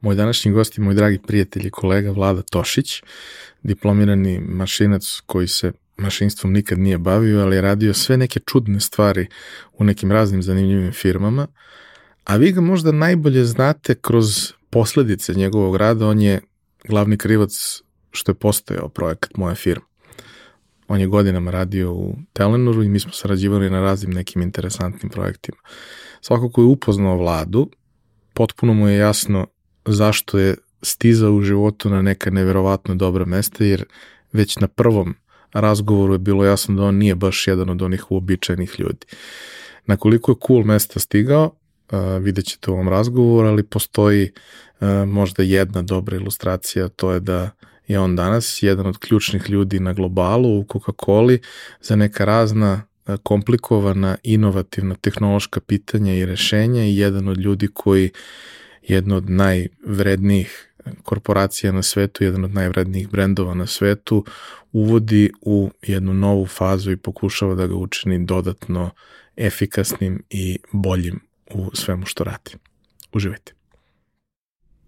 Moj današnji gost je moj dragi prijatelj i kolega Vlada Tošić, diplomirani mašinac koji se mašinstvom nikad nije bavio, ali je radio sve neke čudne stvari u nekim raznim zanimljivim firmama, a vi ga možda najbolje znate kroz posledice njegovog rada, on je glavni krivac što je postojao projekat Moja firma. On je godinama radio u Telenoru i mi smo sarađivali na raznim nekim interesantnim projektima. Svako ko je upoznao vladu, potpuno mu je jasno zašto je stizao u životu na neka neverovatno dobra mesta, jer već na prvom razgovoru je bilo jasno da on nije baš jedan od onih uobičajenih ljudi. Na koliko je cool mesta stigao, uh, vidjet ćete u ovom razgovoru, ali postoji uh, možda jedna dobra ilustracija, to je da je on danas jedan od ključnih ljudi na globalu u Coca-Coli za neka razna komplikovana, inovativna tehnološka pitanja i rešenja i jedan od ljudi koji jedno od najvrednijih korporacija na svetu, jedan od najvrednijih brendova na svetu, uvodi u jednu novu fazu i pokušava da ga učini dodatno efikasnim i boljim u svemu što radi. Uživajte.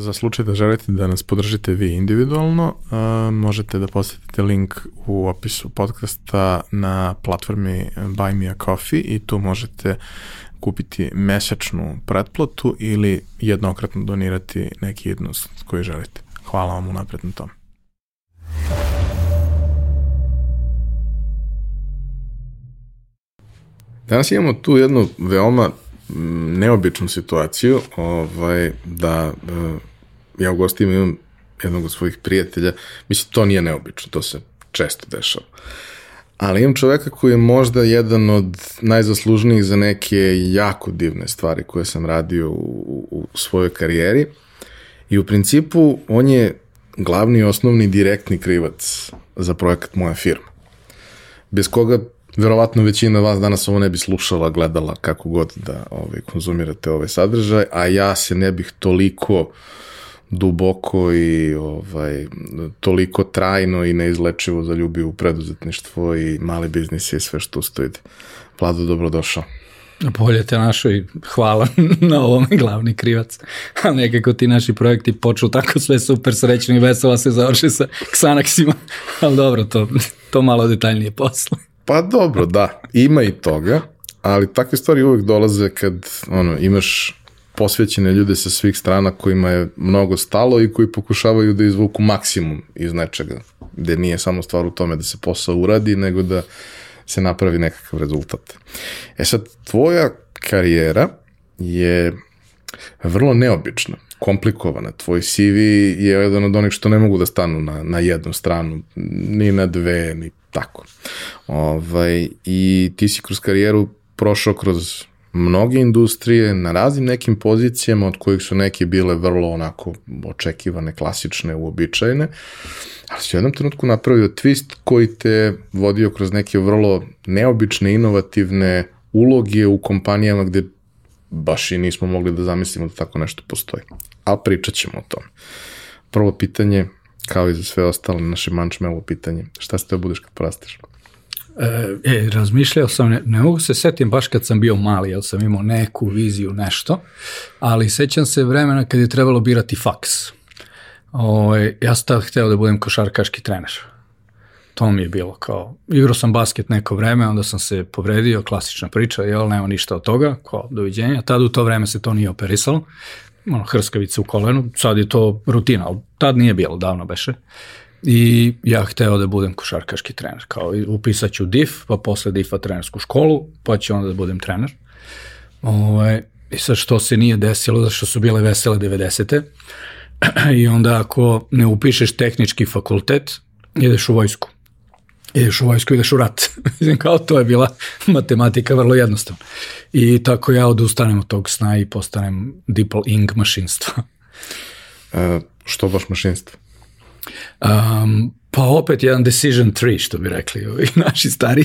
Za slučaj da želite da nas podržite vi individualno, uh, možete da posetite link u opisu podcasta na platformi Buy Me a Coffee i tu možete kupiti mesečnu pretplatu ili jednokratno donirati neki jednost koji želite. Hvala vam unapred na tome. Danas imamo tu jednu veoma neobičnu situaciju, ovaj, da uh, ja u gostima imam jednog od svojih prijatelja, mislim, to nije neobično, to se često dešava. Ali imam čoveka koji je možda jedan od najzaslužnijih za neke jako divne stvari koje sam radio u, u svojoj karijeri. I u principu on je glavni i osnovni direktni krivac za projekat Moja firma. Bez koga verovatno većina vas danas ovo ne bi slušala, gledala kako god da ovaj, konzumirate ovaj sadržaj, a ja se ne bih toliko duboko i ovaj, toliko trajno i neizlečivo zaljubio u preduzetništvo i mali biznis i sve što ustoji. Vlado, dobrodošao. Bolje te našo i hvala na ovom glavni krivac. A nekako ti naši projekti počnu tako sve super srećni i vesela se završi sa Xanaxima. Ali dobro, to, to malo detaljnije posle. Pa dobro, da, ima i toga, ali takve stvari uvek dolaze kad ono, imaš posvećene ljude sa svih strana kojima je mnogo stalo i koji pokušavaju da izvuku maksimum iz nečega, gde nije samo stvar u tome da se posao uradi, nego da se napravi nekakav rezultat. E sad, tvoja karijera je vrlo neobična, komplikovana. Tvoj CV je jedan od onih što ne mogu da stanu na, na jednu stranu, ni na dve, ni tako. Ovaj, I ti si kroz karijeru prošao kroz mnoge industrije na raznim nekim pozicijama, od kojih su neke bile vrlo onako očekivane, klasične, uobičajene, ali si u jednom trenutku napravio twist koji te vodio kroz neke vrlo neobične, inovativne uloge u kompanijama gde baš i nismo mogli da zamislimo da tako nešto postoji. Ali pričat ćemo o tome. Prvo pitanje, kao i za sve ostale naše mančmelo pitanje, šta se te budeš kad porasteš? E, e, razmišljao sam, ne, ne mogu se setim baš kad sam bio mali, jer sam imao neku viziju, nešto, ali sećam se vremena kad je trebalo birati faks. O, ovaj, ja sam tad hteo da budem košarkaški trener. To mi je bilo kao, igrao sam basket neko vreme, onda sam se povredio, klasična priča, jel, nema ništa od toga, kao doviđenja. Tad u to vreme se to nije operisalo, ono, hrskavica u kolenu, sad je to rutina, ali tad nije bilo, davno beše. I ja hteo da budem košarkaški trener, kao upisat ću DIF, pa posle DIF-a trenersku školu, pa ću onda da budem trener. Ove, ovaj, I sad što se nije desilo, zašto su bile vesele 90. I onda ako ne upišeš tehnički fakultet, ideš u vojsku. Ideš u vojsku, ideš u rat. Mislim, kao to je bila matematika vrlo jednostavna. I tako ja odustanem od tog sna i postanem dipol ing mašinstva. E, što baš mašinstvo? Um, pa opet jedan decision tree, što bi rekli ovi naši stari.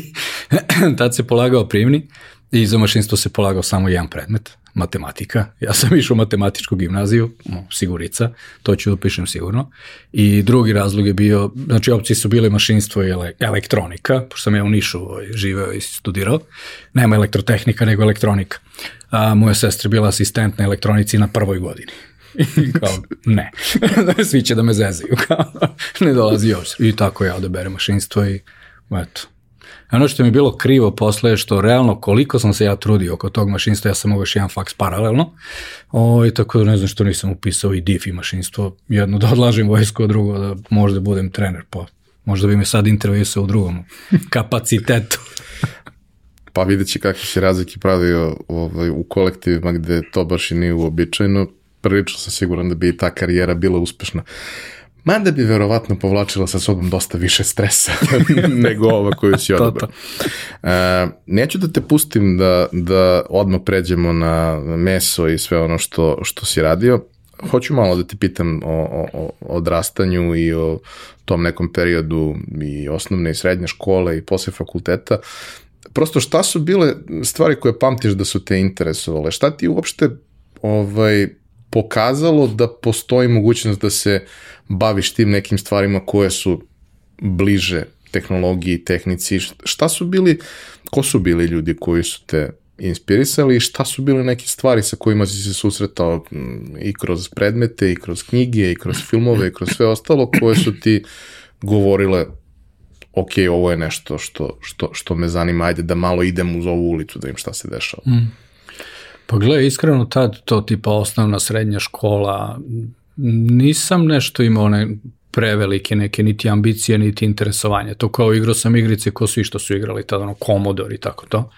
Tad se polagao primni i za mašinstvo se polagao samo jedan predmet, matematika. Ja sam išao u matematičku gimnaziju, sigurica, to ću da pišem sigurno. I drugi razlog je bio, znači opcije su bile mašinstvo i elektronika, pošto sam ja u Nišu ovaj, živeo i studirao. Nema elektrotehnika, nego elektronika. A moja sestra bila asistent na elektronici na prvoj godini. I kao, ne. Svi će da me zezaju. Kao, ne dolazi još. I tako ja odaberem mašinstvo i eto. Ono što mi je bilo krivo posle je što realno koliko sam se ja trudio oko tog mašinstva, ja sam mogao još jedan faks paralelno, o, i tako da ne znam što nisam upisao i DIF i mašinstvo, jedno da odlažem vojsku, a drugo da možda budem trener, pa možda bi me sad intervjuisao u drugom kapacitetu. pa vidjet će kakve će razlike pravio ovaj, u kolektivima gde to baš i nije uobičajeno, prilično sam siguran da bi ta karijera bila uspešna. Mada bi verovatno povlačila sa sobom dosta više stresa nego ova koju si odabrao. Uh, neću da te pustim da, da odmah pređemo na meso i sve ono što, što si radio. Hoću malo da te pitam o, o, o odrastanju i o tom nekom periodu i osnovne i srednje škole i posle fakulteta. Prosto šta su bile stvari koje pamtiš da su te interesovale? Šta ti uopšte ovaj, pokazalo da postoji mogućnost da se baviš tim nekim stvarima koje su bliže tehnologiji, tehnici, šta su bili, ko su bili ljudi koji su te inspirisali i šta su bile neke stvari sa kojima si se susretao i kroz predmete, i kroz knjige, i kroz filmove, i kroz sve ostalo koje su ti govorile ok, ovo je nešto što, što, što me zanima, ajde da malo idem uz ovu ulicu da im šta se dešava. Mm. Pa gle, iskreno tad to tipa osnovna srednja škola, nisam nešto imao ne, prevelike neke niti ambicije, niti interesovanje. To kao igrao sam igrice ko svi što su igrali tada, ono Commodore i tako to.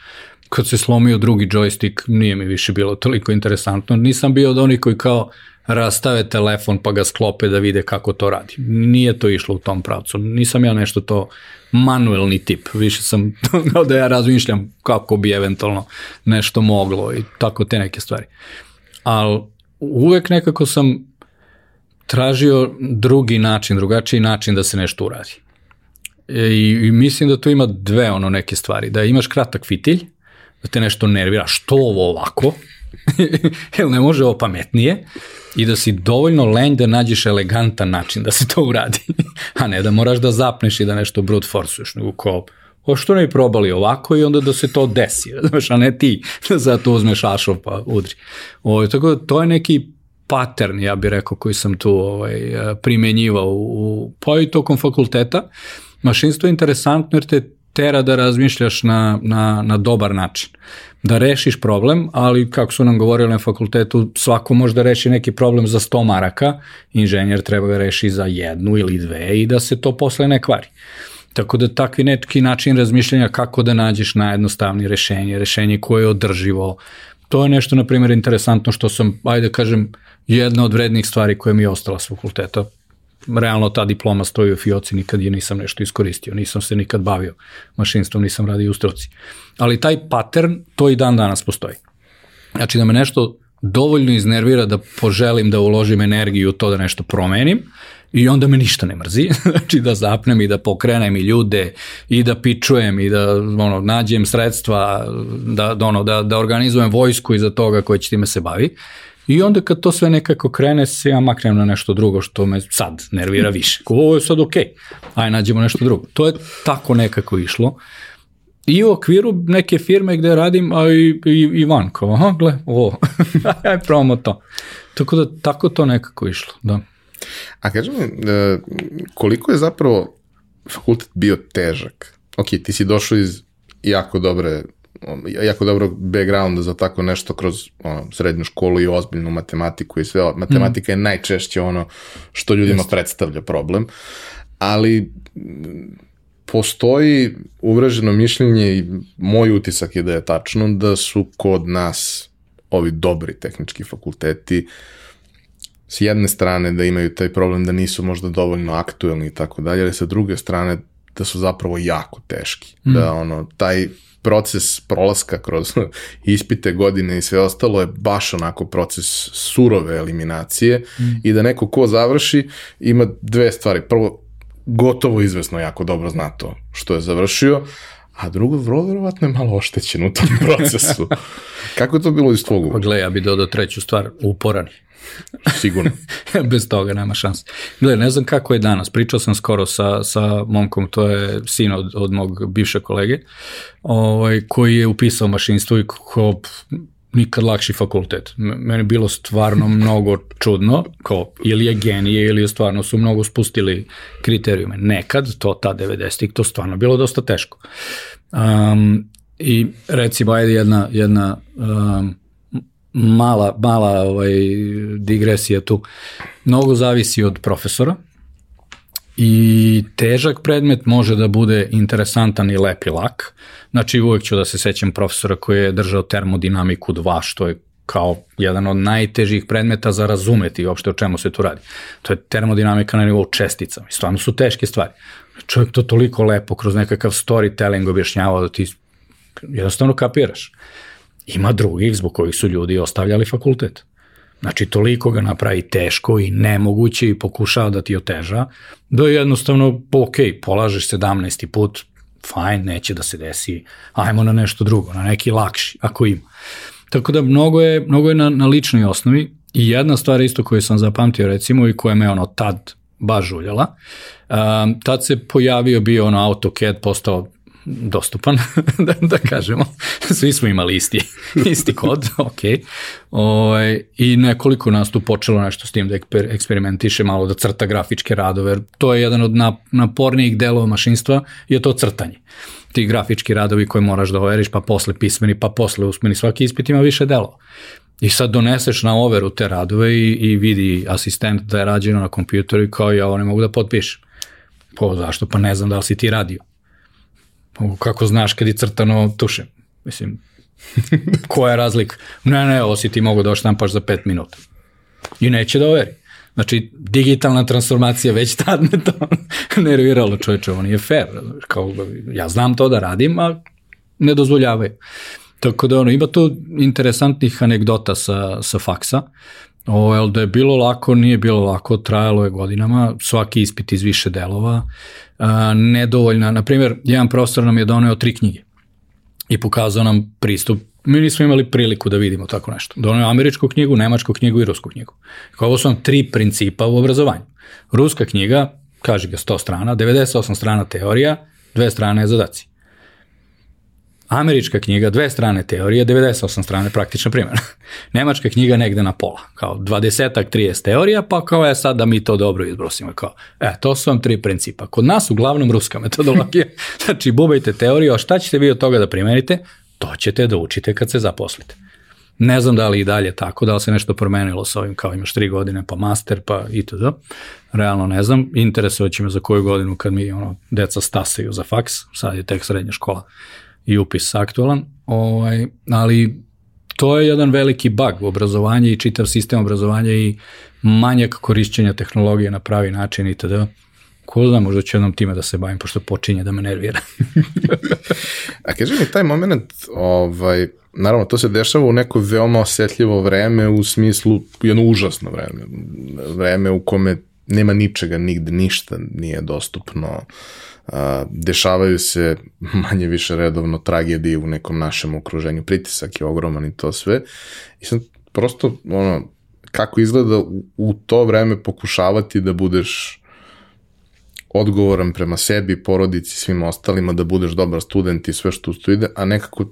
Kad se slomio drugi joystick, nije mi više bilo toliko interesantno. Nisam bio od onih koji kao rastave telefon pa ga sklope da vide kako to radi. Nije to išlo u tom pravcu. Nisam ja nešto to manuelni tip. Više sam da ja razmišljam kako bi eventualno nešto moglo i tako te neke stvari. Ali uvek nekako sam tražio drugi način, drugačiji način da se nešto uradi. E, I, I mislim da tu ima dve ono neke stvari. Da imaš kratak fitilj, da te nešto nervira, što ovo ovako, jel ne može ovo pametnije, i da si dovoljno lenj da nađeš elegantan način da se to uradi, a ne da moraš da zapneš i da nešto brute forsuješ, nego kao, o što ne probali ovako i onda da se to desi, znaš, a ne ti da zato uzmeš ašov pa udri. O, tako da to je neki pattern, ja bih rekao, koji sam tu ovaj, primenjivao u, pa i tokom fakulteta. Mašinstvo je interesantno jer te tera da razmišljaš na, na, na dobar način. Da rešiš problem, ali kako su nam govorili na fakultetu, svako može da reši neki problem za 100 maraka, inženjer treba ga reši za jednu ili dve i da se to posle ne kvari. Tako da takvi neki način razmišljanja kako da nađeš najjednostavnije rešenje, rešenje koje je održivo, to je nešto, na primjer, interesantno što sam, ajde da kažem, jedna od vrednih stvari koja mi je ostala s fakulteta realno ta diploma stoji u fioci, nikad je nisam nešto iskoristio, nisam se nikad bavio mašinstvom, nisam radio u struci. Ali taj pattern, to i dan danas postoji. Znači da me nešto dovoljno iznervira da poželim da uložim energiju u to da nešto promenim i onda me ništa ne mrzi, znači da zapnem i da pokrenem i ljude i da pičujem i da ono, nađem sredstva, da, da, ono, da, da organizujem vojsku iza toga koji će time se bavi. I onda kad to sve nekako krene, se ja maknem na nešto drugo što me sad nervira više. Ovo je sad okej, okay. aj nađemo nešto drugo. To je tako nekako išlo. I u okviru neke firme gde radim, a i, i, i van, kao, aha, gle, ovo, aj probamo to. Tako da, tako to nekako išlo, da. A kaži mi, e, koliko je zapravo fakultet bio težak? Ok, ti si došao iz jako dobre jako dobro backgrounda za tako nešto kroz ono, srednju školu i ozbiljnu matematiku i sve. Matematika mm. je najčešće ono što ljudima Just. predstavlja problem. Ali postoji uvreženo mišljenje i moj utisak je da je tačno da su kod nas ovi dobri tehnički fakulteti s jedne strane da imaju taj problem da nisu možda dovoljno aktuelni i tako dalje, ali sa druge strane da su zapravo jako teški. Mm. Da ono, taj proces prolaska kroz ispite godine i sve ostalo je baš onako proces surove eliminacije mm. i da neko ko završi ima dve stvari. Prvo, gotovo izvesno jako dobro zna to što je završio, a drugo, vrlo verovatno je malo oštećen u tom procesu. Kako je to bilo iz tvog Pa gle, ja bih dodao treću stvar, uporan. Sigurno. Bez toga nema šanse. Gle, ne znam kako je danas. Pričao sam skoro sa, sa momkom, to je sin od, od mog bivše kolege, ovaj, koji je upisao mašinstvo i ko nikad lakši fakultet. Meni je bilo stvarno mnogo čudno, kao ili je genije ili je stvarno su mnogo spustili kriterijume. Nekad, to ta 90-ih, to stvarno bilo dosta teško. Um, I recimo, ajde jedna, jedna um, mala, mala ovaj, digresija tu. Mnogo zavisi od profesora i težak predmet može da bude interesantan i lep i lak. Znači uvek ću da se sećam profesora koji je držao termodinamiku 2, što je kao jedan od najtežih predmeta za razumeti uopšte o čemu se tu radi. To je termodinamika na nivou čestica. I stvarno su teške stvari. Čovjek to toliko lepo kroz nekakav storytelling objašnjavao da ti jednostavno kapiraš. Ima drugih zbog kojih su ljudi ostavljali fakultet. Znači, toliko ga napravi teško i nemoguće i pokušava da ti oteža, da je jednostavno, ok, polažeš 17. put, fajn, neće da se desi, ajmo na nešto drugo, na neki lakši, ako ima. Tako da mnogo je, mnogo je na, na ličnoj osnovi i jedna stvar isto koju sam zapamtio recimo i koja me ono tad baš žuljala, um, tad se pojavio bio ono AutoCAD, postao dostupan, da, da kažemo. Svi smo imali isti, isti kod, ok. O, ovaj, I nekoliko nas tu počelo nešto s tim da eksper, eksperimentiše, malo da crta grafičke radove, to je jedan od napornijih delova mašinstva, je to crtanje. Ti grafički radovi koje moraš da overiš, pa posle pismeni, pa posle usmeni, svaki ispit ima više delova. I sad doneseš na overu te radove i, i vidi asistent da je rađeno na kompjuteru i kao ja ovo ne mogu da potpišem. Po, zašto? Pa ne znam da li si ti radio. Kako znaš kad je crtano tuše? Mislim, koja je razlika? Ne, ne, ovo si ti mogu da oštampaš za pet minuta. I neće da overi. Znači, digitalna transformacija već tad me to nerviralo čoveče, ovo nije fair. Kao, ja znam to da radim, a ne dozvoljavaju. Tako da ono, ima tu interesantnih anegdota sa, sa faksa. O, da je bilo lako, nije bilo lako, trajalo je godinama, svaki ispit iz više delova, a, nedovoljna, na primjer, jedan profesor nam je doneo tri knjige i pokazao nam pristup, mi nismo imali priliku da vidimo tako nešto. Doneo je američku knjigu, nemačku knjigu i rusku knjigu. Ovo su nam tri principa u obrazovanju. Ruska knjiga, kaže ga 100 strana, 98 strana teorija, dve strane zadaci. Američka knjiga, dve strane teorije, 98 strane praktična primjena. Nemačka knjiga negde na pola, kao 20-ak, 30 teorija, pa kao je sad da mi to dobro izbrosimo. Kao, e, to su vam tri principa. Kod nas uglavnom ruska metodologija. znači, bubajte teoriju, a šta ćete vi od toga da primenite? To ćete da učite kad se zaposlite. Ne znam da li i dalje tako, da li se nešto promenilo sa ovim, kao imaš tri godine pa master pa itd. Realno ne znam, interesovat će me za koju godinu kad mi ono, deca stasaju za faks, sad je tek srednja škola i upis aktualan, ovaj, ali to je jedan veliki bug u obrazovanju i čitav sistem obrazovanja i manjak korišćenja tehnologije na pravi način itd. Ko zna, možda ću jednom time da se bavim, pošto počinje da me nervira. A kaži mi, taj moment, ovaj, naravno, to se dešava u neko veoma osetljivo vreme, u smislu, jedno užasno vreme, vreme u kome nema ničega, nigde, ništa nije dostupno, dešavaju se manje više redovno tragedije u nekom našem okruženju, pritisak je ogroman i to sve. I sam prosto, ono, kako izgleda u, u to vreme pokušavati da budeš odgovoran prema sebi, porodici, svim ostalima, da budeš dobar student i sve što tu ide, a nekako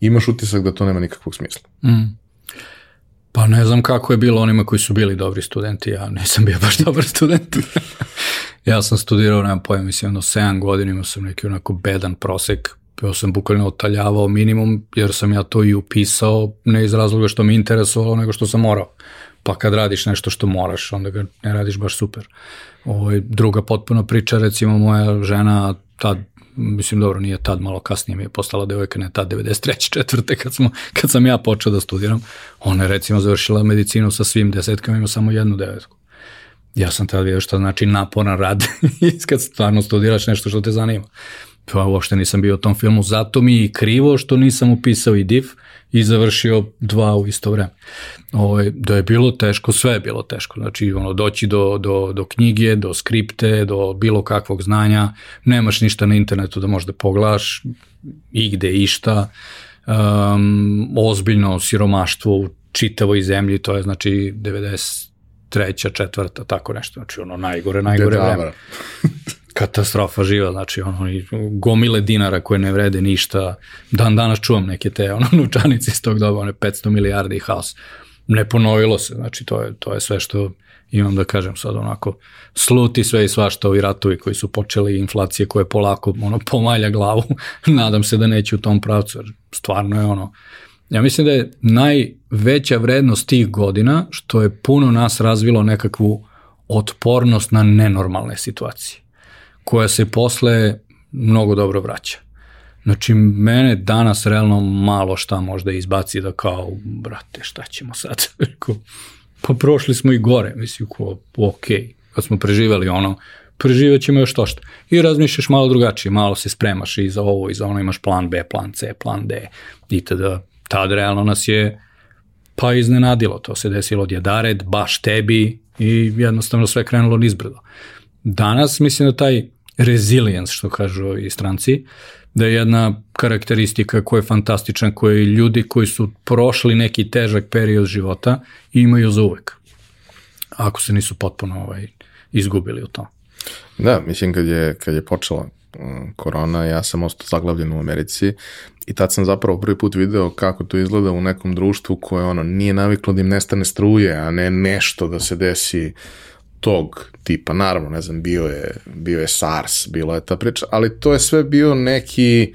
imaš utisak da to nema nikakvog smisla. Mm. Pa ne znam kako je bilo onima koji su bili dobri studenti, ja nisam bio baš dobar student. ja sam studirao, nemam pojma, mislim, jedno 7 godina, imao sam neki onako bedan prosek, bio sam bukvalno otaljavao minimum, jer sam ja to i upisao, ne iz razloga što me interesovalo, nego što sam morao. Pa kad radiš nešto što moraš, onda ga ne radiš baš super. Ovo, ovaj, druga potpuno priča, recimo moja žena tad mislim dobro, nije tad, malo kasnije mi je postala devojka, ne tad, 93. četvrte, kad, smo, kad sam ja počeo da studiram. Ona je recimo završila medicinu sa svim desetkama, ima samo jednu devetku. Ja sam tada vidio šta znači naporan rad kad stvarno studiraš nešto što te zanima. Pa uopšte nisam bio u tom filmu, zato mi je krivo što nisam upisao i div i završio dva u isto vreme. Ovo, ovaj, da je bilo teško, sve je bilo teško. Znači, ono, doći do, do, do knjige, do skripte, do bilo kakvog znanja, nemaš ništa na internetu da možda pogledaš, igde išta, um, ozbiljno siromaštvo u čitavoj zemlji, to je znači 90 treća, četvrta, tako nešto, znači ono najgore, najgore vreme. katastrofa živa, znači ono, gomile dinara koje ne vrede ništa, dan danas čuvam neke te ono, nučanice iz tog doba, one 500 milijardi i haos. Ne ponovilo se, znači to je, to je sve što imam da kažem sad onako, sluti sve i svašta ovi ratovi koji su počeli, inflacije koje polako ono, pomalja glavu, nadam se da neće u tom pravcu, jer stvarno je ono, ja mislim da je najveća vrednost tih godina što je puno nas razvilo nekakvu otpornost na nenormalne situacije koja se posle mnogo dobro vraća. Znači, mene danas realno malo šta možda izbaci da kao, brate, šta ćemo sad? pa prošli smo i gore, mislim, ko, ok, kad smo preživali ono, preživat ćemo još to što. I razmišljaš malo drugačije, malo se spremaš i za ovo i za ono, imaš plan B, plan C, plan D, itd. Tad realno nas je pa iznenadilo, to se desilo djedared, baš tebi i jednostavno sve krenulo nizbrdo. Danas mislim da taj resilience, što kažu i stranci, da je jedna karakteristika koja je fantastična, koje ljudi koji su prošli neki težak period života imaju za uvek. Ako se nisu potpuno ovaj, izgubili u tom. Da, mislim kad je, kad je počela korona, ja sam ostao zaglavljen u Americi i tad sam zapravo prvi put video kako to izgleda u nekom društvu koje ono nije naviklo da im nestane struje, a ne nešto da se desi uh, tog tipa, naravno, ne znam, bio je, bio je SARS, bila je ta priča, ali to je sve bio neki,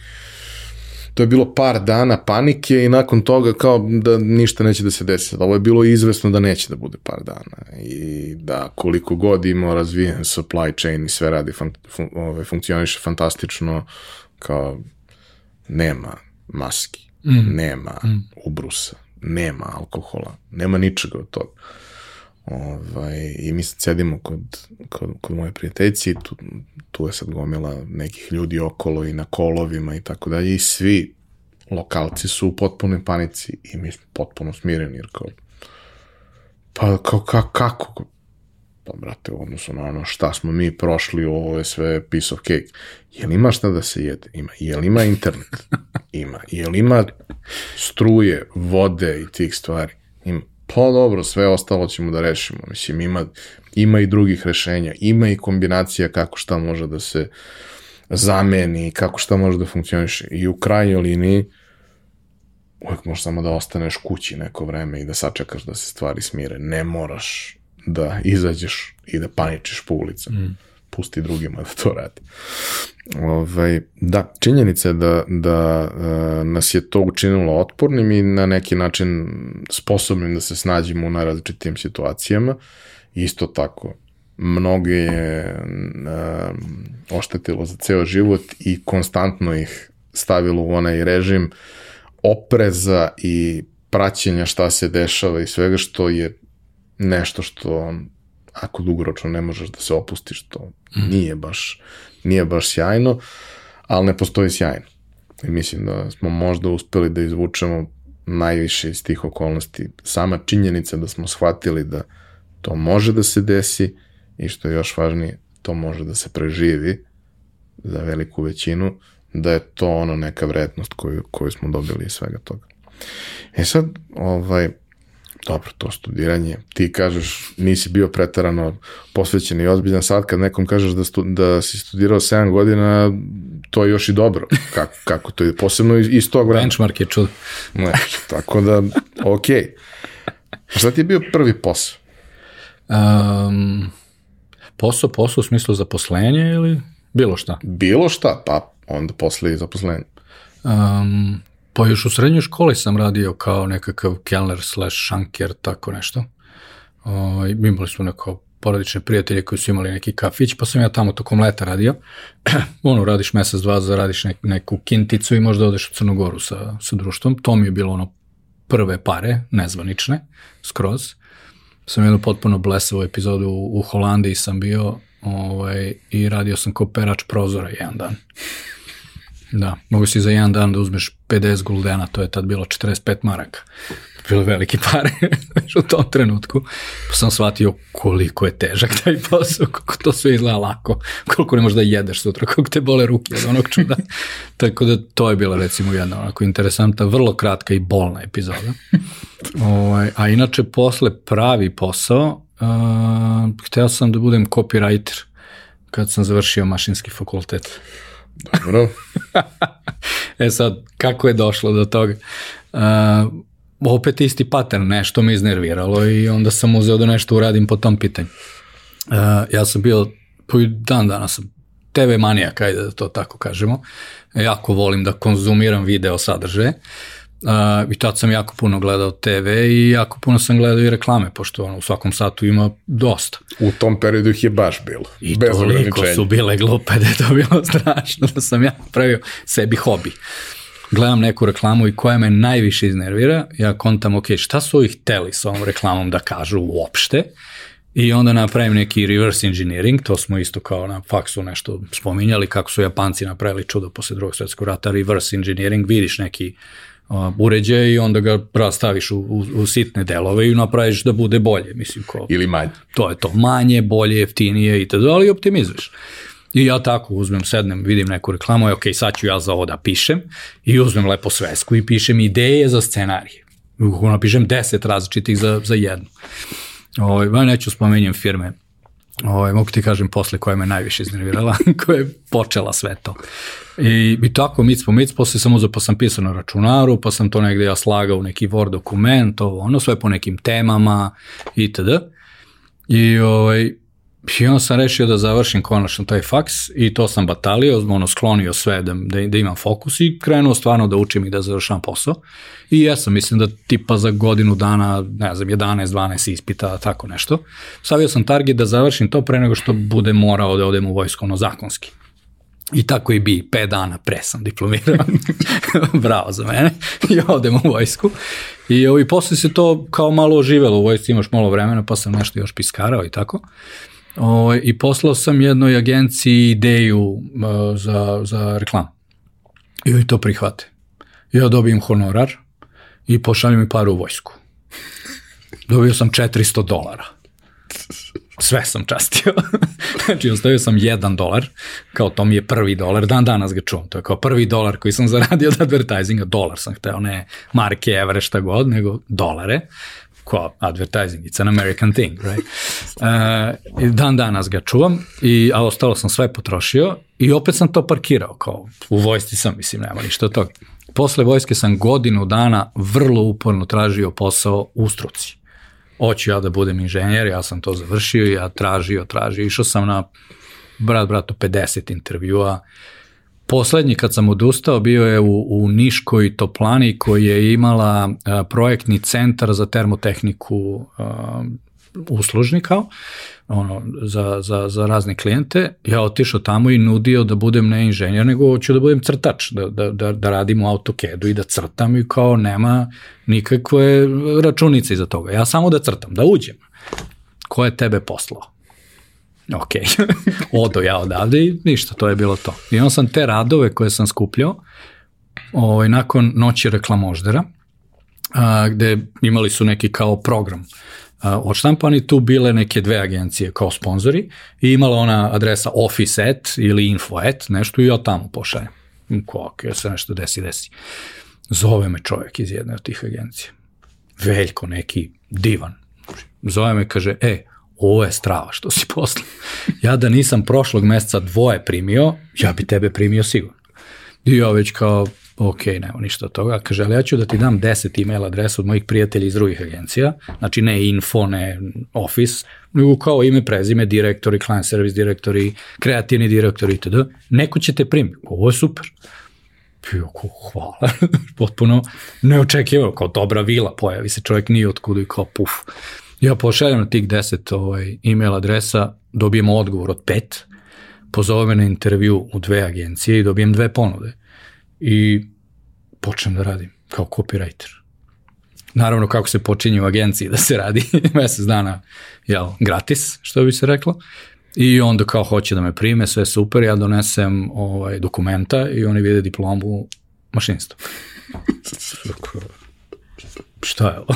to je bilo par dana panike i nakon toga kao da ništa neće da se desi. Ovo je bilo izvesno da neće da bude par dana i da koliko god ima razvijen supply chain i sve radi, fun, fun, ove, funkcioniše fantastično, kao nema maski, mm. nema mm. ubrusa, nema alkohola, nema ničega od toga. Ovaj, I mi sad sedimo kod, kod, kod moje prijateljice i tu, tu je sad gomila nekih ljudi okolo i na kolovima i tako dalje i svi lokalci su u potpunoj panici i mi smo potpuno smireni jer kao pa kao, ka, kako pa brate u odnosu na ono šta smo mi prošli ovo je sve piece of cake. Jel ima šta da se jede? Ima. Jel ima internet? Ima. Jel ima struje vode i tih stvari? Ima Pa dobro, sve ostalo ćemo da rešimo. Mislim, ima, ima i drugih rešenja, ima i kombinacija kako šta može da se zameni, kako šta može da funkcioniše. I u krajnjoj liniji uvek možeš samo da ostaneš kući neko vreme i da sačekaš da se stvari smire. Ne moraš da izađeš i da paničiš po ulicama. Mm pusti drugima da to radi. Ovaj, da, činjenica je da, da uh, nas je to učinilo otpornim i na neki način sposobnim da se snađimo u najrazličitim situacijama. Isto tako, mnoge je uh, oštetilo za ceo život i konstantno ih stavilo u onaj režim opreza i praćenja šta se dešava i svega što je nešto što ako dugoročno ne možeš da se opustiš, to mm. nije baš, nije baš sjajno, ali ne postoji sjajno. I mislim da smo možda uspeli da izvučemo najviše iz tih okolnosti. Sama činjenica da smo shvatili da to može da se desi i što je još važnije, to može da se preživi za veliku većinu, da je to ono neka vrednost koju, koju smo dobili iz svega toga. E sad, ovaj, dobro, to studiranje, ti kažeš nisi bio pretarano posvećen i ozbiljan, sad kad nekom kažeš da, stu, da si studirao 7 godina, to je još i dobro, kako, kako to je, posebno iz tog vremena. Benchmark je čud. Ne, tako da, ok. A šta ti je bio prvi posao? Um, posao, posao u smislu zaposlenja ili bilo šta? Bilo šta, pa onda posle i zaposlenje. Um, Pa još u srednjoj školi sam radio kao nekakav kelner slash šanker, tako nešto. O, ovaj, imali smo neko porodične prijatelje koji su imali neki kafić, pa sam ja tamo tokom leta radio. ono, radiš mesec, dva, zaradiš nek, neku kinticu i možda odeš u Crnogoru sa, sa društvom. To mi je bilo ono prve pare, nezvanične, skroz. Sam jednu potpuno blesavu epizodu u, u Holandiji sam bio ovaj, i radio sam kao perač prozora jedan dan. Da, mogu si za jedan dan da uzmeš 50 guldena, to je tad bilo 45 maraka. Bilo velike pare u tom trenutku. Pa sam shvatio koliko je težak taj posao, kako to sve izgleda lako, koliko ne možda jedeš sutra, koliko te bole ruke od onog čuda. Tako da to je bila recimo jedna onako interesantna, vrlo kratka i bolna epizoda. Ovaj, a inače posle pravi posao, uh, hteo sam da budem copywriter kad sam završio mašinski fakultet. Dobro. e sad, kako je došlo do toga? Uh, opet isti pattern, nešto me iznerviralo i onda sam uzeo da nešto uradim po tom pitanju. Uh, ja sam bio, po dan danas sam TV manijak, ajde da to tako kažemo. Jako volim da konzumiram video sadržaje. Uh, I tad sam jako puno gledao TV i jako puno sam gledao i reklame, pošto ono, u svakom satu ima dosta. U tom periodu ih je baš bilo. I bez toliko su bile glupe da je to bilo strašno, da sam ja pravio sebi hobi. Gledam neku reklamu i koja me najviše iznervira, ja kontam, ok, šta su ovih hteli sa ovom reklamom da kažu uopšte, I onda napravim neki reverse engineering, to smo isto kao na faksu nešto spominjali, kako su Japanci napravili čudo posle drugog svetskog rata, reverse engineering, vidiš neki uređaj i onda ga rastaviš u, u, u sitne delove i napraviš da bude bolje, mislim ko. Ili manje. To je to, manje, bolje, jeftinije i tada, ali optimizuješ. I ja tako uzmem, sednem, vidim neku reklamu, i ok, sad ću ja za ovo da pišem i uzmem lepo svesku i pišem ideje za scenarije. Napišem deset različitih za, za jednu. Ovo, ovaj, neću spomenjem firme, ovaj, mogu ti kažem posle koja me najviše iznervirala, koja je počela sve to. I, i tako mic po mic, posle sam uzao pa sam pisao na računaru, pa sam to negde ja slagao u neki Word dokument, ovo, ono sve po nekim temama itd. I ovaj, I onda sam rešio da završim konačno taj faks i to sam batalio, ono sklonio sve da, da, da imam fokus i krenuo stvarno da učim i da završam posao. I jesam, mislim da tipa za godinu dana, ne znam, 11-12 ispita, tako nešto. Stavio sam target da završim to pre nego što bude morao da odem u vojsko, ono zakonski. I tako i bi, 5 dana pre sam diplomirao. Bravo za mene. I odem u vojsku. I, ovaj, posle se to kao malo oživelo u vojsci, imaš malo vremena, pa sam nešto još piskarao i tako. O, ovaj, I poslao sam jednoj agenciji ideju uh, za, za reklamu. I oni to prihvate. Ja dobijem honorar i pošaljem mi paru u vojsku. Dobio sam 400 dolara. Sve sam častio. znači, ostavio sam jedan dolar, kao to mi je prvi dolar, dan danas ga čuvam, to je kao prvi dolar koji sam zaradio od advertisinga, dolar sam hteo, ne marke, evre, šta god, nego dolare kao advertising, it's an American thing, right? Uh, dan danas ga čuvam, i, a ostalo sam sve potrošio i opet sam to parkirao, kao u vojsci sam, mislim, nema ništa od toga. Posle vojske sam godinu dana vrlo uporno tražio posao u struci. Hoću ja da budem inženjer, ja sam to završio, ja tražio, tražio, išao sam na brat, bratu 50 intervjua, Poslednji kad sam odustao bio je u, u Niškoj toplani koji je imala a, projektni centar za termotehniku a, uslužni kao, ono, za, za, za razne klijente. Ja otišao tamo i nudio da budem ne inženjer, nego hoću da budem crtač, da, da, da, da radim u AutoCAD-u i da crtam i kao nema nikakve računice iza toga. Ja samo da crtam, da uđem. Ko je tebe poslao? Ok, odo ja odavde i ništa, to je bilo to. I onda sam te radove koje sam skupljao, ovaj, nakon noći reklamoždera, a, gde imali su neki kao program a, odštampani, tu bile neke dve agencije kao sponzori i imala ona adresa office at ili info at, nešto i ja tamo pošaljem. Ko, ok, se nešto desi, desi. Zove me čovjek iz jedne od tih agencija. Veljko neki divan. Zove me, kaže, e, ovo je strava što si poslao. Ja da nisam prošlog meseca dvoje primio, ja bi tebe primio sigurno. I ja već kao, ok, nema ništa od toga. Kaže, ali ja ću da ti dam 10 email adresa od mojih prijatelja iz drugih agencija, znači ne info, ne office, nego kao ime, prezime, direktori, client service direktori, kreativni direktori itd. Neko će te primiti. Ovo je super. Pio, hvala. Potpuno neočekivao, kao dobra vila, pojavi se čovjek nije otkudu i kao puf. Ja pošaljem na tih 10 ovaj, email adresa, dobijem odgovor od pet, pozove me na intervju u dve agencije i dobijem dve ponude. I počnem da radim kao copywriter. Naravno kako se počinje u agenciji da se radi mesec dana jel, gratis, što bi se reklo. I onda kao hoće da me prime, sve super, ja donesem ovaj, dokumenta i oni vide diplomu mašinstva. Šta je ovo?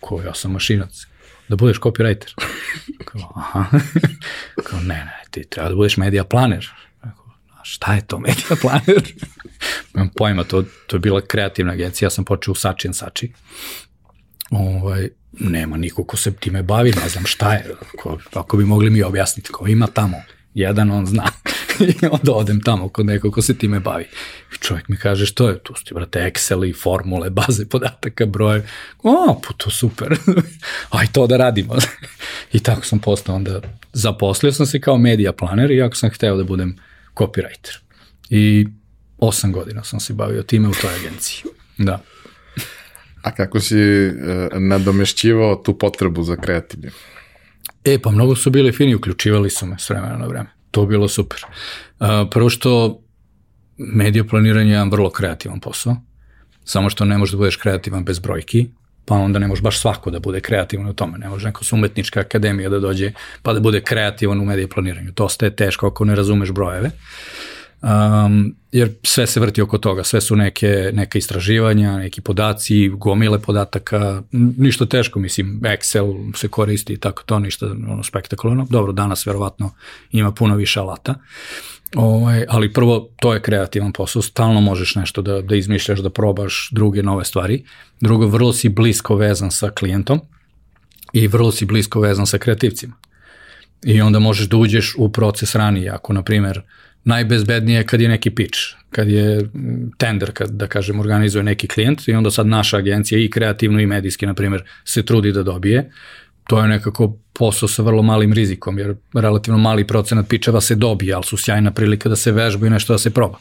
Ko, ja sam mašinac. Da budeš copywriter. Kao, aha. Kao, ne, ne, ti treba da budeš media planer. Kao, šta je to media planer? Nemam pojma, to, to je bila kreativna agencija, ja sam počeo u Sači Sači. Ovaj, nema niko ko se time bavi, ne znam šta je, ako, ako bi mogli mi objasniti, ko ima tamo, jedan on zna, i onda odem tamo kod nekog ko se time bavi. I čovjek mi kaže, što je, tu sti, brate, Excel i formule, baze podataka, broje, o, pa to super, aj to da radimo. I tako sam postao onda, zaposlio sam se kao media planer, iako sam hteo da budem copywriter. I osam godina sam se bavio time u toj agenciji. Da. A kako si e, nadomešćivao tu potrebu za kreativnim? E, pa mnogo su bili fini, uključivali su me s vremena na vreme. To je bilo super. Uh, prvo što medija planiranje je jedan vrlo kreativan posao, samo što ne možeš da budeš kreativan bez brojki, pa onda ne može baš svako da bude kreativan u tome. Ne može neko s umetnička akademija da dođe pa da bude kreativan u medija planiranju. To je teško ako ne razumeš brojeve. Um, jer sve se vrti oko toga, sve su neke, neke istraživanja, neki podaci, gomile podataka, ništa teško, mislim, Excel se koristi i tako to, ništa ono, spektakularno. Dobro, danas verovatno ima puno više alata, ovaj, ali prvo, to je kreativan posao, stalno možeš nešto da, da izmišljaš, da probaš druge nove stvari. Drugo, vrlo si blisko vezan sa klijentom i vrlo si blisko vezan sa kreativcima. I onda možeš da uđeš u proces ranije, ako, na primer, najbezbednije kad je neki pitch, kad je tender, kad da kažem organizuje neki klijent i onda sad naša agencija i kreativno i medijski, na primjer, se trudi da dobije. To je nekako posao sa vrlo malim rizikom, jer relativno mali procenat pičeva se dobije, ali su sjajna prilika da se vežba i nešto da se proba.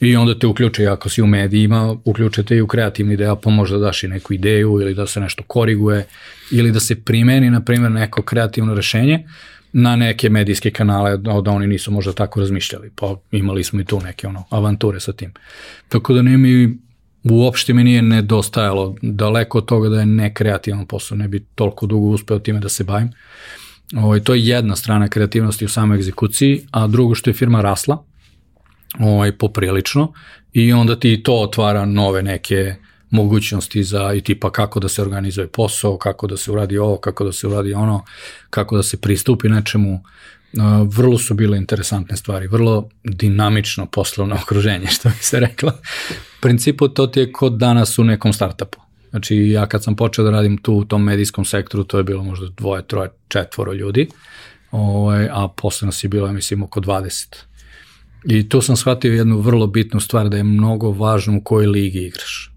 I onda te uključe, ako si u medijima, uključete i u kreativni deo, pa možda daš i neku ideju ili da se nešto koriguje ili da se primeni, na primjer, neko kreativno rešenje na neke medijske kanale da oni nisu možda tako razmišljali, pa imali smo i tu neke ono, avanture sa tim. Tako da nije mi, uopšte mi nije nedostajalo daleko od toga da je nekreativan posao, ne bi toliko dugo uspeo time da se bavim. Ovo, ovaj, to je jedna strana kreativnosti u samoj egzekuciji, a drugo što je firma rasla, ovaj, poprilično, i onda ti to otvara nove neke mogućnosti za i tipa kako da se organizuje posao, kako da se uradi ovo, kako da se uradi ono, kako da se pristupi nečemu. Vrlo su bile interesantne stvari, vrlo dinamično poslovno okruženje, što bi se rekla. Principu to ti je kod danas u nekom startupu. Znači ja kad sam počeo da radim tu u tom medijskom sektoru, to je bilo možda dvoje, troje, četvoro ljudi, ovaj, a posle nas je bilo, ja mislim, oko 20. I tu sam shvatio jednu vrlo bitnu stvar, da je mnogo važno u kojoj ligi igraš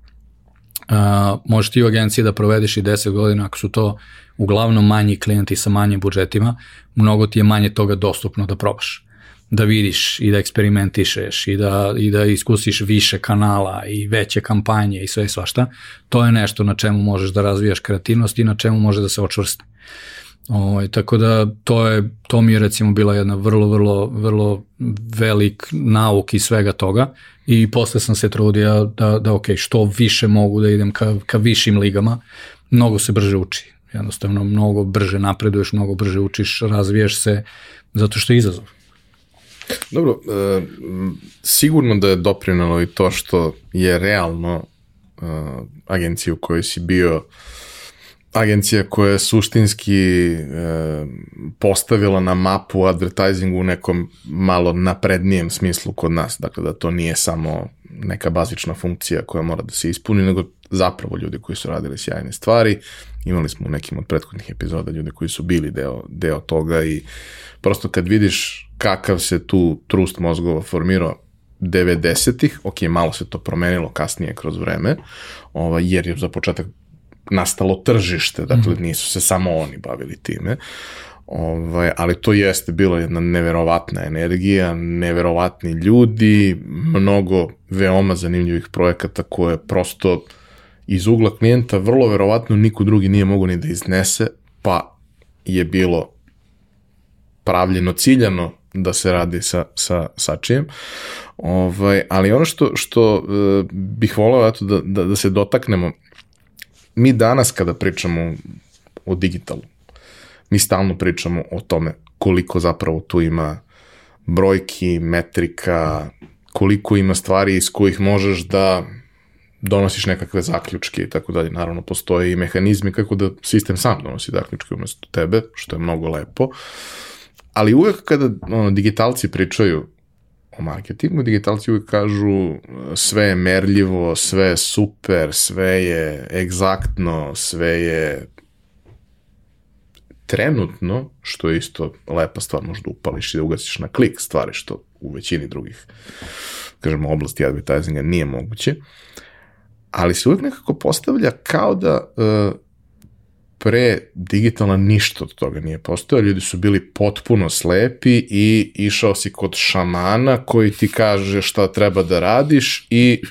Uh, možeš ti u agenciji da provedeš i 10 godina ako su to uglavnom manji klijenti sa manjim budžetima, mnogo ti je manje toga dostupno da probaš da vidiš i da eksperimentišeš i da, i da iskusiš više kanala i veće kampanje i sve i svašta, to je nešto na čemu možeš da razvijaš kreativnost i na čemu može da se očvrsti. Ovo, ovaj, tako da to je to mi je recimo bila jedna vrlo vrlo vrlo velik nauk i svega toga i posle sam se trudio da da ok, što više mogu da idem ka ka višim ligama, mnogo se brže uči. Jednostavno mnogo brže napreduješ, mnogo brže učiš, razvijaš se zato što je izazov. Dobro, e, sigurno da je doprinalo i to što je realno e, agencija u kojoj si bio agencija koja je suštinski e, postavila na mapu advertisingu u nekom malo naprednijem smislu kod nas. Dakle, da to nije samo neka bazična funkcija koja mora da se ispuni, nego zapravo ljudi koji su radili sjajne stvari. Imali smo u nekim od prethodnih epizoda ljude koji su bili deo, deo toga i prosto kad vidiš kakav se tu trust mozgova formirao 90-ih, ok, malo se to promenilo kasnije kroz vreme, ovaj, jer je za početak nastalo tržište, dakle mhm. nisu se samo oni bavili time. Ovaj, ali to jeste bila jedna neverovatna energija, neverovatni ljudi, mnogo veoma zanimljivih projekata koje prosto iz ugla klijenta vrlo verovatno niko drugi nije mogo ni da iznese, pa je bilo pravljeno ciljano da se radi sa, sa sačijem. Ovaj, ali ono što, što uh, bih volao eto, da, da, da se dotaknemo, mi danas kada pričamo o digitalu, mi stalno pričamo o tome koliko zapravo tu ima brojki, metrika, koliko ima stvari iz kojih možeš da donosiš nekakve zaključke i tako dalje. Naravno, postoje i mehanizmi kako da sistem sam donosi zaključke umesto tebe, što je mnogo lepo. Ali uvek kada ono, digitalci pričaju o marketingu, digitalci uvek kažu sve je merljivo, sve je super, sve je egzaktno, sve je trenutno, što je isto lepa stvar, možda upališ i da ugasiš na klik stvari, što u većini drugih, kažemo, oblasti advertisinga nije moguće, ali se uvek nekako postavlja kao da uh, pre digitalna ništa od toga nije postojao, ljudi su bili potpuno slepi i išao si kod šamana koji ti kaže šta treba da radiš i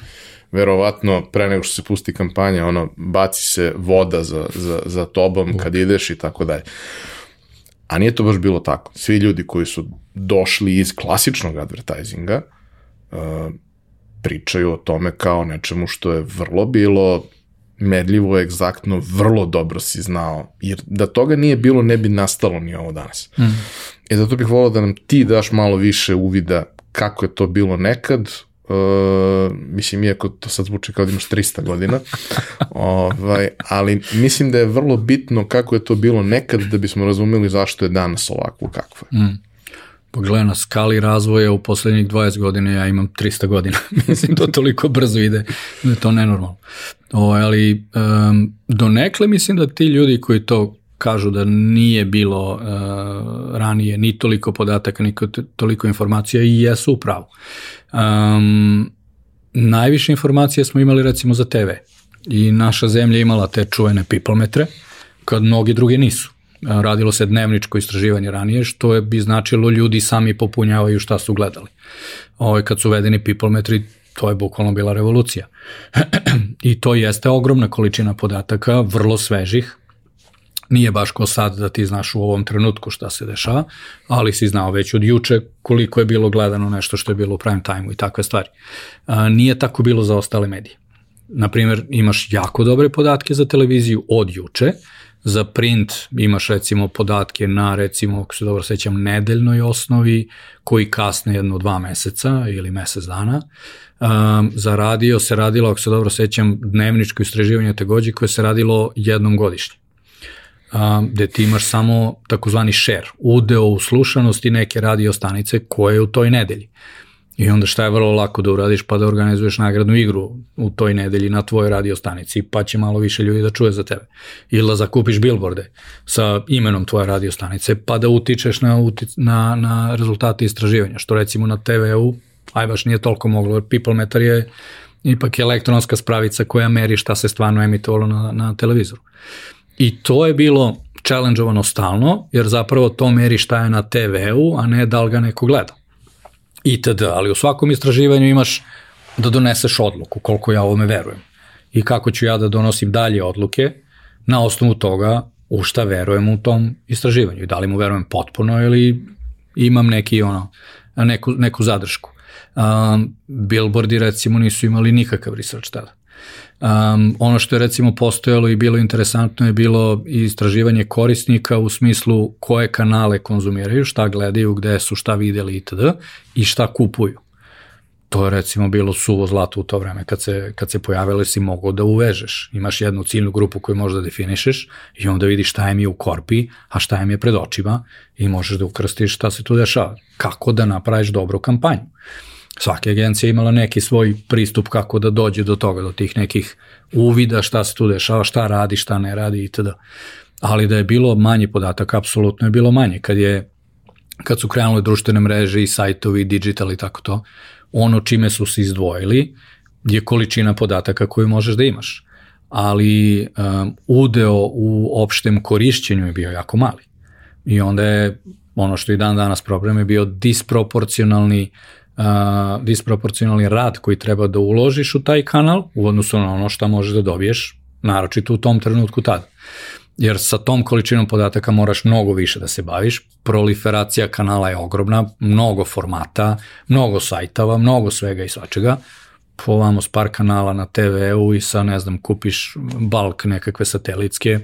verovatno pre nego što se pusti kampanja, ono, baci se voda za, za, za tobom kad ideš i tako dalje. A nije to baš bilo tako. Svi ljudi koji su došli iz klasičnog advertisinga uh, pričaju o tome kao nečemu što je vrlo bilo merljivo, egzaktno, vrlo dobro si znao. Jer da toga nije bilo, ne bi nastalo ni ovo danas. Mm. E zato bih volao da nam ti daš malo više uvida kako je to bilo nekad, Uh, mislim, iako to sad zvuči kao da imaš 300 godina, ovaj, ali mislim da je vrlo bitno kako je to bilo nekad da bismo razumeli zašto je danas ovako kakvo je. Mm. Pogledaj na skali razvoja u poslednjih 20 godina ja imam 300 godina. mislim, to toliko brzo ide da je to nenormalno. O, ovaj, ali um, donekle mislim da ti ljudi koji to kažu da nije bilo uh, ranije ni toliko podataka, ni toliko informacija i jesu u pravu. Um, najviše informacije smo imali recimo za TV i naša zemlja imala te čuvene piplometre, kad mnogi drugi nisu. Radilo se dnevničko istraživanje ranije, što je bi značilo ljudi sami popunjavaju šta su gledali. Ovo, ovaj, kad su uvedeni piplometri, to je bukvalno bila revolucija. I to jeste ogromna količina podataka, vrlo svežih, Nije baš ko sad da ti znaš u ovom trenutku šta se dešava, ali si znao već od juče koliko je bilo gledano nešto što je bilo u prime time-u i takve stvari. A, nije tako bilo za ostale medije. Naprimer, imaš jako dobre podatke za televiziju od juče, za print imaš recimo podatke na recimo, ako se dobro sećam, nedeljnoj osnovi koji kasne jedno dva meseca ili mesec dana. Um, za radio se radilo, ako se dobro sećam, dnevničko istraživanje takođe koje se radilo jednom godišnje a, gde ti imaš samo takozvani share, udeo u slušanosti neke radio stanice koje je u toj nedelji. I onda šta je vrlo lako da uradiš pa da organizuješ nagradnu igru u toj nedelji na tvojoj radio stanici pa će malo više ljudi da čuje za tebe. Ili da zakupiš billboarde sa imenom tvoje radio stanice pa da utičeš na, na, na rezultate istraživanja. Što recimo na TV-u aj baš nije toliko moglo jer People Meter je ipak elektronska spravica koja meri šta se stvarno emitovalo na, na televizoru. I to je bilo challengeovano stalno, jer zapravo to meri šta je na TV-u, a ne da li ga neko gleda. Itd. Ali u svakom istraživanju imaš da doneseš odluku, koliko ja ovome verujem. I kako ću ja da donosim dalje odluke na osnovu toga u šta verujem u tom istraživanju. I da li mu verujem potpuno ili imam neki ono, neku, neku zadršku. Um, billboardi recimo nisu imali nikakav research tada. Um, ono što je recimo postojalo i bilo interesantno je bilo istraživanje korisnika u smislu koje kanale konzumiraju, šta gledaju, gde su, šta videli itd. i šta kupuju. To je recimo bilo suvo zlato u to vreme kad se, kad se pojavilo si mogao da uvežeš. Imaš jednu ciljnu grupu koju možeš da definišeš i onda vidiš šta im je u korpi, a šta im je pred očima i možeš da ukrstiš šta se tu dešava. Kako da napraviš dobru kampanju. Svaka agencija imala neki svoj pristup kako da dođe do toga, do tih nekih uvida šta se tu dešava, šta radi, šta ne radi itd. Ali da je bilo manje podataka, apsolutno je bilo manje. Kad je kad su krenule društvene mreže i sajtovi, digital i tako to, ono čime su se izdvojili je količina podataka koju možeš da imaš. Ali um, udeo u opštem korišćenju je bio jako mali. I onda je ono što i dan danas problem je bio disproporcionalni uh, disproporcionalni rad koji treba da uložiš u taj kanal u odnosu na ono što možeš da dobiješ, naročito u tom trenutku tada. Jer sa tom količinom podataka moraš mnogo više da se baviš, proliferacija kanala je ogromna, mnogo formata, mnogo sajtova, mnogo svega i svačega, povamo s par kanala na TV-u i sa, ne znam, kupiš balk nekakve satelitske,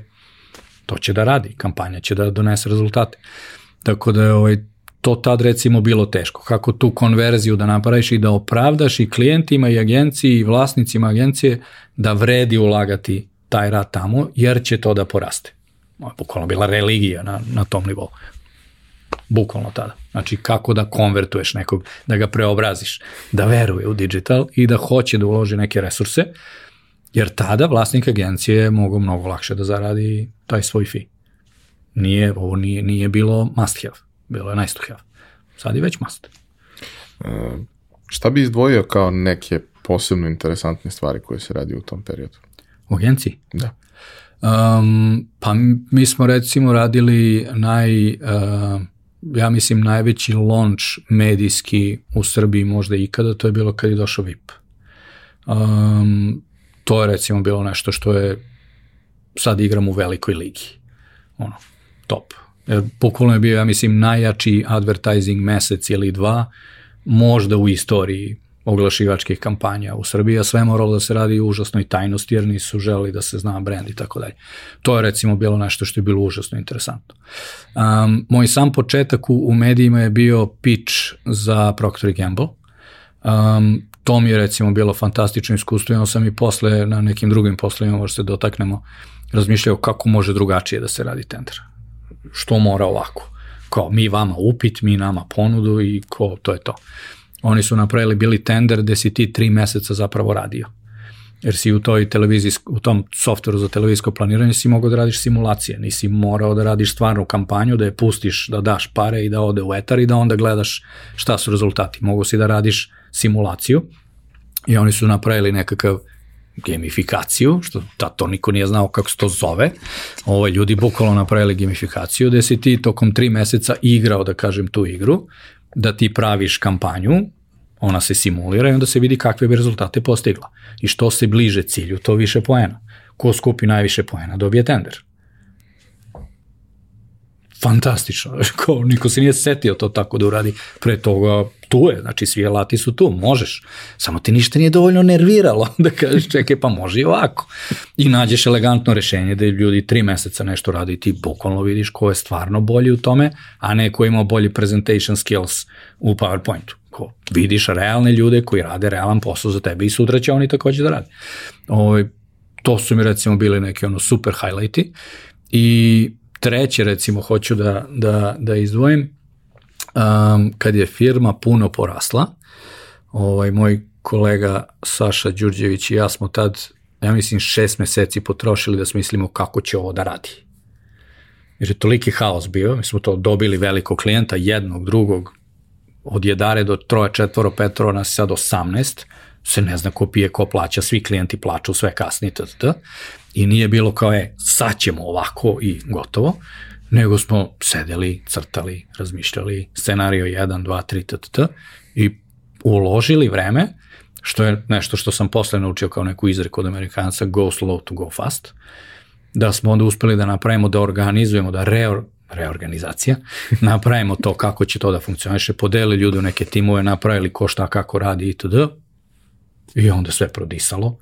to će da radi, kampanja će da donese rezultate. Tako da je ovaj, to tad recimo bilo teško. Kako tu konverziju da napraviš i da opravdaš i klijentima i agenciji i vlasnicima agencije da vredi ulagati taj rad tamo, jer će to da poraste. Je bukvalno bila religija na, na tom nivou. Bukvalno tada. Znači kako da konvertuješ nekog, da ga preobraziš, da veruje u digital i da hoće da uloži neke resurse, jer tada vlasnik agencije mogu mnogo lakše da zaradi taj svoj fee. Nije, ovo nije, nije bilo must have, bilo je nice to have. Sad je već must. Uh, šta bi izdvojio kao neke posebno interesantne stvari koje se radi u tom periodu? U agenciji? Da. Um, pa mi smo recimo radili naj, uh, ja mislim najveći launch medijski u Srbiji možda ikada, to je bilo kad je došao VIP. Um, to je recimo bilo nešto što je sad igram u velikoj ligi. Ono, top. Jer bukvalno je bio, ja mislim, najjači advertising mesec ili dva, možda u istoriji oglašivačkih kampanja u Srbiji, a sve moralo da se radi u užasnoj tajnosti jer nisu želi da se zna brend i tako dalje. To je recimo bilo nešto što je bilo užasno interesantno. Um, moj sam početak u, u medijima je bio pitch za Procter Gamble. Um, to mi je recimo bilo fantastično iskustvo, imao sam i posle na nekim drugim poslovima, možda se dotaknemo, razmišljao kako može drugačije da se radi tender. Što mora ovako? Kao mi vama upit, mi nama ponudu i ko, to je to. Oni su napravili bili tender gde si ti tri meseca zapravo radio. Jer si u toj u tom softveru za televizijsko planiranje si mogao da radiš simulacije, nisi morao da radiš stvarnu kampanju, da je pustiš, da daš pare i da ode u etar i da onda gledaš šta su rezultati. Mogu si da radiš simulaciju i oni su napravili nekakav gamifikaciju, što da, to niko nije znao kako se to zove. Ovo, ovaj, ljudi bukvalno napravili gamifikaciju gde si ti tokom tri meseca igrao, da kažem, tu igru, da ti praviš kampanju, ona se simulira i onda se vidi kakve bi rezultate postigla. I što se bliže cilju, to više poena. Ko skupi najviše poena, dobije tender fantastično, ko, niko se nije setio to tako da uradi pre toga, tu je, znači svi alati su tu, možeš, samo ti ništa nije dovoljno nerviralo da kažeš čekaj pa može i ovako i nađeš elegantno rešenje da ljudi tri meseca nešto radi i ti bukvalno vidiš ko je stvarno bolji u tome, a ne ko ima bolji presentation skills u PowerPointu. Ko vidiš realne ljude koji rade realan posao za tebe i sutra će oni takođe da rade. Ovo, ovaj, to su mi recimo bili neki ono super highlighti i treće recimo hoću da, da, da izdvojim, um, kad je firma puno porasla, ovaj, moj kolega Saša Đurđević i ja smo tad, ja mislim, šest meseci potrošili da smislimo kako će ovo da radi. Jer je toliki haos bio, mi smo to dobili velikog klijenta, jednog, drugog, od jedare do troje, četvoro, petoro, nas sad 18, se ne zna ko pije, ko plaća, svi klijenti plaću, sve kasni, td. I nije bilo kao, e, sad ćemo ovako i gotovo, nego smo sedeli, crtali, razmišljali, scenario 1, 2, 3, td. i uložili vreme, što je nešto što sam posle naučio kao neku izreku od Amerikanca, go slow to go fast, da smo onda uspeli da napravimo, da organizujemo, da reor, reorganizacija, napravimo to kako će to da funkcioniše, podeli ljudi u neke timove, napravili ko šta kako radi itd. I onda sve prodisalo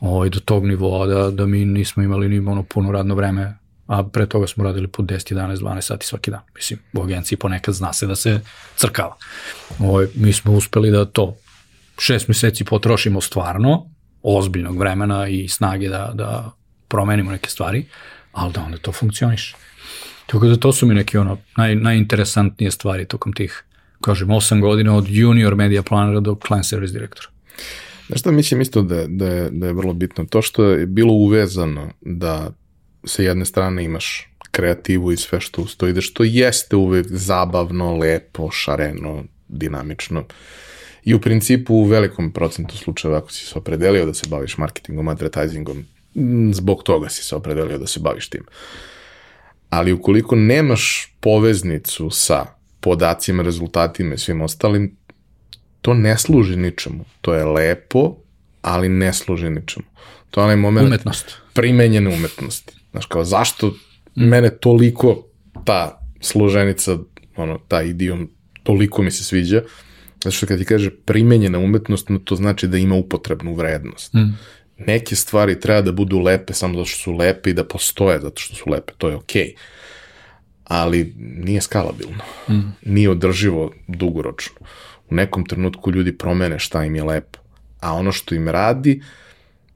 ovaj, do tog nivoa da, da mi nismo imali ni ono puno radno vreme, a pre toga smo radili po 10, 11, 12 sati svaki dan. Mislim, u agenciji ponekad zna se da se crkava. Ovaj, mi smo uspeli da to šest meseci potrošimo stvarno, ozbiljnog vremena i snage da, da promenimo neke stvari, ali da onda to funkcioniše. Tako da to su mi neke ono naj, najinteresantnije stvari tokom tih, kažem, 8 godina od junior media planera do client service direktora. Znaš šta mislim isto da, da, je, da je vrlo bitno? To što je bilo uvezano da sa jedne strane imaš kreativu i sve što ustoji, da što jeste uvek zabavno, lepo, šareno, dinamično. I u principu u velikom procentu slučajeva ako si se opredelio da se baviš marketingom, advertisingom, zbog toga si se opredelio da se baviš tim. Ali ukoliko nemaš poveznicu sa podacima, rezultatima i svim ostalim, to ne služi ničemu. To je lepo, ali ne služi ničemu. To je onaj moment Umetnost. primenjene umetnosti. Znaš, kao zašto mene toliko ta služenica, ono, ta idiom, toliko mi se sviđa, zato što kad ti kaže primenjena umetnost, no to znači da ima upotrebnu vrednost. Mm. Neke stvari treba da budu lepe samo zato što su lepe i da postoje zato što su lepe, to je okej. Okay. Ali nije skalabilno. Mm. Nije održivo dugoročno. U nekom trenutku ljudi promene šta im je lepo, a ono što im radi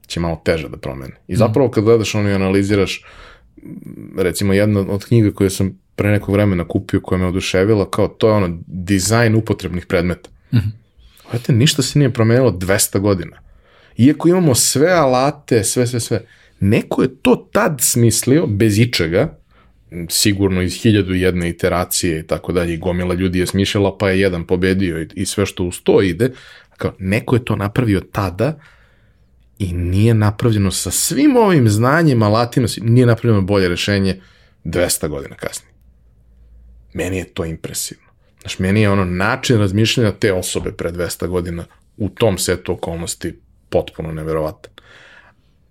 će malo teže da promene. I zapravo kad gledaš ono i analiziraš recimo jedna od knjiga koje sam pre nekog vremena kupio koja me oduševila, kao to je ono dizajn upotrebnih predmeta. Mm -hmm. Ništa se nije promenilo 200 godina. Iako imamo sve alate, sve, sve, sve, neko je to tad smislio, bez ičega, sigurno iz hiljadu jedne iteracije i tako dalje, i gomila ljudi je smišljala, pa je jedan pobedio i, i sve što uz to ide, kao, neko je to napravio tada i nije napravljeno sa svim ovim znanjima latina, nije napravljeno bolje rešenje 200 godina kasnije. Meni je to impresivno. Znaš, meni je ono način razmišljanja te osobe pre 200 godina u tom setu okolnosti potpuno neverovatan.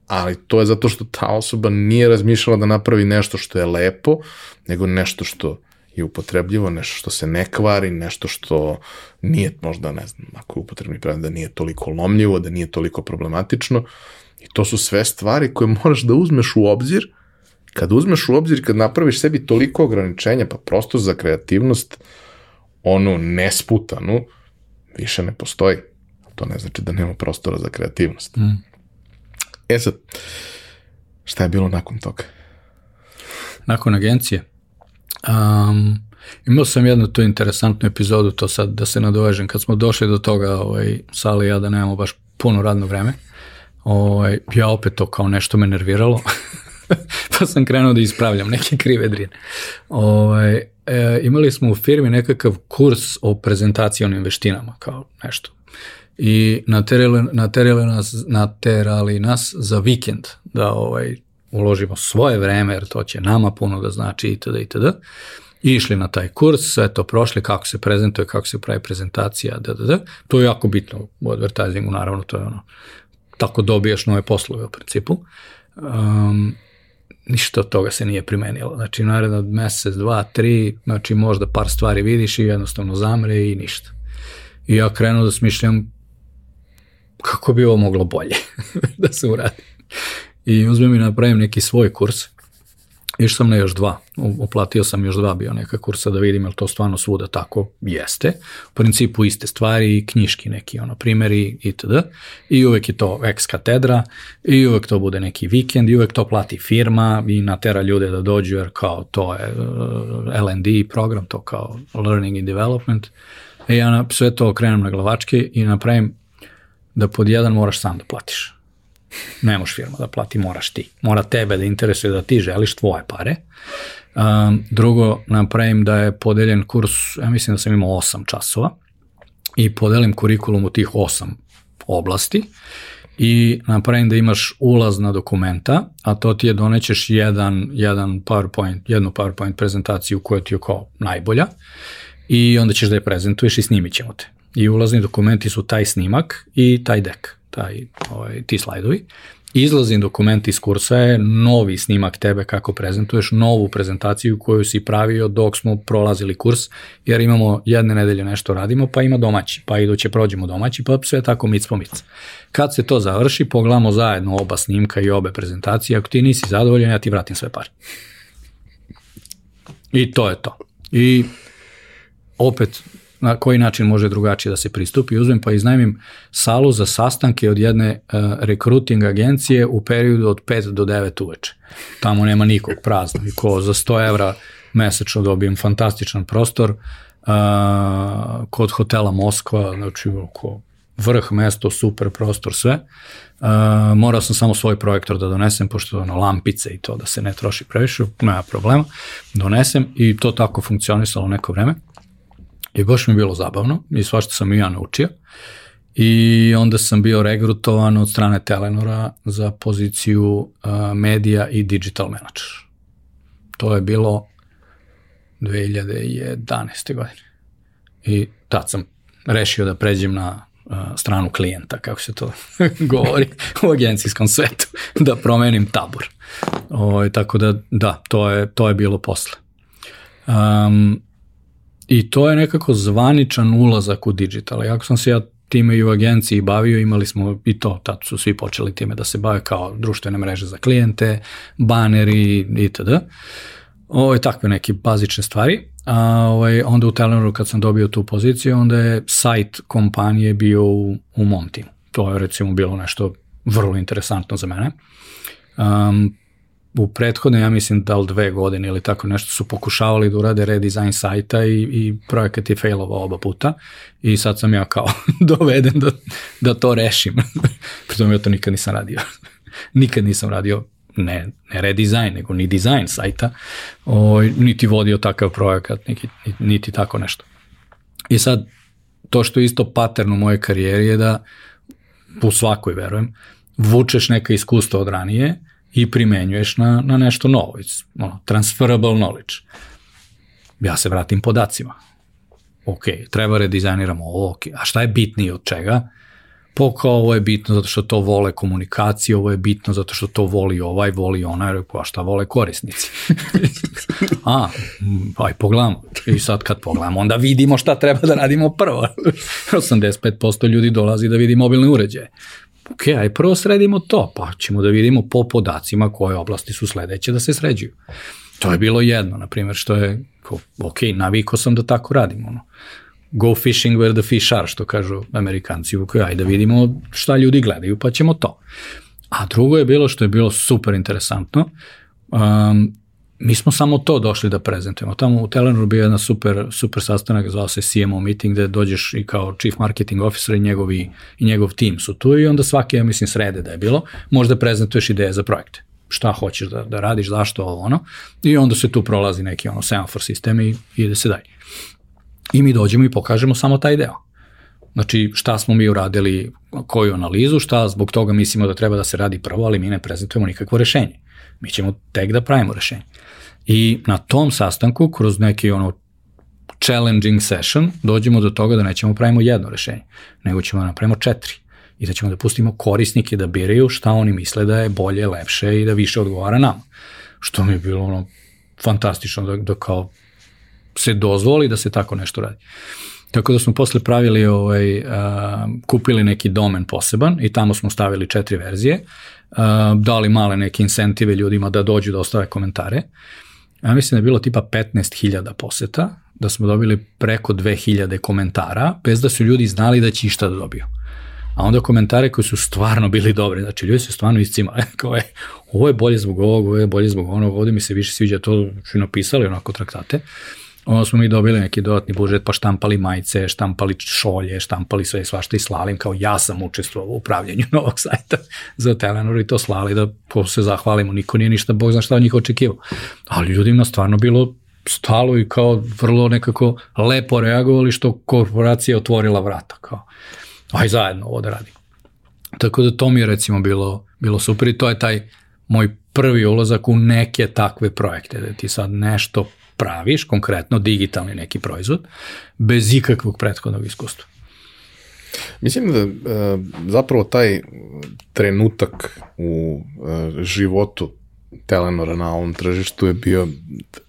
Ali to je zato što ta osoba nije razmišljala da napravi nešto što je lepo, nego nešto što je upotrebljivo, nešto što se ne kvari, nešto što nije možda, ne znam, ako je upotrebni predmet, da nije toliko lomljivo, da nije toliko problematično. I to su sve stvari koje moraš da uzmeš u obzir. Kad uzmeš u obzir, kad napraviš sebi toliko ograničenja, pa prosto za kreativnost, onu nesputanu, više ne postoji. To ne znači da nema prostora za kreativnost. Mm. E sad, šta je bilo nakon toga? Nakon agencije? Um, imao sam jednu tu interesantnu epizodu, to sad da se nadovežem, kad smo došli do toga, ovaj, Sali ja da nemamo baš puno radno vreme, ovaj, ja opet to kao nešto me nerviralo, pa sam krenuo da ispravljam neke krive drine. Ovaj, e, imali smo u firmi nekakav kurs o prezentacijonim veštinama, kao nešto. I naterali, naterali, nas, naterali nas za vikend da ovaj, uložimo svoje vreme, jer to će nama puno da znači itd. itd. I išli na taj kurs, sve to prošli, kako se prezentuje, kako se pravi prezentacija, da, da, da. To je jako bitno u advertisingu, naravno, to je ono, tako dobijaš nove poslove u principu. Um, ništa od toga se nije primenilo. Znači, naredno mesec, dva, tri, znači možda par stvari vidiš i jednostavno zamre i ništa. I ja krenuo da smišljam kako bi ovo moglo bolje da se uradi i uzmem i napravim neki svoj kurs. Išao sam na još dva, oplatio sam još dva bio neka kursa da vidim je li to stvarno svuda tako jeste. U principu iste stvari, knjiški neki ono primeri itd. I uvek je to ex katedra i uvek to bude neki vikend i uvek to plati firma i natera ljude da dođu jer kao to je uh, L&D program, to kao learning and development. I ja sve to okrenem na glavačke i napravim da pod jedan moraš sam da platiš Ne možeš firma da plati, moraš ti. Mora tebe da interesuje da ti želiš tvoje pare. Um, drugo, napravim da je podeljen kurs, ja mislim da sam imao 8 časova i podelim kurikulum u tih 8 oblasti i napravim da imaš ulaz na dokumenta, a to ti je donećeš jedan, jedan PowerPoint, jednu PowerPoint prezentaciju koja ti je kao najbolja i onda ćeš da je prezentuješ i snimit ćemo te. I ulazni dokumenti su taj snimak i taj dek taj, ovaj, ti slajdovi. Izlazni dokument iz kursa je novi snimak tebe kako prezentuješ, novu prezentaciju koju si pravio dok smo prolazili kurs, jer imamo jedne nedelje nešto radimo, pa ima domaći, pa iduće prođemo domaći, pa sve tako mic po mic. Kad se to završi, pogledamo zajedno oba snimka i obe prezentacije, ako ti nisi zadovoljan, ja ti vratim sve pare. I to je to. I opet na koji način može drugačije da se pristupi. Uzmem pa iznajmim salu za sastanke od jedne uh, recruiting agencije u periodu od 5 do 9 uveče. Tamo nema nikog prazno i ko za 100 evra mesečno dobijem fantastičan prostor uh, kod hotela Moskva, znači oko vrh mesto, super prostor, sve. Uh, morao sam samo svoj projektor da donesem, pošto ono, lampice i to da se ne troši previše, nema problema, donesem i to tako funkcionisalo neko vreme. I baš mi je bilo zabavno i svašta sam i ja naučio. I onda sam bio regrutovan od strane Telenora za poziciju uh, medija i digital manager. To je bilo 2011. godine. I tad sam rešio da pređem na uh, stranu klijenta, kako se to govori u agencijskom svetu, da promenim tabor. O, ovaj, tako da, da, to je, to je bilo posle. Um, I to je nekako zvaničan ulazak u digital. Jako sam se ja time i u agenciji bavio, imali smo i to, tad su svi počeli time da se bave kao društvene mreže za klijente, baneri itd. Ovo je takve neke bazične stvari. A ovaj, onda u Telenoru kad sam dobio tu poziciju, onda je sajt kompanije bio u, u mom timu. To je recimo bilo nešto vrlo interesantno za mene. Um, u prethodne, ja mislim da li dve godine ili tako nešto su pokušavali da urade redizajn sajta i, i projekat je failovao oba puta i sad sam ja kao doveden da, da to rešim. Pritom ja to nikad nisam radio. nikad nisam radio ne, ne redizajn, nego ni dizajn sajta, o, niti vodio takav projekat, niti, niti tako nešto. I sad, to što je isto pattern u mojoj karijeri je da, u svakoj verujem, vučeš neka iskustva od ranije i primenjuješ na, na nešto novo. It's, ono, transferable knowledge. Ja se vratim podacima. Ok, treba redizajniramo ovo, ok. A šta je bitnije od čega? Po kao ovo je bitno zato što to vole komunikacije, ovo je bitno zato što to voli ovaj, voli onaj, a šta vole korisnici? a, aj pogledamo. I sad kad pogledamo, onda vidimo šta treba da radimo prvo. 85% ljudi dolazi da vidi mobilne uređaje ok, aj prvo sredimo to, pa ćemo da vidimo po podacima koje oblasti su sledeće da se sređuju. To je bilo jedno, na primjer, što je, ok, naviko sam da tako radim, ono. Go fishing where the fish are, što kažu amerikanci, ok, ajde da vidimo šta ljudi gledaju, pa ćemo to. A drugo je bilo što je bilo super interesantno, um, mi smo samo to došli da prezentujemo. Tamo u Telenoru bio jedan super, super sastanak, zvao se CMO meeting, gde dođeš i kao chief marketing officer i, njegovi, i njegov tim su tu i onda svake, ja mislim, srede da je bilo, možda prezentuješ ideje za projekte. Šta hoćeš da, da radiš, zašto ovo, ono. I onda se tu prolazi neki ono semafor sistem i ide se dalje. I mi dođemo i pokažemo samo taj deo. Znači, šta smo mi uradili, koju analizu, šta zbog toga mislimo da treba da se radi prvo, ali mi ne prezentujemo nikakvo rešenje. Mi ćemo tek da pravimo rešenje. I na tom sastanku, kroz neki ono challenging session, dođemo do toga da nećemo pravimo jedno rešenje, nego ćemo da napravimo četiri i da ćemo da pustimo korisnike da biraju šta oni misle da je bolje, lepše i da više odgovara nama. Što mi je bilo ono fantastično da, da kao se dozvoli da se tako nešto radi. Tako da smo posle pravili, ovaj, a, kupili neki domen poseban i tamo smo stavili četiri verzije, a, dali male neke incentive ljudima da dođu da ostave komentare ja mislim da je bilo tipa 15.000 poseta, da smo dobili preko 2000 komentara, bez da su ljudi znali da će išta da dobiju. A onda komentare koji su stvarno bili dobri, znači ljudi su stvarno iscimali, kao je, ovo je bolje zbog ovog, ovo je bolje zbog onog, ovde mi se više sviđa to, što napisali onako traktate. Onda smo mi dobili neki dodatni budžet, pa štampali majice, štampali šolje, štampali sve svašta i slali im kao ja sam učestvovao u upravljanju novog sajta za Telenor i to slali da se zahvalimo, niko nije ništa, Bog zna šta od njih očekivao. Ali ljudima stvarno bilo stalo i kao vrlo nekako lepo reagovali što korporacija otvorila vrata, kao aj zajedno ovo da radimo. Tako da to mi je recimo bilo, bilo super i to je taj moj prvi ulazak u neke takve projekte, da ti sad nešto praviš, konkretno digitalni neki proizvod, bez ikakvog prethodnog iskustva. Mislim da e, zapravo taj trenutak u e, životu Telenora na ovom tržištu je bio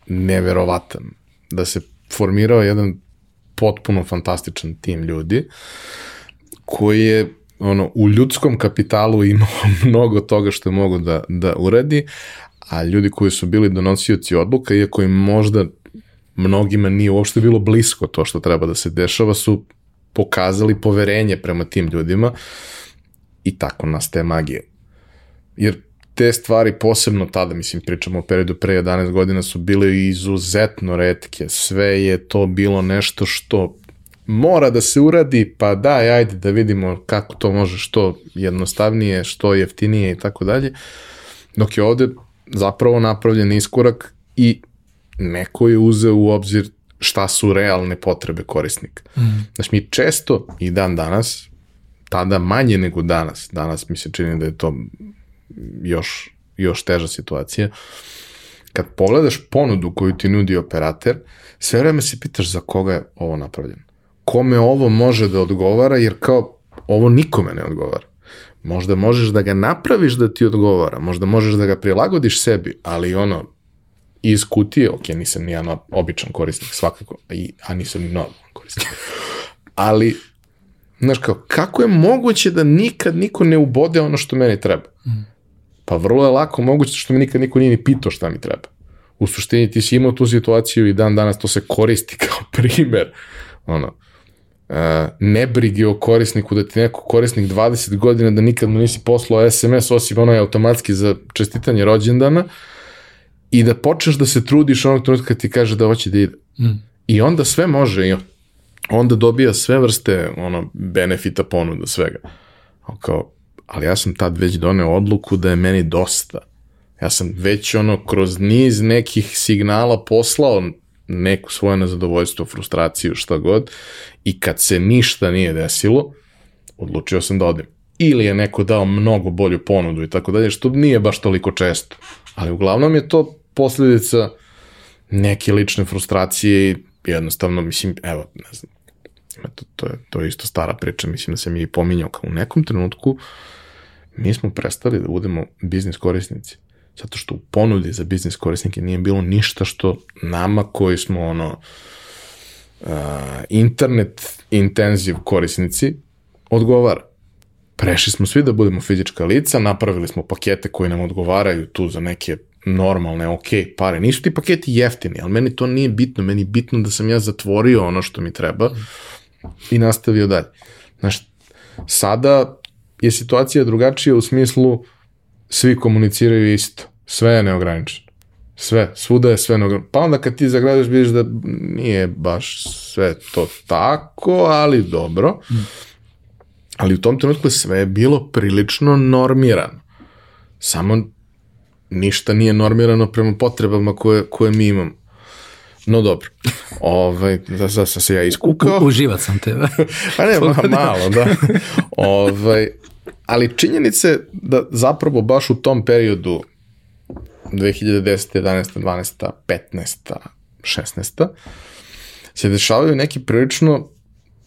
neverovatan. Da se formirao jedan potpuno fantastičan tim ljudi koji je ono, u ljudskom kapitalu imao mnogo toga što je mogo da, da uradi, a ljudi koji su bili donosioci odluka, iako im možda mnogima nije uopšte bilo blisko to što treba da se dešava, su pokazali poverenje prema tim ljudima i tako nastaje magija. Jer te stvari posebno tada, mislim, pričamo o periodu pre 11 godina, su bile izuzetno redke. Sve je to bilo nešto što mora da se uradi, pa daj, ajde da vidimo kako to može što jednostavnije, što jeftinije i tako dalje. Dok je ovde zapravo napravljen iskorak i neko je uzeo u obzir šta su realne potrebe korisnika. Mm. Znači mi često i dan danas, tada manje nego danas, danas mi se čini da je to još, još teža situacija, kad pogledaš ponudu koju ti nudi operater, sve vreme se pitaš za koga je ovo napravljeno. kome ovo može da odgovara, jer kao ovo nikome ne odgovara. Možda možeš da ga napraviš da ti odgovara, možda možeš da ga prilagodiš sebi, ali ono, iz kutije, ok, nisam ni ja običan korisnik svakako, a nisam ni normalan korisnik. Ali, znaš kao, kako je moguće da nikad niko ne ubode ono što meni treba? Pa vrlo je lako moguće što mi nikad niko nije ni pitao šta mi treba. U suštini ti si imao tu situaciju i dan danas to se koristi kao primer. Ono, nebrige o korisniku, da ti neko korisnik 20 godina da nikad mu nisi poslao SMS osim onaj automatski za čestitanje rođendana i da počneš da se trudiš onog trenutka kad ti kaže da hoće da ide. Mm. I onda sve može i onda dobija sve vrste ono, benefita ponuda svega. Kao, ali ja sam tad već doneo odluku da je meni dosta. Ja sam već ono kroz niz nekih signala poslao neku svoje nezadovoljstvo, frustraciju, šta god, i kad se ništa nije desilo, odlučio sam da odem. Ili je neko dao mnogo bolju ponudu i tako dalje, što nije baš toliko često. Ali uglavnom je to posledica neke lične frustracije i jednostavno, mislim, evo, ne znam, to, to, je, to je isto stara priča, mislim da sam i pominjao kao u nekom trenutku mi smo prestali da budemo biznis korisnici zato što u ponudi za biznis korisnike nije bilo ništa što nama koji smo ono uh, internet intenziv korisnici odgovara. Prešli smo svi da budemo fizička lica, napravili smo pakete koji nam odgovaraju tu za neke normalne, ok, pare. Nisu ti paketi jeftini, ali meni to nije bitno. Meni je bitno da sam ja zatvorio ono što mi treba i nastavio dalje. Znaš, sada je situacija drugačija u smislu svi komuniciraju isto. Sve je neograničeno. Sve, svuda je sve neograničeno. Pa onda kad ti zagradiš vidiš da nije baš sve to tako, ali dobro. Ali u tom trenutku sve je bilo prilično normirano. Samo ništa nije normirano prema potrebama koje, koje mi imamo. No dobro, ovaj, da, da sam se ja iskukao. U, uživat sam tebe. pa ne, ma, malo, da. ovaj, ali činjenice da zapravo baš u tom periodu 2010. 11. 12. 15. 16. se dešavaju neki prilično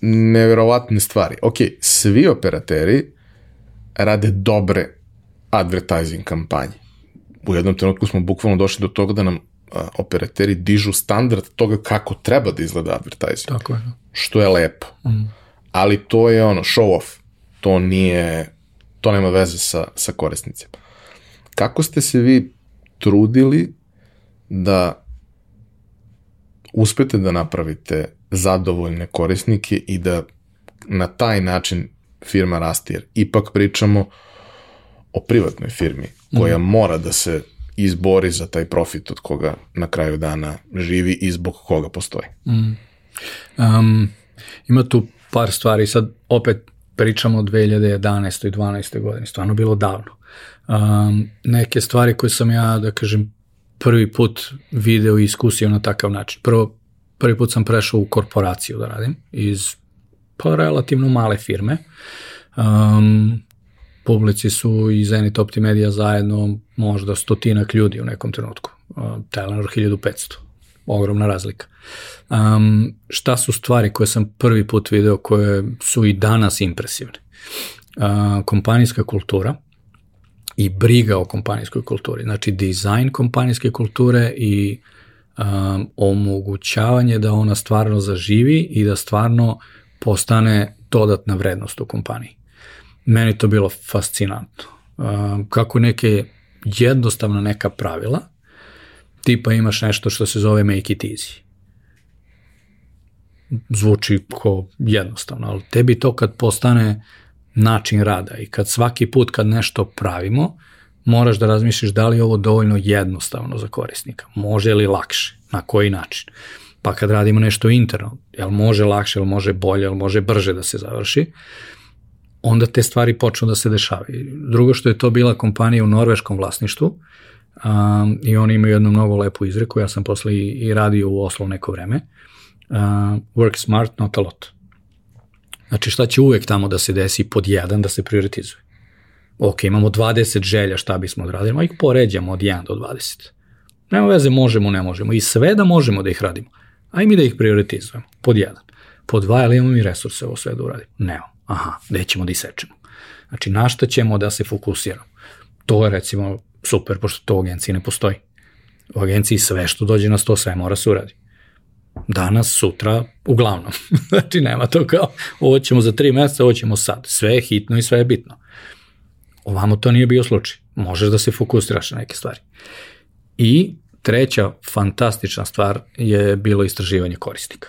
neverovatne stvari. Ok, svi operateri rade dobre advertising kampanje. U jednom trenutku smo bukvalno došli do toga da nam a, operateri dižu standard toga kako treba da izgleda advertising. Tako je. Što je lepo. Mm. Ali to je ono, show off. To nije, to nema veze sa, sa korisnicima. Kako ste se vi trudili da uspete da napravite zadovoljne korisnike i da na taj način firma raste, jer ipak pričamo o privatnoj firmi koja mm. mora da se izbori za taj profit od koga na kraju dana živi i zbog koga postoji. Mm. Um, ima tu par stvari, sad opet pričamo o 2011. i 12. godini, stvarno bilo davno. Um, neke stvari koje sam ja, da kažem, prvi put video i iskusio na takav način. Prvo, prvi put sam prešao u korporaciju da radim iz pa relativno male firme. Um, publici su i Zenit Optimedia zajedno možda stotinak ljudi u nekom trenutku. Uh, Telenor 1500. Ogromna razlika. Um, šta su stvari koje sam prvi put video koje su i danas impresivne? Uh, kompanijska kultura i briga o kompanijskoj kulturi. Znači, dizajn kompanijske kulture i um, omogućavanje da ona stvarno zaživi i da stvarno postane dodatna vrednost u kompaniji. Meni to bilo fascinantno. Um, kako neke jednostavna neka pravila, tipa imaš nešto što se zove make it easy. Zvuči ko jednostavno, ali tebi to kad postane način rada i kad svaki put kad nešto pravimo, moraš da razmišljaš da li je ovo dovoljno jednostavno za korisnika, može li lakše, na koji način. Pa kad radimo nešto interno, jel može lakše, jel može bolje, jel može brže da se završi, onda te stvari počnu da se dešavaju. Drugo što je to bila kompanija u norveškom vlasništvu um, i oni imaju jednu mnogo lepu izreku, ja sam posle i, i radio u Oslo neko vreme, uh, work smart, not a lot. Znači šta će uvek tamo da se desi pod jedan da se prioritizuje. Ok, imamo 20 želja šta bismo odradili, a ih poređamo od 1 do 20. Nema veze, možemo, ne možemo. I sve da možemo da ih radimo. A i mi da ih prioritizujemo, pod jedan. Pod dva, ali imamo mi resurse ovo sve da uradimo? Nemo. Aha, gde ćemo da isečemo? Znači, na šta ćemo da se fokusiramo? To je recimo super, pošto to u agenciji ne postoji. U agenciji sve što dođe na sto, sve mora se uradi. Danas, sutra, uglavnom. znači, nema to kao, ovo ćemo za tri meseca, ovo ćemo sad. Sve je hitno i sve je bitno. Ovamo to nije bio slučaj. Možeš da se fokusiraš na neke stvari. I treća fantastična stvar je bilo istraživanje korisnika.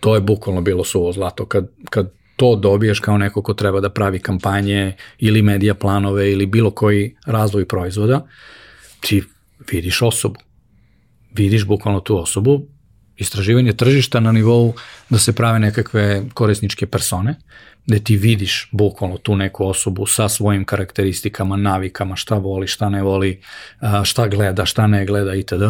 To je bukvalno bilo suvo zlato. Kad, kad to dobiješ kao neko ko treba da pravi kampanje ili medija planove ili bilo koji razvoj proizvoda, ti vidiš osobu. Vidiš bukvalno tu osobu, istraživanje tržišta na nivou da se prave nekakve korisničke persone, gde ti vidiš bukvalno tu neku osobu sa svojim karakteristikama, navikama, šta voli, šta ne voli, šta gleda, šta ne gleda itd.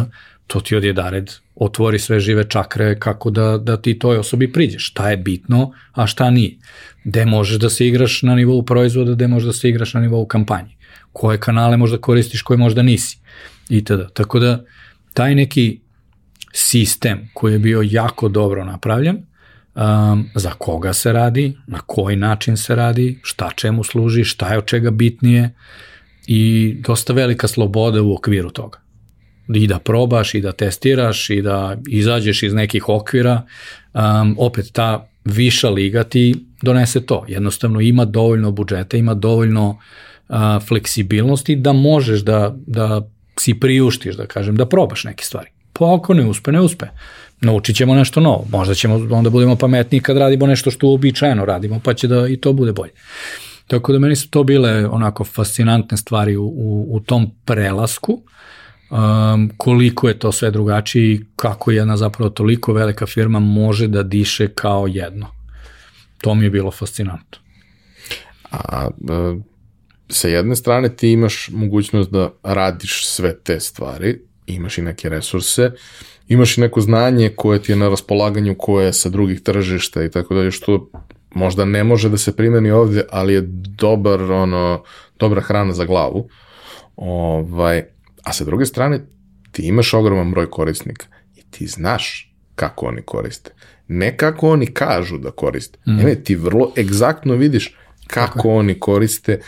To ti odjedared otvori sve žive čakre kako da, da ti toj osobi priđeš. Šta je bitno, a šta nije. Gde možeš da se igraš na nivou proizvoda, gde možeš da se igraš na nivou kampanje. Koje kanale možda koristiš, koje možda nisi. Itd. Tako da taj neki sistem koji je bio jako dobro napravljen, um, za koga se radi, na koji način se radi, šta čemu služi, šta je od čega bitnije i dosta velika sloboda u okviru toga. I da probaš, i da testiraš, i da izađeš iz nekih okvira, um, opet ta viša liga ti donese to. Jednostavno ima dovoljno budžeta, ima dovoljno uh, fleksibilnosti da možeš da, da si priuštiš, da kažem, da probaš neke stvari. Pa ako ne uspe, ne uspe. Naučit ćemo nešto novo. Možda ćemo onda budemo pametniji kad radimo nešto što uobičajeno radimo, pa će da i to bude bolje. Tako da meni su to bile onako fascinantne stvari u, u, u tom prelasku, um, koliko je to sve drugačije i kako jedna zapravo toliko velika firma može da diše kao jedno. To mi je bilo fascinantno. A, sa jedne strane ti imaš mogućnost da radiš sve te stvari, imaš i neke resurse, imaš i neko znanje koje ti je na raspolaganju, koje je sa drugih tržišta i tako dalje, što možda ne može da se primeni ovde, ali je dobar, ono, dobra hrana za glavu. Ovaj, a sa druge strane, ti imaš ogroman broj korisnika i ti znaš kako oni koriste. Ne kako oni kažu da koriste. Mm. Ne, ti vrlo egzaktno vidiš kako okay. oni koriste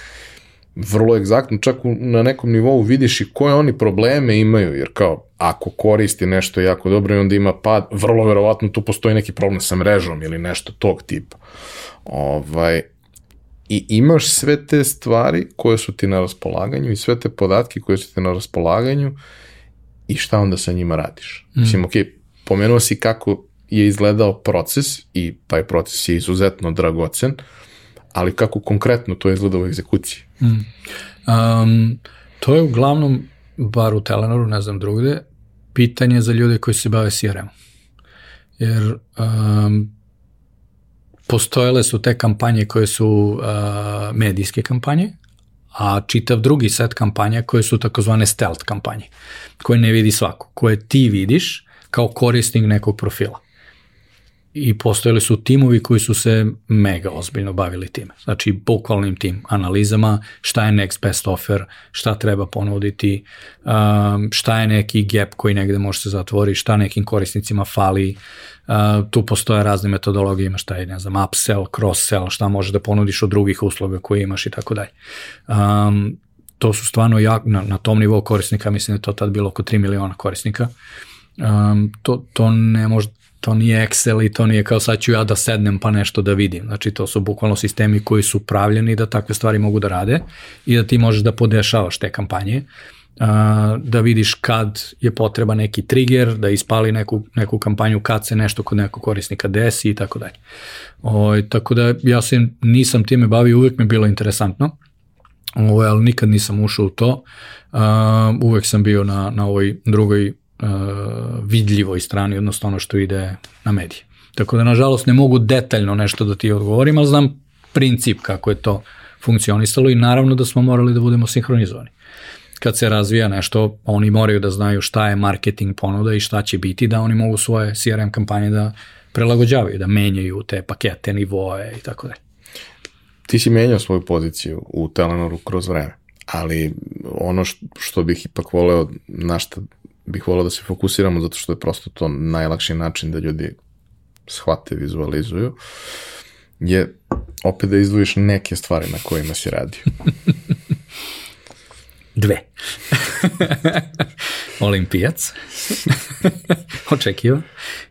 vrlo egzaktno, čak na nekom nivou vidiš i koje oni probleme imaju, jer kao ako koristi nešto jako dobro i onda ima pad, vrlo verovatno tu postoji neki problem sa mrežom ili nešto tog tipa. Ovaj, I imaš sve te stvari koje su ti na raspolaganju i sve te podatke koje su ti na raspolaganju i šta onda sa njima radiš. Mm. Mislim, ok, pomenuo si kako je izgledao proces i taj proces je izuzetno dragocen, ali kako konkretno to izgleda u egzekuciji? Mm. Um, to je uglavnom, bar u Telenoru, ne znam drugde, pitanje za ljude koji se bave CRM. Jer um, postojale su te kampanje koje su uh, medijske kampanje, a čitav drugi set kampanja koje su takozvane stealth kampanje, koje ne vidi svako, koje ti vidiš kao korisnik nekog profila i postojali su timovi koji su se mega ozbiljno bavili time. Znači, bukvalnim tim analizama, šta je next best offer, šta treba ponuditi, um, šta je neki gap koji negde može se zatvori, šta nekim korisnicima fali, uh, tu postoje razne metodologije, imaš šta je, ne znam, upsell, cross-sell, šta možeš da ponudiš od drugih usluga koje imaš i tako dalje. Um, to su stvarno jak, na, na tom nivou korisnika, mislim da je to tad bilo oko 3 miliona korisnika, um, to, to ne može to nije Excel i to nije kao sad ću ja da sednem pa nešto da vidim. Znači to su bukvalno sistemi koji su pravljeni da takve stvari mogu da rade i da ti možeš da podešavaš te kampanje, da vidiš kad je potreba neki trigger, da ispali neku, neku kampanju kad se nešto kod nekog korisnika desi i tako dalje. O, tako da ja se nisam time bavio, uvek mi je bilo interesantno, o, ali nikad nisam ušao u to. Uh, uvek sam bio na, na ovoj drugoj uh, vidljivoj strani, odnosno ono što ide na medije. Tako da, nažalost, ne mogu detaljno nešto da ti odgovorim, ali znam princip kako je to funkcionisalo i naravno da smo morali da budemo sinhronizovani. Kad se razvija nešto, oni moraju da znaju šta je marketing ponuda i šta će biti, da oni mogu svoje CRM kampanje da prelagođavaju, da menjaju te pakete, nivoe i tako dalje. Ti si menjao svoju poziciju u Telenoru kroz vreme, ali ono što bih ipak voleo, na šta bih volao da se fokusiramo zato što je prosto to najlakši način da ljudi shvate, vizualizuju, je opet da izdvojiš neke stvari na kojima si radio. Dve. Olimpijac. Očekiva.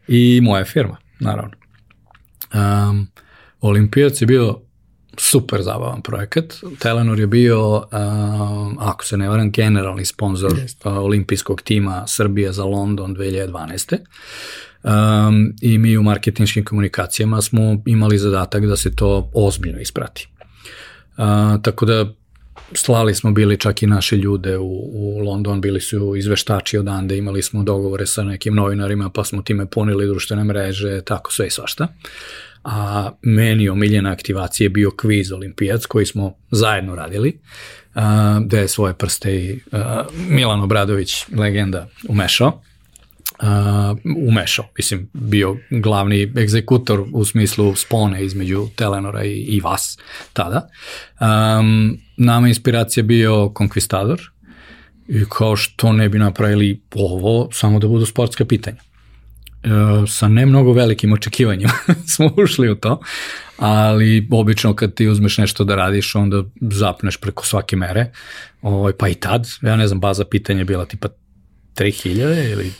I moja firma, naravno. Um, Olimpijac je bio super zabavan projekat. Telenor je bio, um, ako se ne varam, generalni sponsor uh, olimpijskog tima Srbije za London 2012. Um, I mi u marketinškim komunikacijama smo imali zadatak da se to ozbiljno isprati. Uh, tako da slali smo bili čak i naše ljude u, u London, bili su izveštači odande, imali smo dogovore sa nekim novinarima, pa smo time punili društvene mreže, tako sve i svašta. A meni omiljena aktivacija je bio kviz olimpijac koji smo zajedno radili, a, gde je svoje prste i a, Milan Obradović, legenda, umešao uh, umešao, mislim, bio glavni egzekutor u smislu spone između Telenora i, i vas tada. Um, nama inspiracija bio Conquistador i kao što ne bi napravili ovo samo da budu sportska pitanja. Uh, sa ne mnogo velikim očekivanjima smo ušli u to, ali obično kad ti uzmeš nešto da radiš, onda zapneš preko svake mere, ovaj, pa i tad, ja ne znam, baza pitanja je bila tipa 3000 ili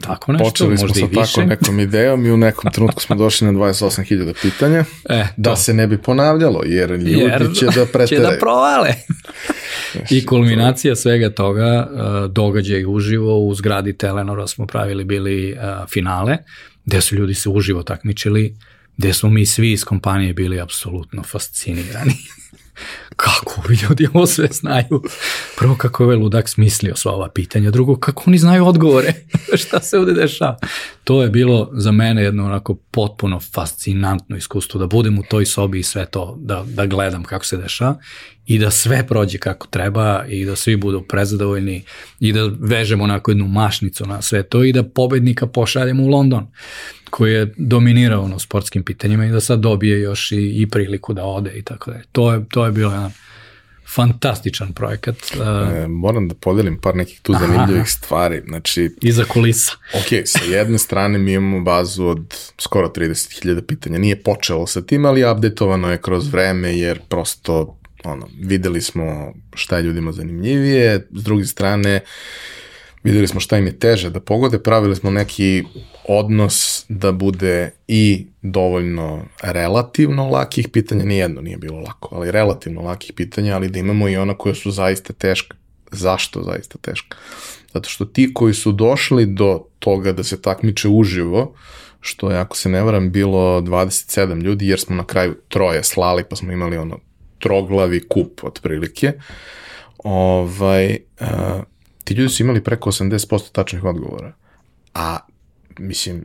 tako nešto, Počeli smo sa tako nekom idejom i u nekom trenutku smo došli na 28.000 pitanja, e, da se ne bi ponavljalo, jer ljudi Jer će da preteraju. će da provale. I kulminacija svega toga, uh, događaj uživo u zgradi Telenora smo pravili bili uh, finale, gde su ljudi se uživo takmičili, gde smo mi svi iz kompanije bili apsolutno fascinirani. kako ovi ljudi ovo sve znaju? Prvo, kako je ovaj ludak smislio sva ova pitanja, drugo, kako oni znaju odgovore, šta se ovde dešava. To je bilo za mene jedno onako potpuno fascinantno iskustvo, da budem u toj sobi i sve to, da, da gledam kako se dešava i da sve prođe kako treba i da svi budu prezadovoljni i da vežemo onako jednu mašnicu na sve to i da pobednika pošaljemo u London koji je dominirao na sportskim pitanjima i da sad dobije još i, i priliku da ode i tako da je. To je, to je bilo jedan fantastičan projekat. E, moram da podelim par nekih tu zanimljivih stvari. Znači, Iza kulisa. ok, sa jedne strane mi imamo bazu od skoro 30.000 pitanja. Nije počelo sa tim, ali updateovano je kroz vreme, jer prosto ono, videli smo šta je ljudima zanimljivije, s druge strane videli smo šta im je teže da pogode, pravili smo neki odnos da bude i dovoljno relativno lakih pitanja, nijedno nije bilo lako, ali relativno lakih pitanja, ali da imamo i ona koja su zaista teška. Zašto zaista teška? Zato što ti koji su došli do toga da se takmiče uživo, što je, ako se ne varam, bilo 27 ljudi, jer smo na kraju troje slali, pa smo imali ono troglavi kup otprilike, ovaj, a, ti ljudi su imali preko 80% tačnih odgovora. A, mislim,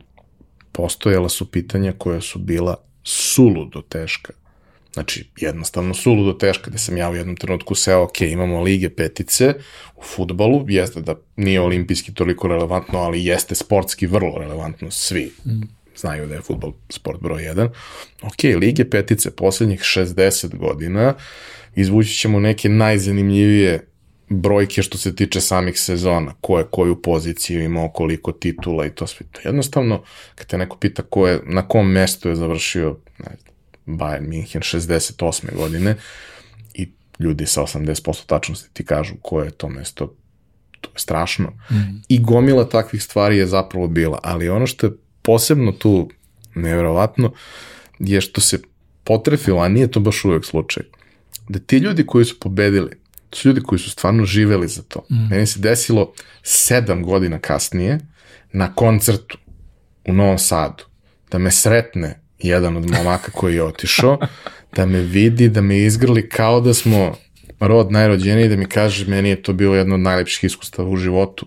postojala su pitanja koja su bila suludo teška. Znači, jednostavno suludo teška, da sam ja u jednom trenutku seo, ok, imamo lige petice u futbalu, jeste da nije olimpijski toliko relevantno, ali jeste sportski vrlo relevantno, svi mm. znaju da je futbol sport broj 1. Ok, lige petice poslednjih 60 godina, izvući ćemo neke najzanimljivije brojke što se tiče samih sezona, ko je koju poziciju imao, koliko titula i to sve. Jednostavno, kad te neko pita ko je, na kom mestu je završio ne znam, Bayern Minhen 68. godine i ljudi sa 80% tačnosti ti kažu koje je to mesto, to je strašno. Mm. I gomila takvih stvari je zapravo bila, ali ono što je posebno tu nevjerovatno je što se potrefilo, a nije to baš uvek slučaj, da ti ljudi koji su pobedili, to su ljudi koji su stvarno živeli za to. Mm. Meni se desilo sedam godina kasnije na koncertu u Novom Sadu da me sretne jedan od momaka koji je otišao, da me vidi, da me izgrli kao da smo rod najrođeniji, da mi kaže meni je to bilo jedno od najlepših iskustava u životu.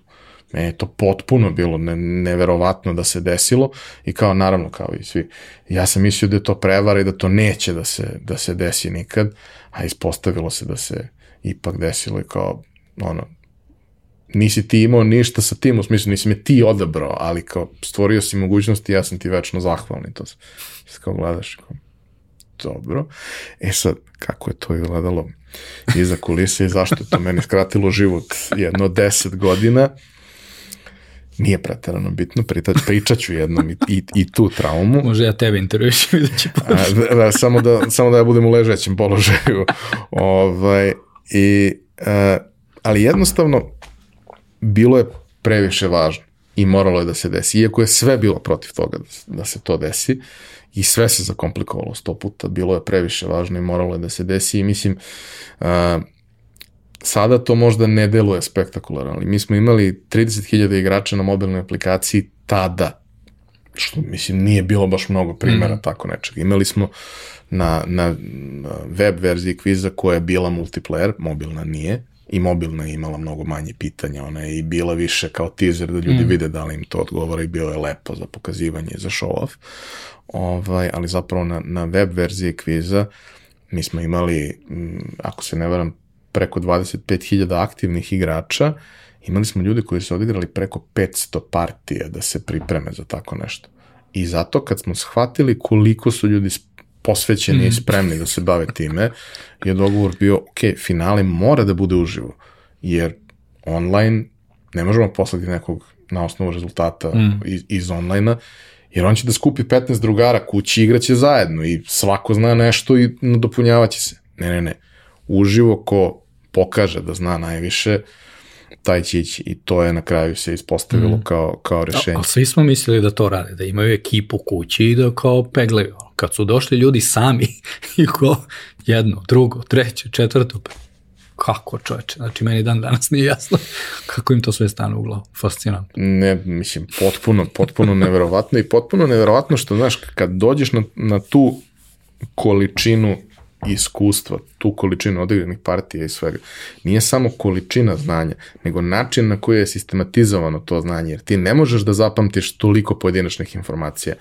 Meni je to potpuno bilo ne, neverovatno da se desilo i kao naravno kao i svi. Ja sam mislio da je to prevara i da to neće da se, da se desi nikad, a ispostavilo se da se ipak desilo i kao ono, nisi ti imao ništa sa tim, u smislu nisi me ti odabrao, ali kao stvorio si mogućnosti, ja sam ti večno zahvalni, to se kao gledaš, kao, dobro. E sad, kako je to izgledalo iza kulise i zašto je to meni skratilo život jedno deset godina, nije preterano bitno, pričat, pričat ću jednom i, i, i tu traumu. Može ja tebe intervjušim i da A, da, da, samo, da, samo da ja budem u ležećem položaju. ovaj, i, a, ali jednostavno, bilo je previše važno i moralo je da se desi. Iako je sve bilo protiv toga da, da se to desi i sve se zakomplikovalo sto puta, bilo je previše važno i moralo je da se desi i mislim, a, sada to možda ne deluje spektakularno, ali mi smo imali 30.000 igrača na mobilnoj aplikaciji tada, što mislim nije bilo baš mnogo primjera mm. tako nečega. Imali smo na, na, web verziji kviza koja je bila multiplayer, mobilna nije, i mobilna je imala mnogo manje pitanja, ona je i bila više kao teaser da ljudi mm. vide da li im to odgovara i bilo je lepo za pokazivanje za show off. Ovaj, ali zapravo na, na web verziji kviza mi smo imali, ako se ne varam, preko 25.000 aktivnih igrača, imali smo ljude koji su odigrali preko 500 partija da se pripreme za tako nešto. I zato kad smo shvatili koliko su ljudi posvećeni mm. i mhm. spremni da se bave time, je dogovor bio, ok, finale mora da bude uživo, jer online ne možemo poslati nekog na osnovu rezultata mm. iz, iz online-a, jer on će da skupi 15 drugara kući igraće zajedno i svako zna nešto i nadopunjavaće se. Ne, ne, ne. Uživo ko pokaže da zna najviše, taj će ići i to je na kraju se ispostavilo mm. kao, kao rešenje. A, a svi smo mislili da to rade, da imaju ekipu kući i da kao peglaju. Kad su došli ljudi sami i ko jedno, drugo, treće, četvrto, pa kako čoveče, znači meni dan danas nije jasno kako im to sve stane u glavu, fascinantno. Ne, mislim, potpuno, potpuno neverovatno i potpuno neverovatno što, znaš, kad dođeš na, na tu količinu iskustva, tu količinu odigranih partija i svega. Nije samo količina znanja, nego način na koji je sistematizovano to znanje, jer ti ne možeš da zapamtiš toliko pojedinačnih informacija,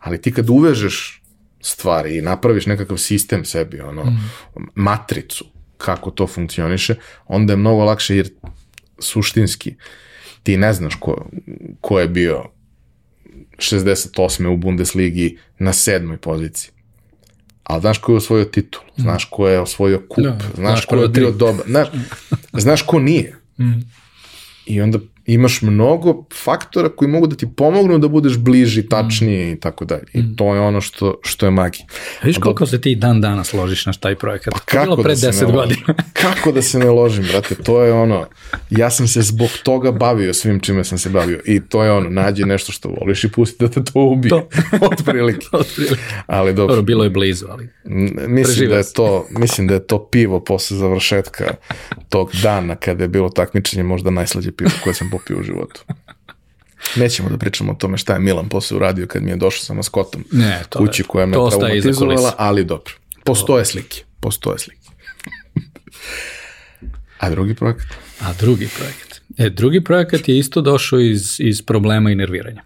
ali ti kad uvežeš stvari i napraviš nekakav sistem sebi, ono, mm. matricu, kako to funkcioniše, onda je mnogo lakše jer suštinski ti ne znaš ko, ko je bio 68. u Bundesligi na sedmoj poziciji ali znaš ko je osvojio titul, mm. znaš ko je osvojio kup, da, znaš, znaš ko je bio dobar, znaš, znaš ko nije. Mm. I onda imaš mnogo faktora koji mogu da ti pomognu da budeš bliži, mm. tačniji mm. i tako dalje. I mm. to je ono što, što je magija. A viš koliko se ti dan danas ložiš na taj projekat? Pa kako bilo pre da 10 godina? kako da se ne ložim, brate? To je ono, ja sam se zbog toga bavio svim čime sam se bavio. I to je ono, nađi nešto što voliš i pusti da te to ubije. To. Od prilike. Od prilike. Ali dobro. Dobro, bilo je blizu, ali mislim da je to, mislim da je to pivo posle završetka tog dana kada je bilo takmičenje možda najslađe pivo koje sam popio u životu. Nećemo da pričamo o tome šta je Milan posle uradio kad mi je došao sa maskotom ne, to kući koja je me traumatizovala, ali dobro. Postoje slike, postoje slike. A drugi projekat? A drugi projekat. E, drugi projekat je isto došao iz, iz problema i nerviranja.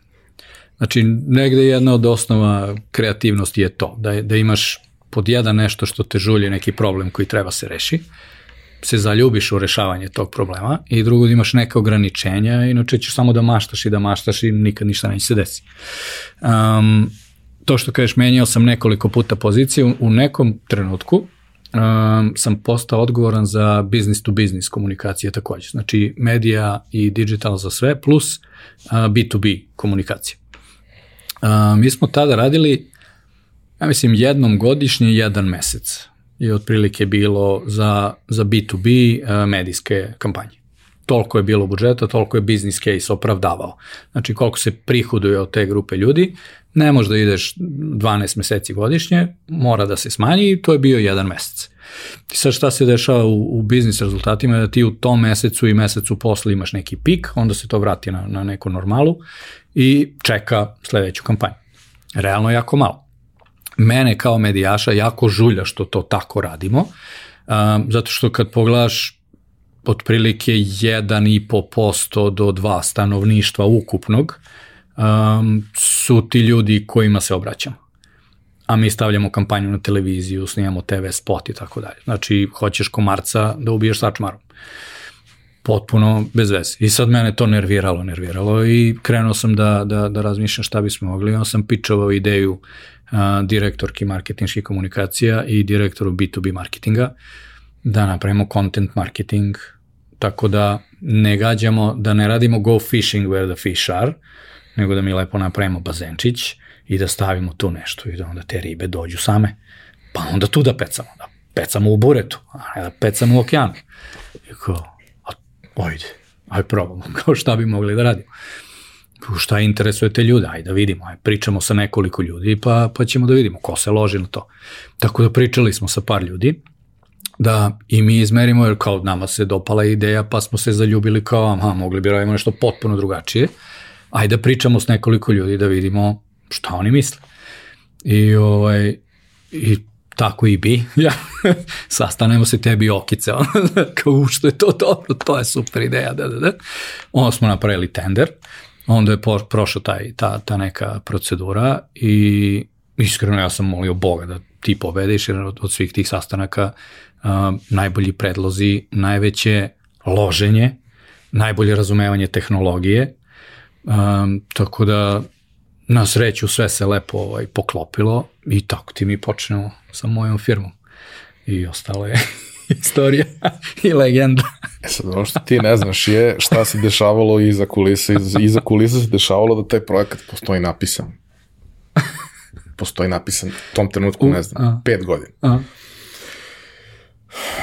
Znači, negde jedna od osnova kreativnosti je to, da, da imaš pod jedan nešto što te žulje, neki problem koji treba se reši, se zaljubiš u rešavanje tog problema i drugo da imaš neke ograničenja, inače ćeš samo da maštaš i da maštaš i nikad ništa neće se desi. Um, to što kažeš, menjao sam nekoliko puta poziciju, u nekom trenutku um, sam postao odgovoran za business to business komunikacije takođe. Znači medija i digital za sve plus uh, B2B komunikacije. Uh, mi smo tada radili, ja mislim, jednom godišnje jedan mesec je otprilike bilo za, za B2B uh, medijske kampanje. Toliko je bilo budžeta, toliko je business case opravdavao. Znači koliko se prihoduje od te grupe ljudi, ne može da ideš 12 meseci godišnje, mora da se smanji i to je bio jedan mesec. I sad šta se dešava u, u biznis rezultatima je da ti u tom mesecu i mesecu posle imaš neki pik, onda se to vrati na, na neku normalu i čeka sledeću kampanju. Realno jako malo mene kao medijaša jako žulja što to tako radimo, um, zato što kad pogledaš otprilike 1,5% do 2 stanovništva ukupnog um, su ti ljudi kojima se obraćamo. A mi stavljamo kampanju na televiziju, snimamo TV spot i tako dalje. Znači, hoćeš komarca da ubiješ sačmarom. Potpuno bez veze. I sad mene to nerviralo, nerviralo i krenuo sam da, da, da razmišljam šta bismo mogli. Ja sam pičovao ideju uh, a, direktorki marketinških komunikacija i direktoru B2B marketinga da napravimo content marketing tako da ne gađamo, da ne radimo go fishing where the fish are, nego da mi lepo napravimo bazenčić i da stavimo tu nešto i da onda te ribe dođu same. Pa onda tu da pecamo, da pecamo u buretu, a ne da pecamo u okeanu. I kao, a, ojde, aj probamo, kao šta bi mogli da radimo. Šta interesuje te ljude, ajde da vidimo, aj pričamo sa nekoliko ljudi pa, pa ćemo da vidimo ko se loži na to. Tako da pričali smo sa par ljudi, da i mi izmerimo, jer kao nama se dopala ideja, pa smo se zaljubili kao, aha, mogli bi radimo nešto potpuno drugačije. Ajde da pričamo s nekoliko ljudi da vidimo šta oni misle. I, ovaj, i tako i bi, ja, sastanemo se tebi okice, kao što je to dobro, to je super ideja, da, da, da. Onda smo napravili tender, onda je prošla taj, ta, ta neka procedura i iskreno ja sam molio Boga da ti pobediš, jer od, od svih tih sastanaka uh, najbolji predlozi, najveće loženje, najbolje razumevanje tehnologije, um, tako da na sreću sve se lepo ovaj, poklopilo i tako ti mi počnemo sa mojom firmom. I ostalo je istorija i legenda. E sad, ono što ti ne znaš je šta se dešavalo iza kulisa. Iza kulisa se dešavalo da taj projekat postoji napisan. Postoji napisan u tom trenutku, ne znam, a. pet godina. A.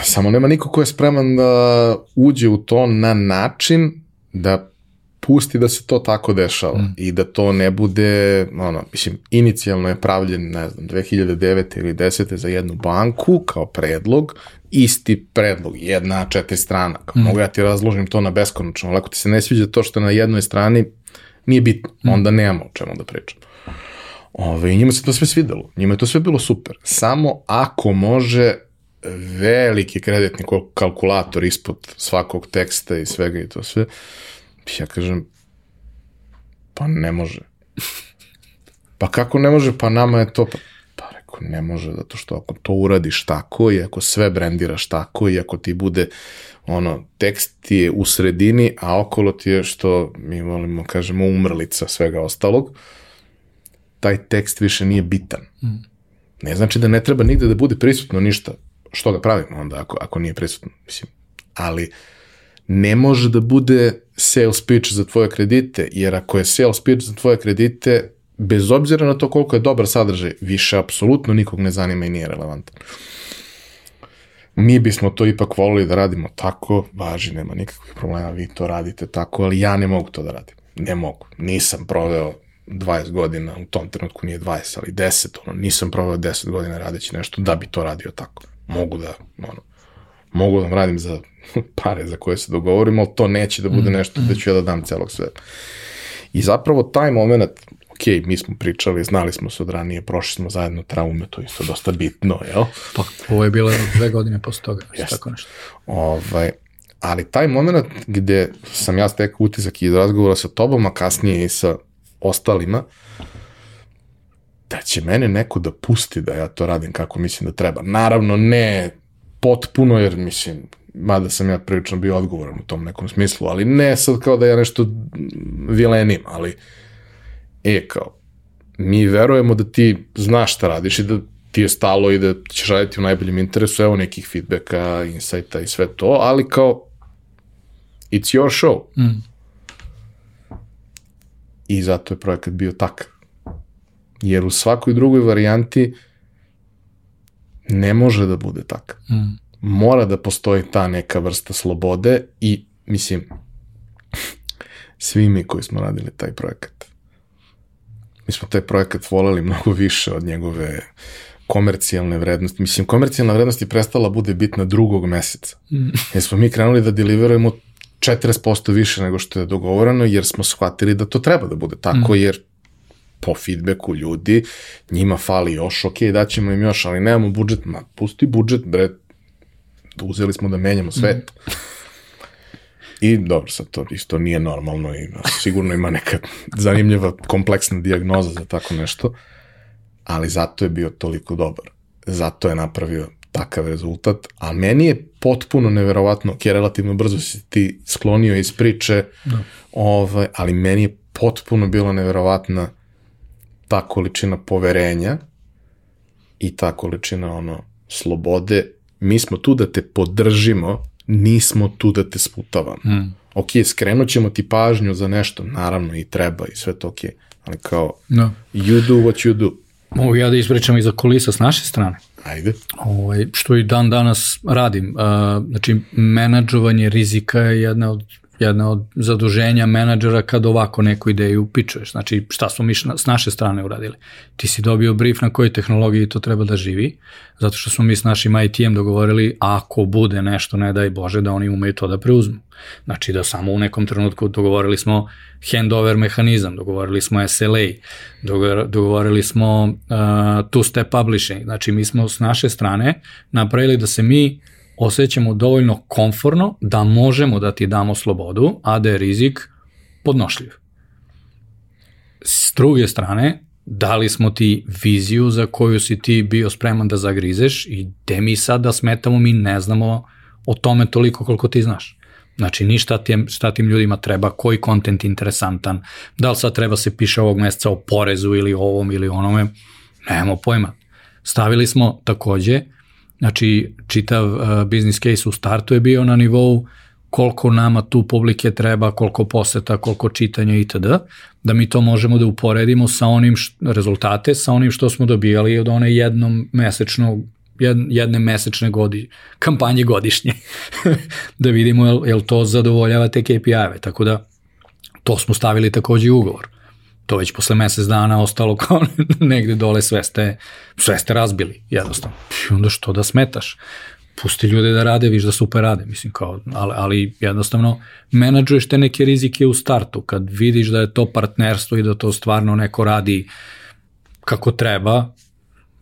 Samo nema niko ko je spreman da uđe u to na način da pusti da se to tako dešava mm. i da to ne bude, ono, mislim, inicijalno je pravljen, ne znam, 2009. ili 10. za jednu banku kao predlog, isti predlog, jedna, četiri strana. Kao, mm. Mogu ja ti razložim to na beskonačno, ali ako ti se ne sviđa to što je na jednoj strani, nije bitno, mm. onda nemamo o čemu da pričam. Ove, I njima se to sve svidelo, njima je to sve bilo super. Samo ako može veliki kreditni kalkulator ispod svakog teksta i svega i to sve, Ja kažem, pa ne može. Pa kako ne može? Pa nama je to... Pa, pa rekao, ne može, zato što ako to uradiš tako i ako sve brendiraš tako i ako ti bude ono, tekst ti je u sredini, a okolo ti je što mi volimo, kažemo, umrlica svega ostalog, taj tekst više nije bitan. Mm. Ne znači da ne treba nigde da bude prisutno ništa. Što ga pravimo onda ako, ako nije prisutno? Mislim, ali ne može da bude sales pitch za tvoje kredite, jer ako je sales pitch za tvoje kredite, bez obzira na to koliko je dobar sadržaj, više apsolutno nikog ne zanima i nije relevantan. Mi bismo to ipak volili da radimo tako, važi, nema nikakvih problema, vi to radite tako, ali ja ne mogu to da radim. Ne mogu. Nisam proveo 20 godina, u tom trenutku nije 20, ali 10, ono, nisam proveo 10 godina radeći nešto da bi to radio tako. Mogu da, ono, mogu da radim za pare za koje se dogovorimo, ali to neće da bude mm, nešto da ću ja da dam celog sveta. I zapravo taj moment, ok, mi smo pričali, znali smo se od ranije, prošli smo zajedno traume, to je isto dosta bitno, jel? Pa, ovo je bilo dve godine posle toga, yes. tako nešto. Ovaj, ali taj moment gde sam ja stekao utisak iz razgovora sa tobom, a kasnije i sa ostalima, da će mene neko da pusti da ja to radim kako mislim da treba. Naravno, ne potpuno, jer mislim, mada sam ja prilično bio odgovoran u tom nekom smislu, ali ne sad kao da ja nešto vilenim, ali e, kao, mi verujemo da ti znaš šta radiš i da ti je stalo i da ćeš raditi u najboljem interesu, evo nekih feedbacka, insajta i sve to, ali kao, it's your show. Mm. I zato je projekat bio takav. Jer u svakoj drugoj varijanti ne može da bude takav. Mm mora da postoji ta neka vrsta slobode i, mislim, svi mi koji smo radili taj projekat, mi smo taj projekat voleli mnogo više od njegove komercijalne vrednosti. Mislim, komercijalna vrednost je prestala bude bitna drugog meseca. Mm. Jer smo mi krenuli da deliverujemo 40% više nego što je dogovoreno, jer smo shvatili da to treba da bude tako, mm. jer po feedbacku ljudi, njima fali još, ok, daćemo im još, ali nemamo budžet, ma pusti budžet, bre, uzeli smo da menjamo svet. Mm. I dobro, sad to isto nije normalno i sigurno ima neka zanimljiva kompleksna diagnoza za tako nešto, ali zato je bio toliko dobar. Zato je napravio takav rezultat, a meni je potpuno neverovatno, ok, relativno brzo si ti sklonio iz priče, da. ovaj, ali meni je potpuno bila neverovatna ta količina poverenja i ta količina ono slobode mi smo tu da te podržimo nismo tu da te sputavamo. Mm. Ok, skrenut ćemo ti pažnju za nešto, naravno i treba i sve to ok, ali kao Da. you do what you do. Mogu ja da ispričam iza kulisa s naše strane. Ajde. Ovaj, što i dan danas radim. Znači, menadžovanje rizika je jedna od jedna od zaduženja menadžera kad ovako neku ideju pičuješ. Znači, šta smo mi s naše strane uradili? Ti si dobio brief na kojoj tehnologiji to treba da živi, zato što smo mi s našim IT-em dogovorili ako bude nešto, ne daj Bože, da oni umeju to da preuzmu. Znači da samo u nekom trenutku dogovorili smo handover mehanizam, dogovorili smo SLA, dogovor- dogovorili smo uh, two-step publishing. Znači mi smo s naše strane napravili da se mi osjećamo dovoljno komforno da možemo da ti damo slobodu, a da je rizik podnošljiv. S druge strane, dali smo ti viziju za koju si ti bio spreman da zagrizeš i gde mi sad da smetamo, mi ne znamo o tome toliko koliko ti znaš. Znači, ni šta tim, šta tim ljudima treba, koji kontent interesantan, da li sad treba se piše ovog meseca o porezu ili ovom ili onome, nemamo pojma. Stavili smo takođe, znači čitav uh, business case u startu je bio na nivou koliko nama tu publike treba, koliko poseta, koliko čitanja itd., da mi to možemo da uporedimo sa onim š, rezultate, sa onim što smo dobijali od one jednom mesečnog jed, jedne mesečne godi, kampanje godišnje, da vidimo jel, jel to zadovoljava te KPI-eve, tako da to smo stavili takođe u ugovor. To već posle mesec dana ostalo kao negde dole sve ste, sve ste razbili, jednostavno. I onda što da smetaš? Pusti ljude da rade, viš da super rade, mislim kao, ali, ali jednostavno menadžuješ te neke rizike u startu, kad vidiš da je to partnerstvo i da to stvarno neko radi kako treba,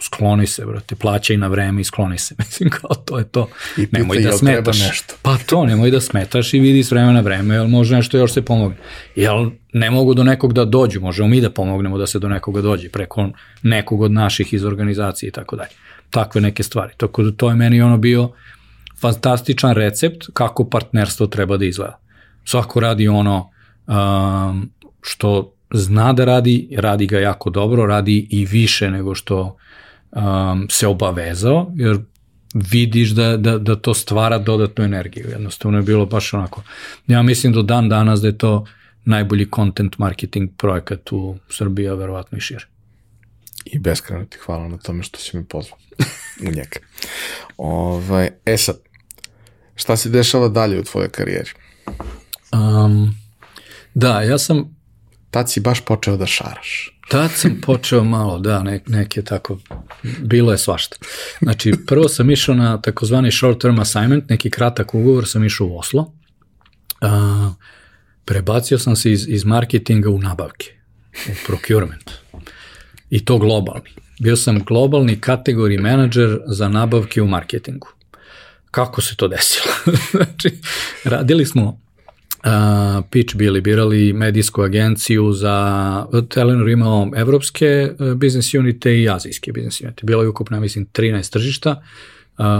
skloni se, brate, plaćaj na vreme i skloni se, mislim, kao to je to. I pita, nemoj da smetaš. nešto? Pa to, nemoj da smetaš i vidi s vremena na vreme, jel može nešto još se pomogne. Jel ne mogu do nekog da dođu, možemo mi da pomognemo da se do nekoga dođe, preko nekog od naših iz organizacije i tako dalje. Takve neke stvari. Tako da to je meni ono bio fantastičan recept kako partnerstvo treba da izgleda. Svako radi ono um, što zna da radi, radi ga jako dobro, radi i više nego što um, se obavezao, jer vidiš da, da, da to stvara dodatnu energiju. Jednostavno je bilo baš onako. Ja mislim do dan danas da je to najbolji content marketing projekat u Srbiji, a verovatno i šire. I beskreno ti hvala na tome što si me pozvao u njega. Ovaj, e sad, šta se dešava dalje u tvojoj karijeri? Um, da, ja sam Tad si baš počeo da šaraš. Tad sam počeo malo, da, ne, neke tako, bilo je svašta. Znači, prvo sam išao na takozvani short term assignment, neki kratak ugovor, sam išao u Oslo. Uh, prebacio sam se iz, iz marketinga u nabavke, u procurement. I to globalni. Bio sam globalni kategori menadžer za nabavke u marketingu. Kako se to desilo? znači, radili smo Uh, pitch bili birali medijsku agenciju za Telenor imao evropske uh, business unite i azijske business unite. Bilo je ukupno, mislim, 13 tržišta,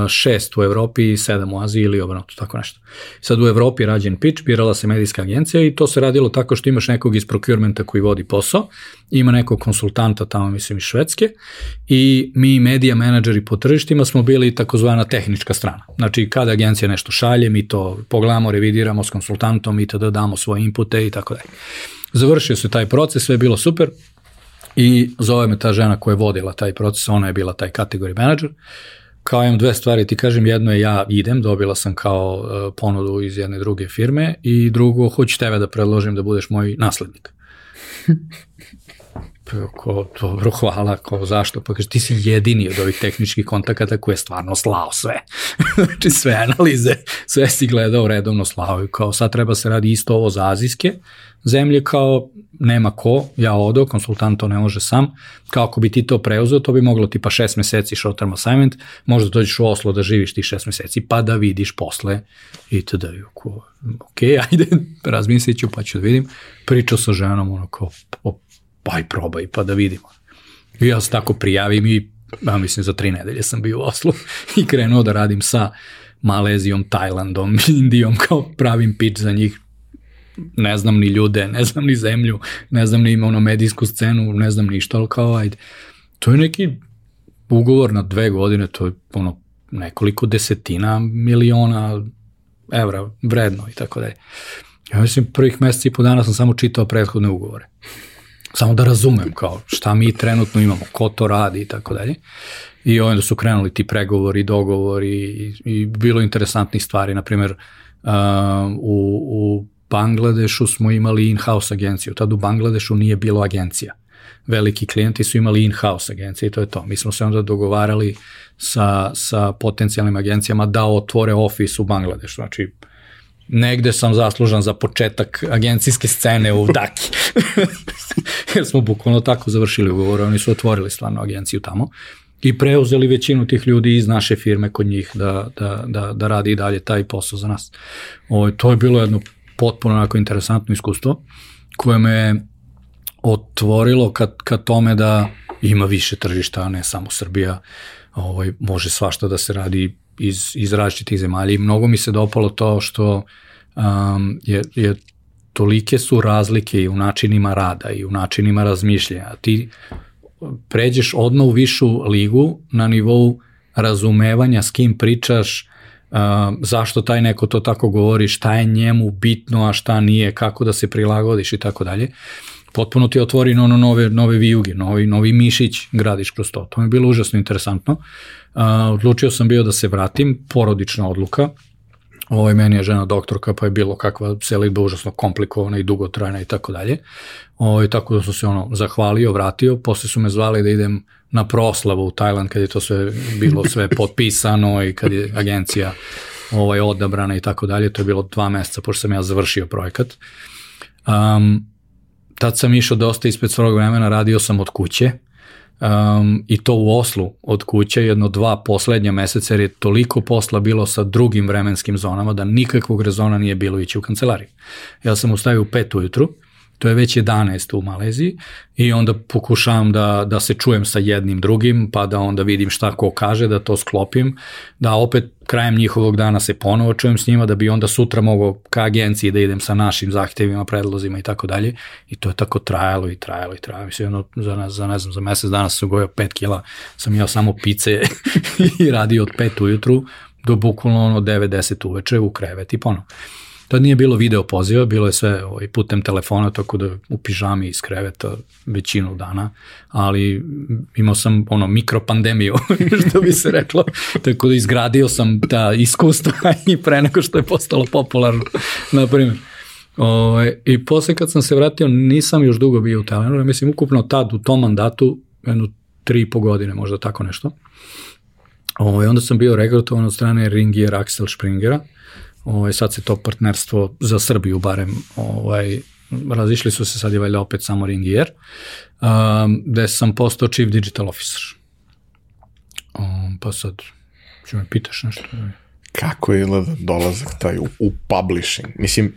šest u Evropi i sedam u Aziji ili obrnuto, tako nešto. Sad u Evropi je rađen pitch, birala se medijska agencija i to se radilo tako što imaš nekog iz procurementa koji vodi posao, ima nekog konsultanta tamo, mislim, iz Švedske i mi medija menadžeri po tržištima smo bili takozvana tehnička strana. Znači, kada agencija nešto šalje, mi to pogledamo, revidiramo s konsultantom i tada damo svoje inpute i tako dalje. Završio se taj proces, sve je bilo super i zove me ta žena koja je vodila taj proces, ona je bila taj kategori menadžer kao imam dve stvari, ti kažem, jedno je ja idem, dobila sam kao uh, ponudu iz jedne druge firme i drugo, hoću tebe da predložim da budeš moj naslednik. Ko, dobro, hvala, kao zašto? Pa kaže, ti si jedini od ovih tehničkih kontakata koji je stvarno slao sve. znači sve analize, sve si gledao redovno slao i kao sad treba se radi isto ovo za azijske zemlje, kao nema ko, ja odo, konsultant to ne može sam, kao ako bi ti to preuzeo, to bi moglo tipa šest meseci short term assignment, možda dođeš u Oslo da živiš tih šest meseci, pa da vidiš posle i tada je ko, ok, ajde, razmislit ću pa ću da vidim. Pričao sa ženom, ono kao, pa i probaj, pa da vidimo. I ja se tako prijavim i, ja mislim, za tri nedelje sam bio u Oslu i krenuo da radim sa Malezijom, Tajlandom, Indijom, kao pravim pitch za njih. Ne znam ni ljude, ne znam ni zemlju, ne znam ni ono medijsku scenu, ne znam ništa, ali kao ajde. To je neki ugovor na dve godine, to je ono nekoliko desetina miliona evra vredno i tako dalje. Ja mislim, prvih meseci i po dana sam samo čitao prethodne ugovore. Samo da razumem kao šta mi trenutno imamo, ko to radi i tako dalje. I onda su krenuli ti pregovori, dogovori i, i bilo interesantnih stvari. Naprimer, uh, u, u Bangladešu smo imali in-house agenciju. Tad u Bangladešu nije bilo agencija. Veliki klijenti su imali in-house agencije i to je to. Mi smo se onda dogovarali sa, sa potencijalnim agencijama da otvore ofis u Bangladešu. Znači, negde sam zaslužan za početak agencijske scene u Daki. Jer smo bukvalno tako završili ugovor, oni su otvorili stvarno agenciju tamo i preuzeli većinu tih ljudi iz naše firme kod njih da, da, da, da radi i dalje taj posao za nas. O, to je bilo jedno potpuno onako interesantno iskustvo koje me otvorilo ka, ka tome da ima više tržišta, a ne samo Srbija. Ovaj, može svašta da se radi iz, iz različitih zemalja i mnogo mi se dopalo to što um, je, je tolike su razlike i u načinima rada i u načinima razmišljanja. Ti pređeš odmah u višu ligu na nivou razumevanja s kim pričaš, uh, zašto taj neko to tako govori, šta je njemu bitno, a šta nije, kako da se prilagodiš i tako dalje. Potpuno ti otvori ono nove, nove vijuge, novi, novi mišić gradiš kroz to. To mi je bilo užasno interesantno. Uh, odlučio sam bio da se vratim, porodična odluka, Ovo meni je žena doktorka, pa je bilo kakva selitba užasno komplikovana i dugotrajna i tako dalje. Ovo, tako da sam se ono zahvalio, vratio, posle su me zvali da idem na proslavu u Tajland kad je to sve bilo sve potpisano i kad je agencija ovaj, odabrana i tako dalje. To je bilo dva meseca pošto sam ja završio projekat. Um, tad sam išao dosta ispred svog vremena, radio sam od kuće, um, i to u Oslu od kuće jedno dva poslednja meseca jer je toliko posla bilo sa drugim vremenskim zonama da nikakvog rezona nije bilo ići u kancelariju. Ja sam ustavio u pet ujutru, to je već 11 u Maleziji i onda pokušavam da, da se čujem sa jednim drugim, pa da onda vidim šta ko kaže, da to sklopim, da opet krajem njihovog dana se ponovo čujem s njima, da bi onda sutra mogao ka agenciji da idem sa našim zahtevima, predlozima i tako dalje. I to je tako trajalo i trajalo i trajalo. Mislim, ono, za, za, ne znam, za mesec dana sam gojao 5 kila, sam jeo samo pice i radio od 5 ujutru do bukvalno ono 9-10 uveče u krevet i ponovo. Tad nije bilo video poziva, bilo je sve ovaj, putem telefona, tako da u pižami iz kreveta većinu dana, ali imao sam ono mikropandemiju, što bi se reklo, tako da izgradio sam ta iskustva i pre nego što je postalo popularno, na primjer. O, ovaj, I posle kad sam se vratio, nisam još dugo bio u Telenoru, mislim ukupno tad u tom mandatu, jedno tri i po godine, možda tako nešto. O, ovaj, onda sam bio regrutovan od strane Ringier Axel Springera, Ovaj, sad se to partnerstvo za Srbiju barem ovaj, razišli su se sad je valjda opet samo Ringier, um, gde sam postao chief digital officer. Um, pa sad, ću me pitaš nešto. Kako je dolazak taj u, u publishing? Mislim,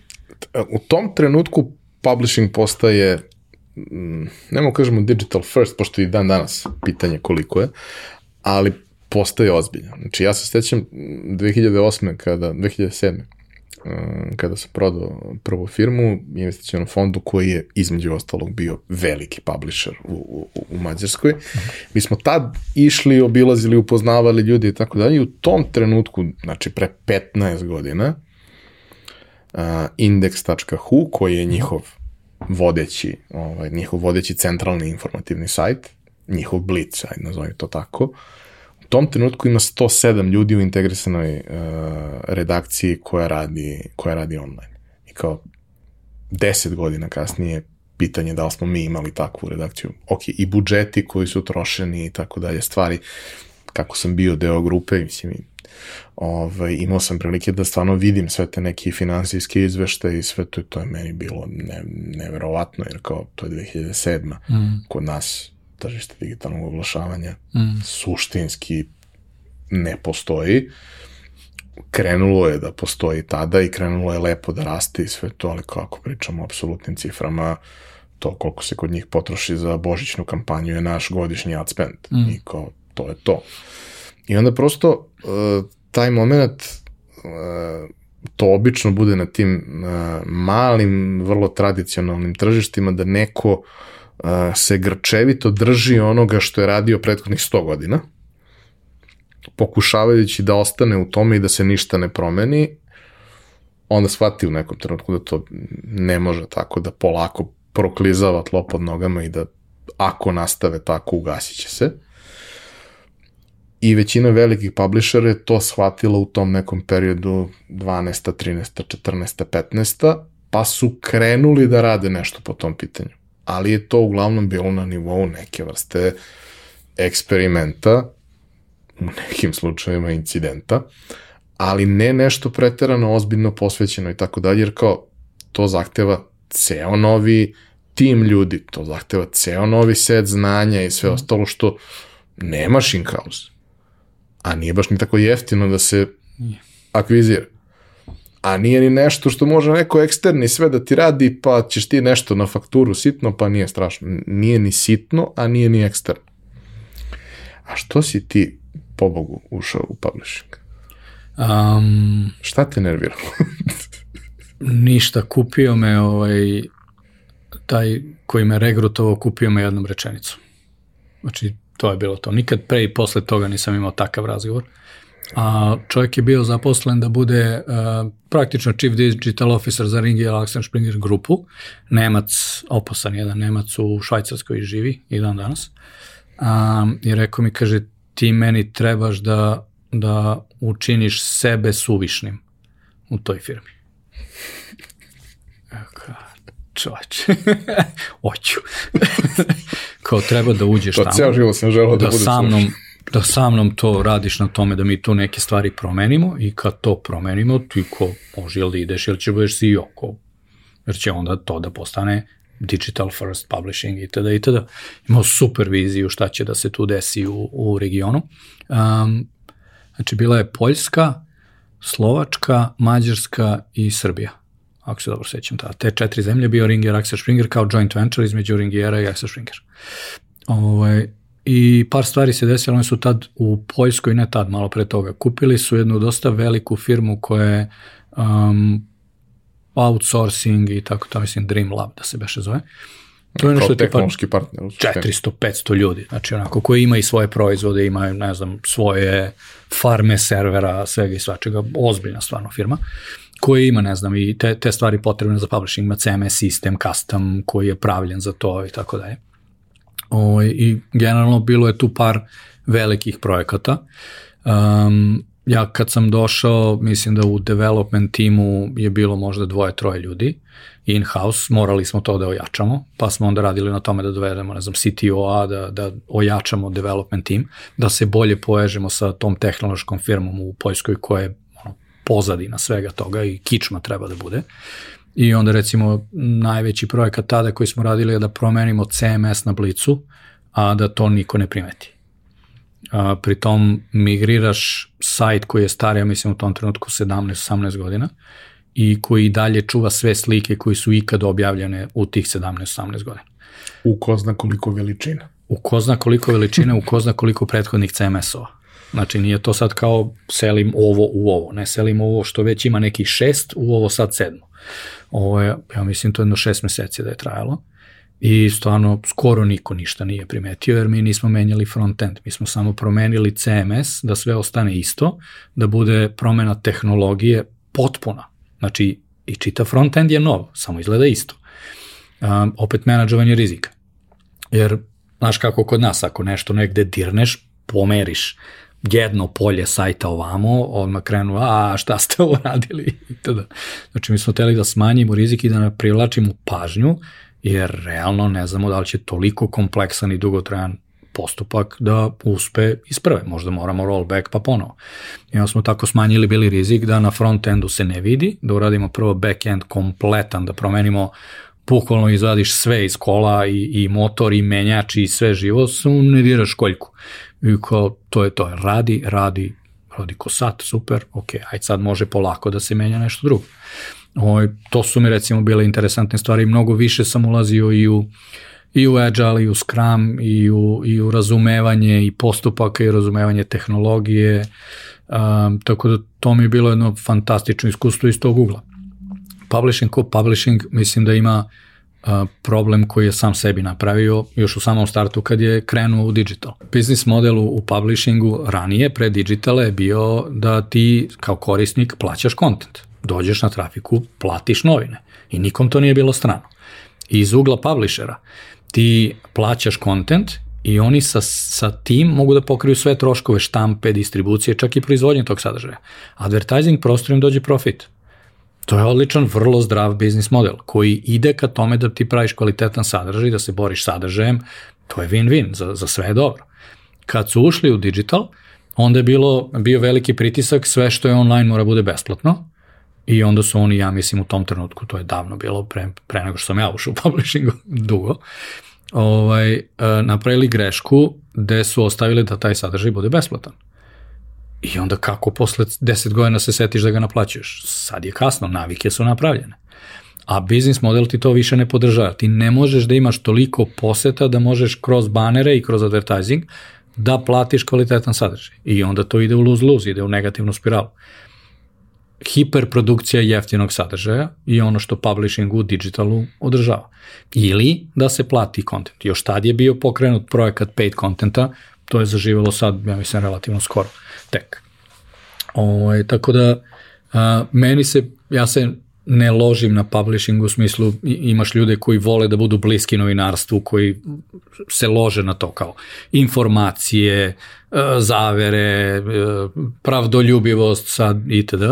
u tom trenutku publishing postaje mm, nemo kažemo digital first, pošto i dan danas pitanje koliko je, ali postaje ozbiljan. Znači ja se sećam 2008. kada, 2007. Uh, kada sam prodao prvu firmu, investicijonu fondu koji je između ostalog bio veliki publisher u, u, u Mađarskoj. Mi smo tad išli, obilazili, upoznavali ljudi i tako dalje i u tom trenutku, znači pre 15 godina, uh, index.hu koji je njihov vodeći, ovaj, njihov vodeći centralni informativni sajt, njihov blitz, ajde nazovem to tako, tom trenutku ima 107 ljudi u integrisanoj uh, redakciji koja radi, koja radi online. I kao 10 godina kasnije pitanje da li smo mi imali takvu redakciju. Ok, i budžeti koji su trošeni i tako dalje, stvari kako sam bio deo grupe, mislim, ovaj, imao sam prilike da stvarno vidim sve te neke finansijske izvešte i sve to, to je meni bilo ne, neverovatno, jer kao to je 2007. Mm. Kod nas tržište digitalnog oglašavanja mm. suštinski ne postoji. Krenulo je da postoji tada i krenulo je lepo da raste i sve to, ali kako pričamo o apsolutnim ciframa, to koliko se kod njih potroši za božićnu kampanju je naš godišnji ad spend. Mm. I kao, to je to. I onda prosto uh, taj moment uh, to obično bude na tim uh, malim, vrlo tradicionalnim tržištima da neko uh, se grčevito drži onoga što je radio prethodnih 100 godina, pokušavajući da ostane u tome i da se ništa ne promeni, onda shvati u nekom trenutku da to ne može tako da polako proklizava tlo pod nogama i da ako nastave tako ugasit će se. I većina velikih publishera je to shvatila u tom nekom periodu 12. 13. 14. 15. pa su krenuli da rade nešto po tom pitanju. Ali je to uglavnom bilo na nivou neke vrste eksperimenta, u nekim slučajevima incidenta, ali ne nešto preterano ozbiljno posvećeno i tako dalje, jer kao to zahteva ceo novi tim ljudi, to zahteva ceo novi set znanja i sve ostalo što nemaš in-house. A nije baš ni tako jeftino da se akvizira. A nije ni nešto što može neko eksterni sve da ti radi, pa ćeš ti nešto na fakturu sitno, pa nije strašno. Nije ni sitno, a nije ni eksterno. A što si ti, po Bogu, ušao u publishing? Um, Šta te nervira? ništa, kupio me ovaj, taj koji me regrutovao, kupio me jednom rečenicom. Znači, to je bilo to. Nikad pre i posle toga nisam imao takav razgovor. A čovjek je bio zaposlen da bude uh, praktično chief digital officer za Ringi Alexander Springer grupu. Nemac, oposan jedan Nemac u Švajcarskoj živi i dan danas. Um, I rekao mi, kaže, ti meni trebaš da, da učiniš sebe suvišnim u toj firmi. Eka, čoveče, hoću. Kao treba da uđeš To tamo. ceo život sam želeo da, da bude sa mnom. Da sa mnom to radiš na tome da mi tu neke stvari promenimo i kad to promenimo, ti ko može ili da ideš ili će budeš CEO, ko, jer će onda to da postane digital first publishing itd. itd. Imao super viziju šta će da se tu desi u, u regionu. Um, znači, bila je Poljska, Slovačka, Mađarska i Srbija ako se dobro sećam, ta, te četiri zemlje bio Ringier, Axel Springer kao joint venture između Ringiera i Axel Springer. Ovaj, I par stvari se desilo, oni su tad u Poljskoj, ne tad, malo pre toga, kupili su jednu dosta veliku firmu koja je um, outsourcing i tako to, mislim Dream Lab da se beše zove. To je nešto Kao tipa tehnološki partner. u suštini. 400-500 ljudi, znači onako koji ima i svoje proizvode, ima, ne znam, svoje farme servera, svega i svačega, ozbiljna stvarno firma, koja ima, ne znam, i te, te stvari potrebne za publishing, ima CMS sistem, custom, koji je pravljen za to i tako dalje. O, I generalno bilo je tu par velikih projekata. Um, ja kad sam došao, mislim da u development timu je bilo možda dvoje, troje ljudi in-house, morali smo to da ojačamo, pa smo onda radili na tome da dovedemo, ne znam, CTO-a, da, da ojačamo development tim, da se bolje povežemo sa tom tehnološkom firmom u Poljskoj koja je ono, pozadina svega toga i kičma treba da bude. I onda recimo najveći projekat tada koji smo radili je da promenimo CMS na Blicu, a da to niko ne primeti. A, pritom migriraš sajt koji je star, ja mislim u tom trenutku 17-18 godina i koji dalje čuva sve slike koji su ikad objavljene u tih 17-18 godina. U ko zna koliko veličina. U ko zna koliko veličine, u ko zna koliko prethodnih CMS-ova. Znači nije to sad kao selim ovo u ovo, ne selim ovo što već ima neki šest, u ovo sad sedmo. Ovo je, ja mislim, to je jedno šest meseci da je trajalo i stvarno skoro niko ništa nije primetio jer mi nismo menjali front-end, mi smo samo promenili CMS da sve ostane isto, da bude promena tehnologije potpuna. Znači i čita front-end je nov, samo izgleda isto. Um, opet menadžovanje rizika. Jer, znaš kako kod nas, ako nešto negde dirneš, pomeriš jedno polje sajta ovamo, odmah krenu, a šta ste ovo radili? Znači, mi smo teli da smanjimo rizik i da privlačimo pažnju, jer realno ne znamo da li će toliko kompleksan i dugotrajan postupak da uspe iz prve. Možda moramo rollback pa ponovo. I onda smo tako smanjili bili rizik da na front-endu se ne vidi, da uradimo prvo back-end kompletan, da promenimo bukvalno izvadiš sve iz kola i, i motor i menjač i sve živo, samo ne diraš koljku. I kao, to je to, radi, radi, radi ko sat, super, ok, ajde sad može polako da se menja nešto drugo. O, to su mi recimo bile interesantne stvari, mnogo više sam ulazio i u i u Agile, i u Scrum, i u, i u razumevanje i postupaka i razumevanje tehnologije, um, tako da to mi je bilo jedno fantastično iskustvo iz tog ugla. Publishing ko publishing mislim da ima uh, problem koji je sam sebi napravio još u samom startu kad je krenuo u digital. Business model u, publishingu ranije, pre digitala je bio da ti kao korisnik plaćaš content dođeš na trafiku, platiš novine i nikom to nije bilo strano. I iz ugla publishera ti plaćaš kontent i oni sa, sa tim mogu da pokriju sve troškove štampe, distribucije, čak i proizvodnje tog sadržaja. Advertising prostor im dođe profit. To je odličan, vrlo zdrav biznis model koji ide ka tome da ti praviš kvalitetan sadržaj, da se boriš sadržajem, to je win-win, za, za sve je dobro. Kad su ušli u digital, onda je bilo, bio veliki pritisak, sve što je online mora bude besplatno, I onda su oni, ja mislim, u tom trenutku, to je davno bilo, pre, pre nego što sam ja ušao u publishingu, dugo, ovaj, e, napravili grešku gde su ostavili da taj sadržaj bude besplatan. I onda kako posle 10 godina se setiš da ga naplaćuješ? Sad je kasno, navike su napravljene. A biznis model ti to više ne podržava. Ti ne možeš da imaš toliko poseta da možeš kroz banere i kroz advertising da platiš kvalitetan sadržaj. I onda to ide u lose-lose, ide u negativnu spiralu hiperprodukcija jeftinog sadržaja i ono što publishing u digitalu održava. Ili da se plati kontent. Još tad je bio pokrenut projekat paid contenta, to je zaživalo sad, ja mislim, relativno skoro, tek. Ovo, ovaj, tako da, a, meni se, ja se ne ložim na publishing u smislu imaš ljude koji vole da budu bliski novinarstvu, koji se lože na to kao informacije, e, zavere, e, pravdoljubivost sad itd.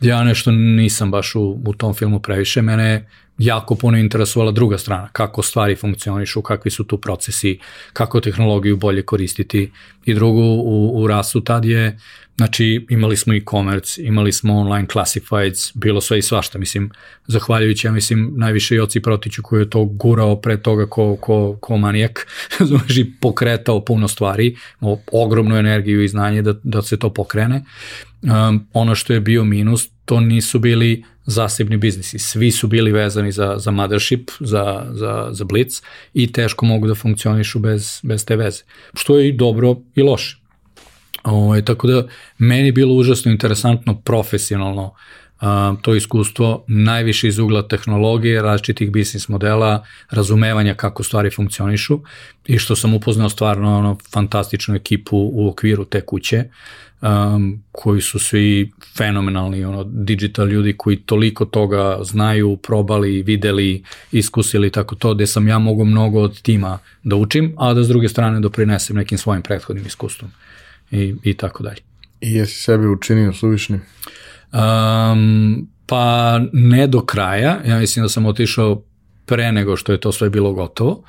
Ja nešto nisam baš u, u tom filmu previše, mene jako puno interesovala druga strana, kako stvari funkcionišu, kakvi su tu procesi, kako tehnologiju bolje koristiti i drugo u, u rasu tad je, znači imali smo e-commerce, imali smo online classifieds, bilo sve i svašta, mislim, zahvaljujući, ja mislim, najviše Joci Protiću koji je to gurao pre toga ko, ko, ko manijak, znači pokretao puno stvari, ogromnu energiju i znanje da, da se to pokrene. Um, ono što je bio minus, to nisu bili zasebni biznisi. Svi su bili vezani za, za mothership, za, za, za blitz i teško mogu da funkcionišu bez, bez te veze. Što je i dobro i loše. Ovo, ovaj, tako da meni je bilo užasno interesantno profesionalno a, to iskustvo najviše iz ugla tehnologije, različitih biznis modela, razumevanja kako stvari funkcionišu i što sam upoznao stvarno ono, fantastičnu ekipu u okviru te kuće um, koji su svi fenomenalni, ono, digital ljudi koji toliko toga znaju, probali, videli, iskusili, tako to, gde sam ja mogu mnogo od tima da učim, a da s druge strane doprinesem nekim svojim prethodnim iskustvom i, i tako dalje. I jesi sebe učinio suvišnim? Um, pa ne do kraja, ja mislim da sam otišao pre nego što je to sve bilo gotovo,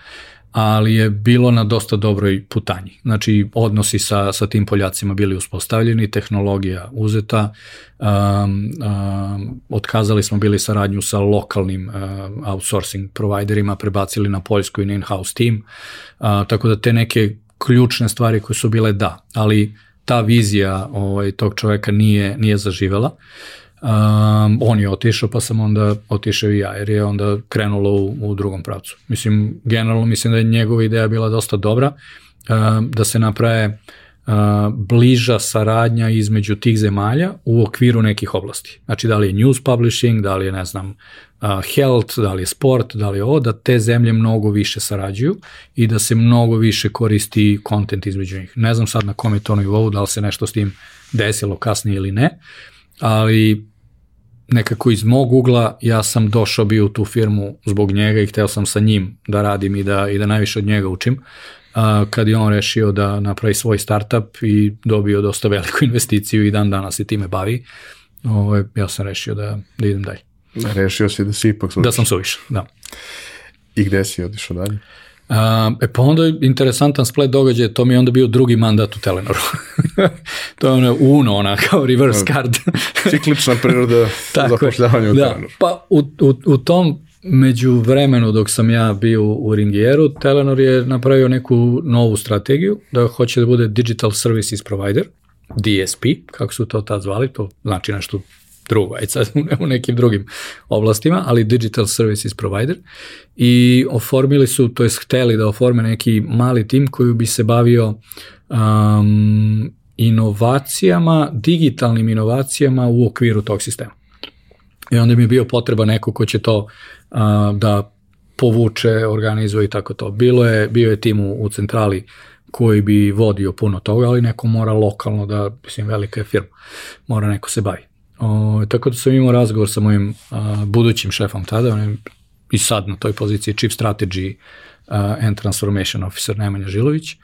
ali je bilo na dosta dobroj putanji. Znači, odnosi sa, sa tim Poljacima bili uspostavljeni, tehnologija uzeta, um, um, otkazali smo bili saradnju sa lokalnim uh, outsourcing providerima, prebacili na Poljsku i na in-house team, uh, tako da te neke ključne stvari koje su bile da, ali ta vizija ovaj, tog čoveka nije, nije zaživela. Um, on je otišao, pa sam onda otišao i ja, jer je onda krenulo u, u drugom pravcu. Mislim, generalno mislim da je njegova ideja bila dosta dobra, um, da se naprave uh, bliža saradnja između tih zemalja u okviru nekih oblasti. Znači, da li je news publishing, da li je, ne znam, health, da li je sport, da li je ovo, da te zemlje mnogo više sarađuju i da se mnogo više koristi kontent između njih. Ne znam sad na kom je to nivou, da li se nešto s tim desilo kasnije ili ne, ali nekako iz mog ugla ja sam došao bio u tu firmu zbog njega i hteo sam sa njim da radim i da, i da najviše od njega učim. A, kad je on rešio da napravi svoj startup i dobio dosta veliku investiciju i dan danas se time bavi, ovo, ovaj, ja sam rešio da, da idem dalje. Rešio si da si ipak suviš. Da sam suviš, da. I gde si odišao dalje? A, e pa onda je interesantan splet događaja, to mi je onda bio drugi mandat u Telenoru. to je ono uno, ona kao reverse card. Ciklična priroda zapošljavanja u da, Telenoru. Pa u, u, u tom među vremenu dok sam ja bio u Ringieru, Telenor je napravio neku novu strategiju da hoće da bude Digital Services Provider, DSP, kako su to tad zvali, to znači nešto drugo, aj sad u nekim drugim oblastima, ali Digital Services Provider i oformili su, to jest hteli da oforme neki mali tim koji bi se bavio um, inovacijama, digitalnim inovacijama u okviru tog sistema. I onda mi je bio potreba neko ko će to uh, da povuče, organizuje i tako to. Bilo je, bio je tim u, u centrali koji bi vodio puno toga, ali neko mora lokalno da, mislim, velika je firma, mora neko se bavi. O, tako da sam imao razgovor sa mojim a, budućim šefom tada, on je i sad na toj poziciji Chief Strategy a, and Transformation Officer Nemanja Žilović,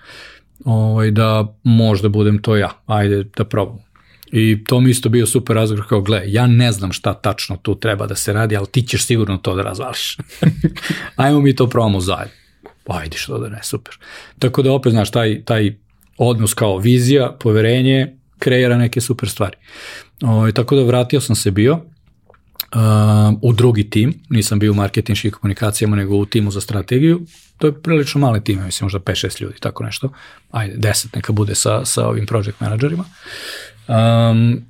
ovaj, da možda budem to ja, ajde da probam. I to mi isto bio super razgovor kao, gle, ja ne znam šta tačno tu treba da se radi, ali ti ćeš sigurno to da razvališ. Ajmo mi to probamo zajedno. Ajde, što da ne, super. Tako da opet, znaš, taj, taj odnos kao vizija, poverenje, kreira neke super stvari. O, ovaj, tako da vratio sam se bio uh, u drugi tim, nisam bio u marketinških komunikacijama, nego u timu za strategiju. To je prilično mali tim, mislim možda 5-6 ljudi, tako nešto. Ajde, 10 neka bude sa, sa ovim project menadžerima. Um,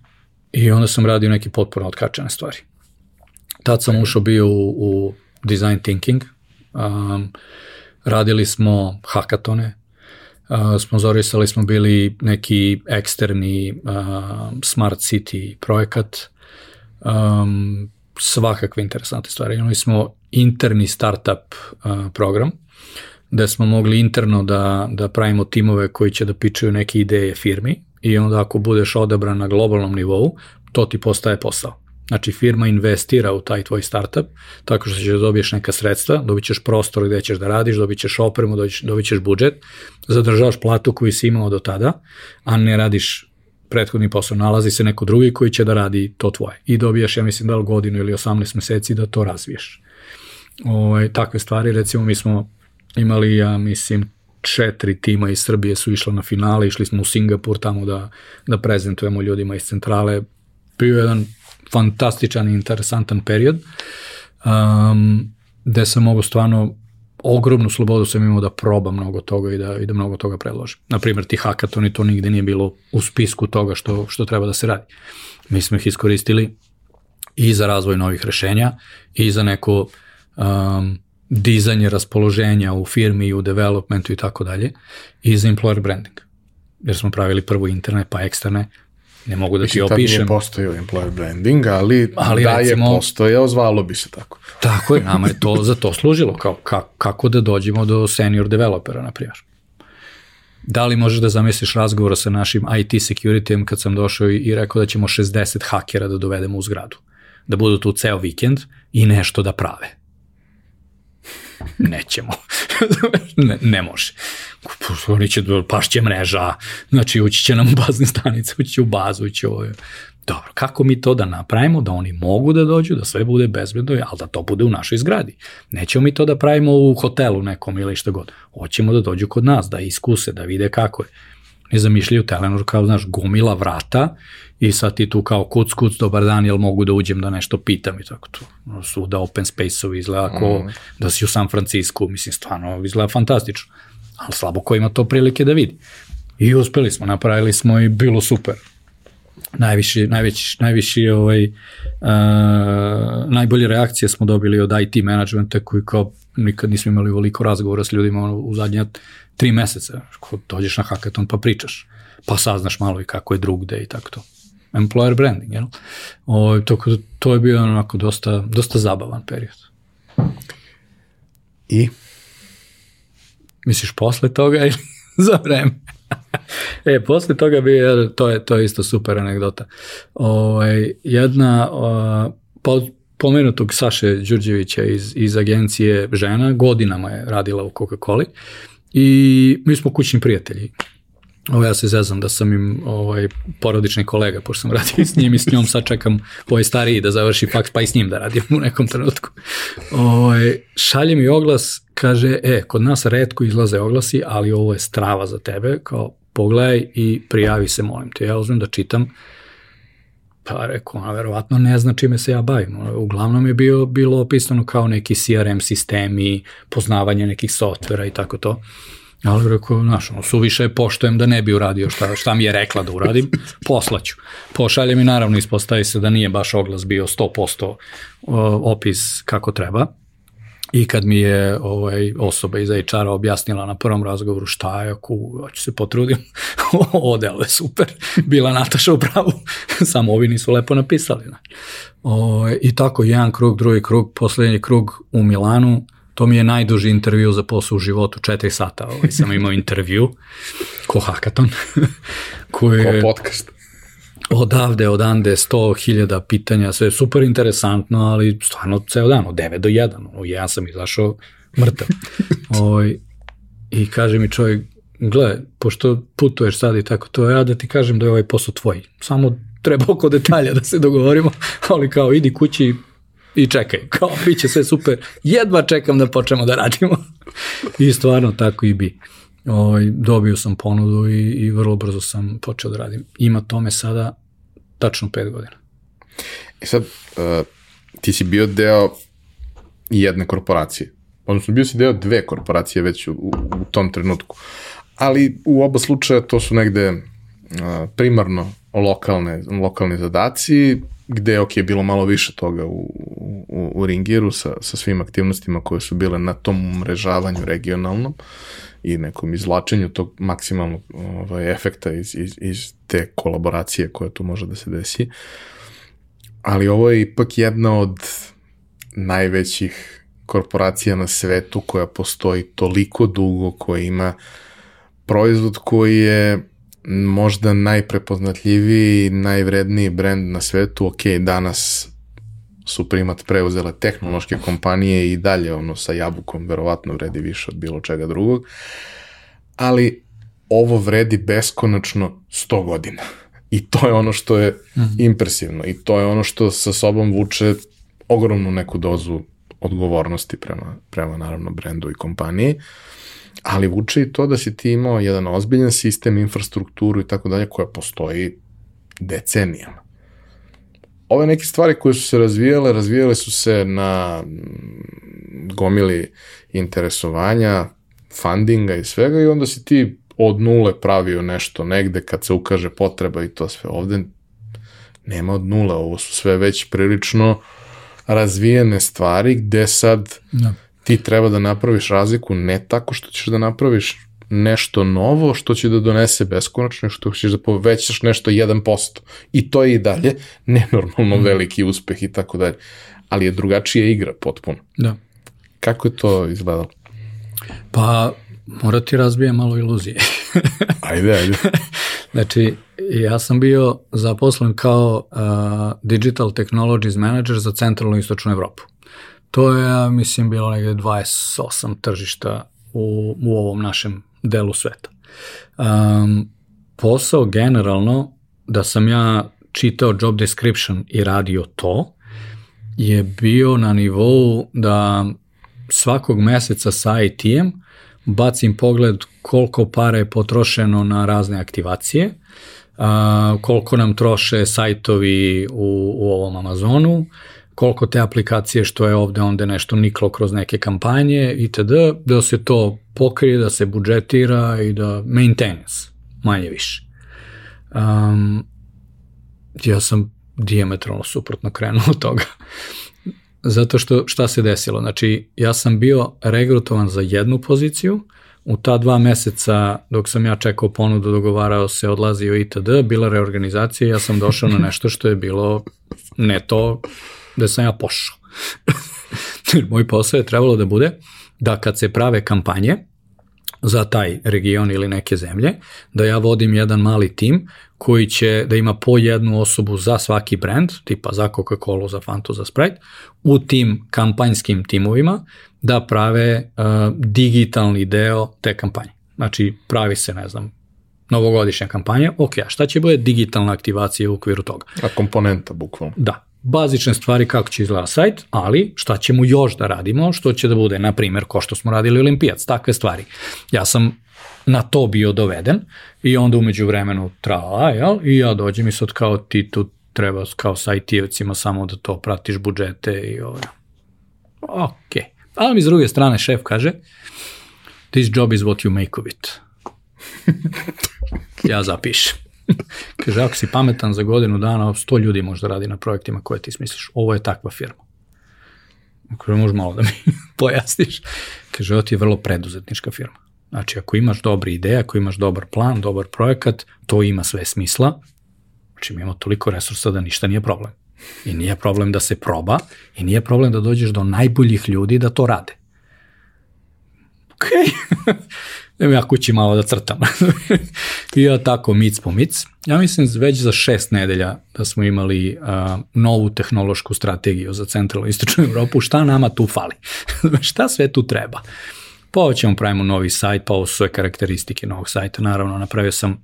I onda sam radio neke potpuno otkačene stvari. Tad sam ušao bio u, u design thinking, um, radili smo hakatone, sponzorisali smo bili neki eksterni smart city projekat, um, svakakve interesante stvari. Imali smo interni startup program, gde smo mogli interno da, da pravimo timove koji će da pičuju neke ideje firmi i onda ako budeš odabran na globalnom nivou, to ti postaje posao. Znači firma investira u taj tvoj startup tako što ćeš da dobiješ neka sredstva, dobit ćeš prostor gde ćeš da radiš, dobit ćeš opremu, dobit ćeš budžet, zadržavaš platu koju si imao do tada, a ne radiš prethodni posao, nalazi se neko drugi koji će da radi to tvoje. I dobijaš, ja mislim, da li godinu ili 18 meseci da to razviješ. Ovo, ovaj, takve stvari, recimo mi smo imali, ja mislim, četiri tima iz Srbije su išla na finale, išli smo u Singapur tamo da, da prezentujemo ljudima iz centrale. Bio je jedan fantastičan i interesantan period um, gde sam mogo stvarno ogromnu slobodu sam imao da probam mnogo toga i da, i da mnogo toga predložim. Naprimer, ti hakatoni, to nigde nije bilo u spisku toga što, što treba da se radi. Mi smo ih iskoristili i za razvoj novih rešenja i za neko um, dizanje raspoloženja u firmi i u developmentu i tako dalje i za employer branding. Jer smo pravili prvo interne pa eksterne, ne mogu da ti opišem. Tad nije postojao employer branding, ali, ali da recimo, je postojao, zvalo bi se tako. Tako je, nama je to za to služilo, kao ka, kako da dođemo do senior developera, na primjer. Da li možeš da zamisliš razgovor sa našim IT security kad sam došao i rekao da ćemo 60 hakera da dovedemo u zgradu? Da budu tu ceo vikend i nešto da prave nećemo. ne, ne može. Oni će, pašće mreža, znači ući će nam u bazne stanice, ući će u bazu, ući ovo. Dobro, kako mi to da napravimo, da oni mogu da dođu, da sve bude bezbedno, ali da to bude u našoj zgradi. Nećemo mi to da pravimo u hotelu nekom ili što god. Hoćemo da dođu kod nas, da iskuse, da vide kako je ne zamišljaju Telenor kao, znaš, gomila vrata i sad ti tu kao kuc, kuc, dobar dan, jel mogu da uđem da nešto pitam i tako to. Su da open space-ovi izgleda kao mm. da si u San Francisco, mislim, stvarno izgleda fantastično. Ali slabo ko ima to prilike da vidi. I uspeli smo, napravili smo i bilo super. Najviši, najveći, najviši ovaj, uh, najbolje reakcije smo dobili od IT managementa koji kao nikad nismo imali veliko razgovora s ljudima u zadnje tri meseca. Ko dođeš na hackathon pa pričaš, pa saznaš malo i kako je drugde i tako to. Employer branding, jel? O, to, to je bio onako dosta, dosta zabavan period. I? Misliš posle toga ili za vreme? e, posle toga bi, to je, to je isto super anegdota. O, ovaj, jedna, o, po, pomenutog Saše Đurđevića iz, iz agencije žena, godinama je radila u Coca-Coli i mi smo kućni prijatelji. Ovo ja se zezam da sam im ovaj, porodični kolega, pošto sam radio s njim i s njom sad čekam ovaj stariji da završi faks, pa i s njim da radim u nekom trenutku. Ovaj, šalje mi oglas, kaže, e, kod nas redko izlaze oglasi, ali ovo je strava za tebe, kao pogledaj i prijavi se, molim te. Ja uzmem da čitam, Pa rekao, ona verovatno ne zna čime se ja bavim. Uglavnom je bio, bilo opisano kao neki CRM sistemi, poznavanje nekih softvera i tako to. Ali rekao, znaš, ono, suviše poštojem da ne bi uradio šta, šta mi je rekla da uradim, poslaću. Pošalje mi, naravno, ispostavi se da nije baš oglas bio 100% opis kako treba. I kad mi je ovaj, osoba iz HR-a objasnila na prvom razgovoru šta je, ako ću se potrudim, ovo delo je super, bila Nataša u pravu, samo ovi nisu lepo napisali. O, ovaj, I tako, jedan krug, drugi krug, poslednji krug u Milanu, to mi je najduži intervju za posao u životu, četiri sata, ovaj, sam imao intervju, ko hakaton. koji, ko podcast. Odavde, odande, 100.000 pitanja, sve je super interesantno, ali stvarno ceo dan, od 9 do 1, u 1 sam izašao mrtav. Oj, I kaže mi čovjek, gle, pošto putuješ sad i tako to, ja da ti kažem da je ovaj posao tvoj. Samo treba oko detalja da se dogovorimo, ali kao idi kući i čekaj, kao bit će sve super, jedva čekam da počnemo da radimo. I stvarno tako i bi. Ovaj, dobio sam ponudu i, i vrlo brzo sam počeo da radim. Ima tome sada tačno pet godina. I sad, uh, ti si bio deo jedne korporacije, odnosno bio si deo dve korporacije već u, u tom trenutku, ali u oba slučaja to su negde uh, primarno lokalne, lokalni zadaci, gde je ok, bilo malo više toga u, u, u Ringiru sa, sa svim aktivnostima koje su bile na tom umrežavanju regionalnom i nekom izvlačenju tog maksimalnog ovaj, efekta iz, iz, iz te kolaboracije koja tu može da se desi. Ali ovo je ipak jedna od najvećih korporacija na svetu koja postoji toliko dugo, koja ima proizvod koji je možda najprepoznatljiviji, najvredniji brend na svetu, ok, danas su primat preuzele tehnološke kompanije i dalje ono sa jabukom verovatno vredi više od bilo čega drugog, ali ovo vredi beskonačno 100 godina. I to je ono što je mm -hmm. impresivno i to je ono što sa sobom vuče ogromnu neku dozu odgovornosti prema, prema naravno brendu i kompaniji. Uh, ali vuče i to da si ti imao jedan ozbiljan sistem, infrastrukturu i tako dalje koja postoji decenijama. Ove neke stvari koje su se razvijale, razvijale su se na mm, gomili interesovanja, fundinga i svega i onda si ti od nule pravio nešto negde kad se ukaže potreba i to sve. Ovde nema od nule, ovo su sve već prilično razvijene stvari gde sad da ti treba da napraviš razliku ne tako što ćeš da napraviš nešto novo što će da donese beskonačno, što ćeš da povećaš nešto 1%. I to je i dalje nenormalno mm. veliki uspeh i tako dalje. Ali je drugačija igra potpuno. Da. Kako je to izgledalo? Pa, mora ti razbija malo iluzije. ajde, ajde. znači, ja sam bio zaposlen kao uh, Digital Technologies Manager za centralnu istočnu Evropu. To je, mislim, bilo negde 28 tržišta u, u ovom našem delu sveta. Um, posao generalno, da sam ja čitao job description i radio to, je bio na nivou da svakog meseca sa IT-em bacim pogled koliko para je potrošeno na razne aktivacije, a, koliko nam troše sajtovi u, u ovom Amazonu, koliko te aplikacije što je ovde onda nešto niklo kroz neke kampanje itd. da se to pokrije, da se budžetira i da maintenance, manje više. Um, ja sam diametralno suprotno krenuo od toga. Zato što šta se desilo? Znači, ja sam bio regrutovan za jednu poziciju, u ta dva meseca dok sam ja čekao ponudu, dogovarao se, odlazio itd., bila reorganizacija ja sam došao na nešto što je bilo ne to da sam ja pošao. Moj posao je trebalo da bude da kad se prave kampanje za taj region ili neke zemlje, da ja vodim jedan mali tim koji će da ima po jednu osobu za svaki brand, tipa za Coca-Cola, za Fanta, za Sprite, u tim kampanjskim timovima da prave uh, digitalni deo te kampanje. Znači, pravi se, ne znam, novogodišnja kampanja, ok, a šta će bude digitalna aktivacija u okviru toga? A komponenta, bukvalno. Da, bazične stvari kako će izgleda sajt, ali šta ćemo još da radimo, što će da bude, na primjer, ko što smo radili olimpijac, takve stvari. Ja sam na to bio doveden i onda umeđu vremenu trala, jel? I ja dođem i sad kao ti tu treba kao sajtijevcima samo da to pratiš budžete i ovo. Ok. Ali mi s druge strane šef kaže this job is what you make of it. ja zapišem. Kaže, ako si pametan za godinu dana, sto ljudi može da radi na projektima koje ti smisliš. Ovo je takva firma. Kaže, može malo da mi pojasniš. Kaže, ovo ti je vrlo preduzetnička firma. Znači, ako imaš dobre ideje, ako imaš dobar plan, dobar projekat, to ima sve smisla. Znači, mi imamo toliko resursa da ništa nije problem. I nije problem da se proba i nije problem da dođeš do najboljih ljudi da to rade. Ok. da ja kući malo da crtam. I ja tako mic po mic. Ja mislim već za šest nedelja da smo imali uh, novu tehnološku strategiju za centralnu istočnu Evropu, šta nama tu fali, šta sve tu treba. Pa ovo ćemo pravimo novi sajt, pa ovo su sve karakteristike novog sajta, naravno napravio sam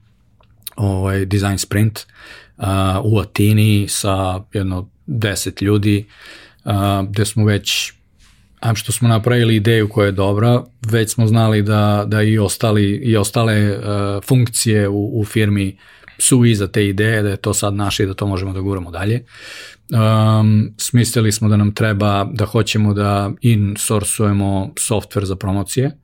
ovaj, design sprint uh, u Atini sa jedno deset ljudi, uh, gde smo već a što smo napravili ideju koja je dobra, već smo znali da, da i, ostali, i ostale uh, funkcije u, u firmi su iza te ideje, da je to sad naše i da to možemo da guramo dalje. Um, smislili smo da nam treba, da hoćemo da insourcujemo software za promocije,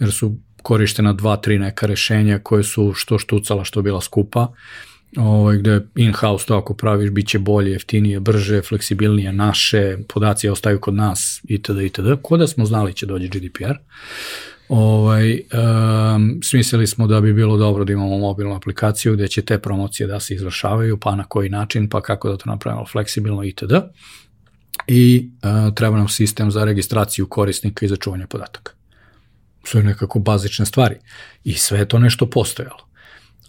jer su korištena dva, tri neka rešenja koje su što štucala, što bila skupa. Uh, ovaj, gde in-house to ako praviš bit će bolje, jeftinije, brže, fleksibilnije, naše, podaci ostaju kod nas, itd. itd. Ko da smo znali će dođe GDPR. Ovaj, um, smislili smo da bi bilo dobro da imamo mobilnu aplikaciju gde će te promocije da se izvršavaju, pa na koji način, pa kako da to napravimo fleksibilno itd. I uh, treba nam sistem za registraciju korisnika i za čuvanje podataka. Sve nekako bazične stvari. I sve to nešto postojalo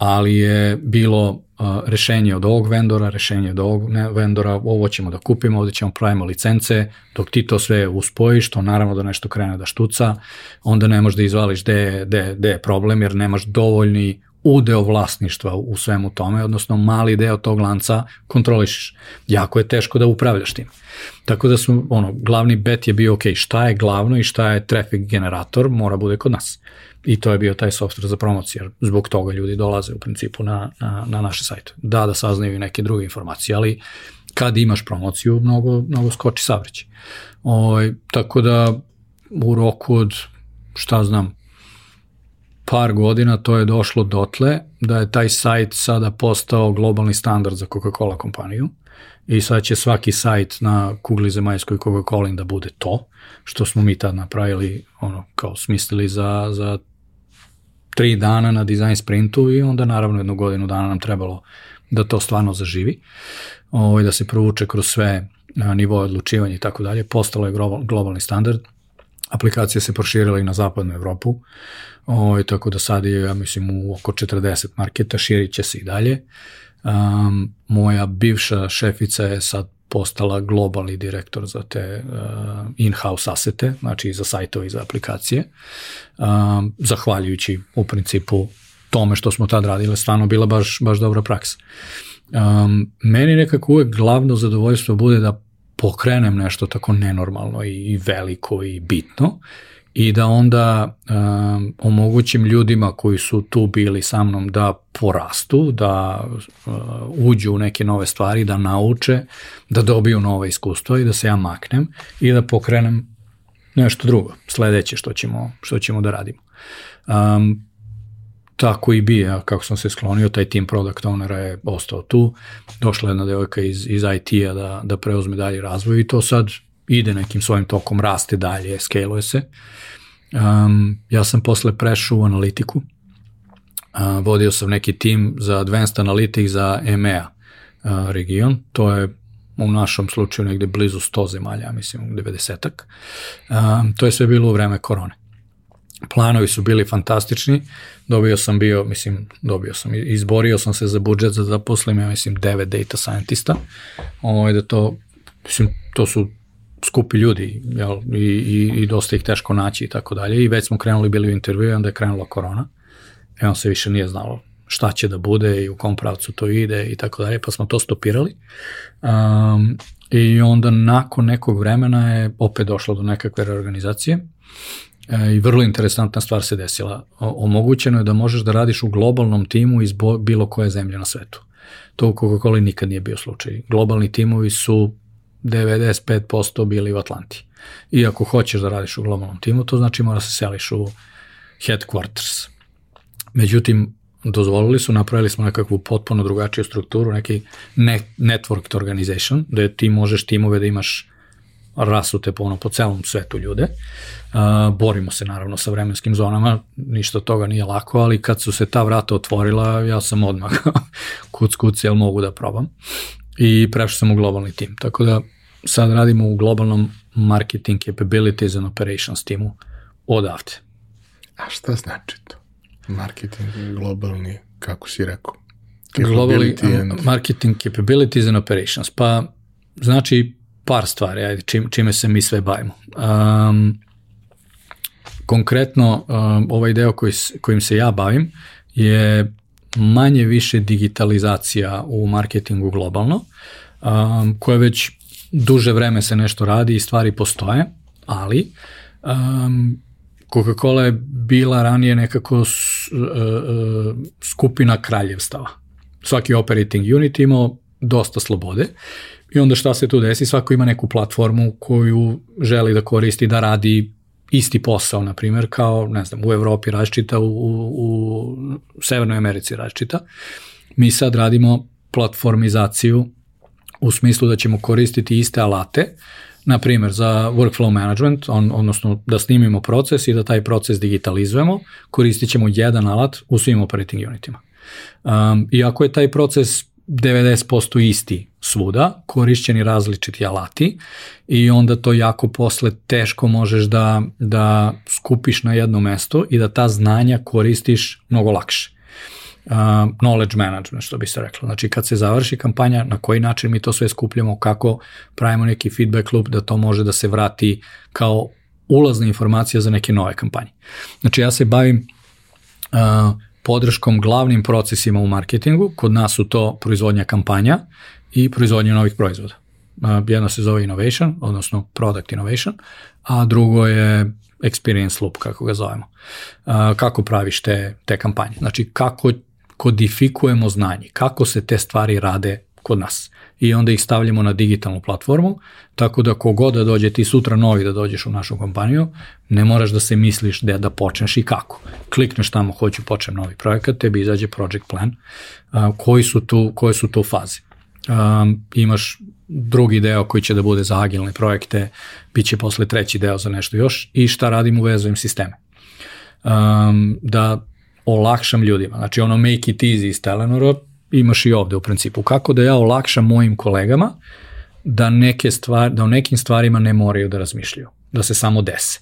ali je bilo rešenje od ovog vendora, rešenje od ovog vendora, ovo ćemo da kupimo, ovde ćemo pravimo licence, dok ti to sve uspojiš, to naravno da nešto krene da štuca, onda ne možeš da izvališ gde, gde, gde je problem, jer nemaš dovoljni udeo vlasništva u svemu tome, odnosno mali deo tog lanca kontrolišeš. Jako je teško da upravljaš tim. Tako da su, ono, glavni bet je bio, ok, šta je glavno i šta je traffic generator, mora bude kod nas. I to je bio taj software za promociju, jer zbog toga ljudi dolaze u principu na, na, na naše sajte. Da, da saznaju neke druge informacije, ali kad imaš promociju, mnogo, mnogo skoči savreć. O, ovaj, tako da u roku od, šta znam, par godina to je došlo dotle da je taj sajt sada postao globalni standard za Coca-Cola kompaniju i sad će svaki sajt na kugli zemaljskoj Coca-Cola da bude to, što smo mi tad napravili, ono, kao smislili za, za tri dana na design sprintu i onda naravno jednu godinu dana nam trebalo da to stvarno zaživi, ovaj, da se provuče kroz sve nivoje odlučivanja i tako dalje. Postalo je globalni standard, aplikacija se proširila i na zapadnu Evropu, ovaj, tako da sad je, ja mislim, u oko 40 marketa, širit će se i dalje. Um, moja bivša šefica je sad postala globalni direktor za te uh, in-house asete, znači i za sajtove i za aplikacije, um, zahvaljujući u principu tome što smo tad radili, stvarno bila baš, baš dobra praksa. Um, meni nekako uvek glavno zadovoljstvo bude da pokrenem nešto tako nenormalno i, i veliko i bitno i da onda um, omogućim ljudima koji su tu bili sa mnom da porastu, da uh, uđu u neke nove stvari, da nauče, da dobiju nove iskustva i da se ja maknem i da pokrenem nešto drugo, sledeće što ćemo, što ćemo da radimo. Um, tako i bi, kako sam se sklonio, taj tim product ownera je ostao tu, došla jedna devojka iz, iz IT-a da, da preuzme dalje razvoj i to sad ide nekim svojim tokom, raste dalje, skaluje se. Um, ja sam posle prešao u analitiku, uh, vodio sam neki tim za Advanced Analytics za EMEA uh, region, to je u našom slučaju negde blizu 100 zemalja, mislim 90-ak. Um, to je sve bilo u vreme korone. Planovi su bili fantastični, dobio sam bio, mislim, dobio sam, izborio sam se za budžet za zaposlim, ja mislim, 9 data scientista, ovo, ovaj, da to, mislim, to su skupi ljudi jel, i, i, i dosta ih teško naći i tako dalje i već smo krenuli bili u intervju onda je krenula korona i on se više nije znalo šta će da bude i u kom pravcu to ide i tako dalje, pa smo to stopirali. Um, I onda nakon nekog vremena je opet došlo do nekakve reorganizacije e, i vrlo interesantna stvar se desila. O, omogućeno je da možeš da radiš u globalnom timu iz bilo koje zemlje na svetu. To u Coca-Cola nikad nije bio slučaj. Globalni timovi su 95% bili u Atlanti. I ako hoćeš da radiš u globalnom timu, to znači mora se seliš u headquarters. Međutim, dozvolili su, napravili smo nekakvu potpuno drugačiju strukturu, neki ne, networked organization, gde ti možeš timove da imaš rasute po, ono, po celom svetu ljude. Uh, borimo se naravno sa vremenskim zonama, ništa od toga nije lako, ali kad su se ta vrata otvorila, ja sam odmah kuc kuc, jel mogu da probam. I prešao sam u globalni tim. Tako da sad radimo u globalnom marketing capabilities and operations timu odavde. A šta znači to? Marketing globalni, kako si rekao? Globally and... marketing capabilities and operations. Pa znači par stvari, ajde, čim, čime se mi sve bavimo. Um, konkretno, um, ovaj deo koji, kojim se ja bavim je manje više digitalizacija u marketingu globalno, um, koja već duže vreme se nešto radi i stvari postoje, ali um, Coca-Cola je bila ranije nekako s, uh, uh, skupina kraljevstava. Svaki operating unit imao dosta slobode i onda šta se tu desi? Svako ima neku platformu koju želi da koristi da radi isti posao, na primjer, kao, ne znam, u Evropi različita, u, u, u Severnoj Americi različita. Mi sad radimo platformizaciju u smislu da ćemo koristiti iste alate, na primjer za workflow management, on, odnosno da snimimo proces i da taj proces digitalizujemo, koristit ćemo jedan alat u svim operating unitima. Um, iako je taj proces 90% isti svuda, korišćeni različiti alati i onda to jako posle teško možeš da, da skupiš na jedno mesto i da ta znanja koristiš mnogo lakše. Uh, knowledge management, što bi se reklo. Znači, kad se završi kampanja, na koji način mi to sve skupljamo, kako pravimo neki feedback loop da to može da se vrati kao ulazna informacija za neke nove kampanje. Znači, ja se bavim uh, podrškom glavnim procesima u marketingu, kod nas su to proizvodnja kampanja i proizvodnja novih proizvoda. Jedno se zove innovation, odnosno product innovation, a drugo je experience loop, kako ga zovemo. Kako praviš te, te kampanje? Znači, kako kodifikujemo znanje, kako se te stvari rade kod nas i onda ih stavljamo na digitalnu platformu, tako da kogod da dođe ti sutra novi da dođeš u našu kompaniju, ne moraš da se misliš da, da počneš i kako. Klikneš tamo, hoću počnem novi projekat, tebi izađe project plan, a, koji, su tu, koje su tu faze. Um, imaš drugi deo koji će da bude za agilne projekte, bit će posle treći deo za nešto još i šta radim uvezujem sisteme. Um, da olakšam ljudima. Znači ono make it easy iz Telenora imaš i ovde u principu. Kako da ja olakšam mojim kolegama da, neke stvari, da o nekim stvarima ne moraju da razmišljaju, da se samo dese.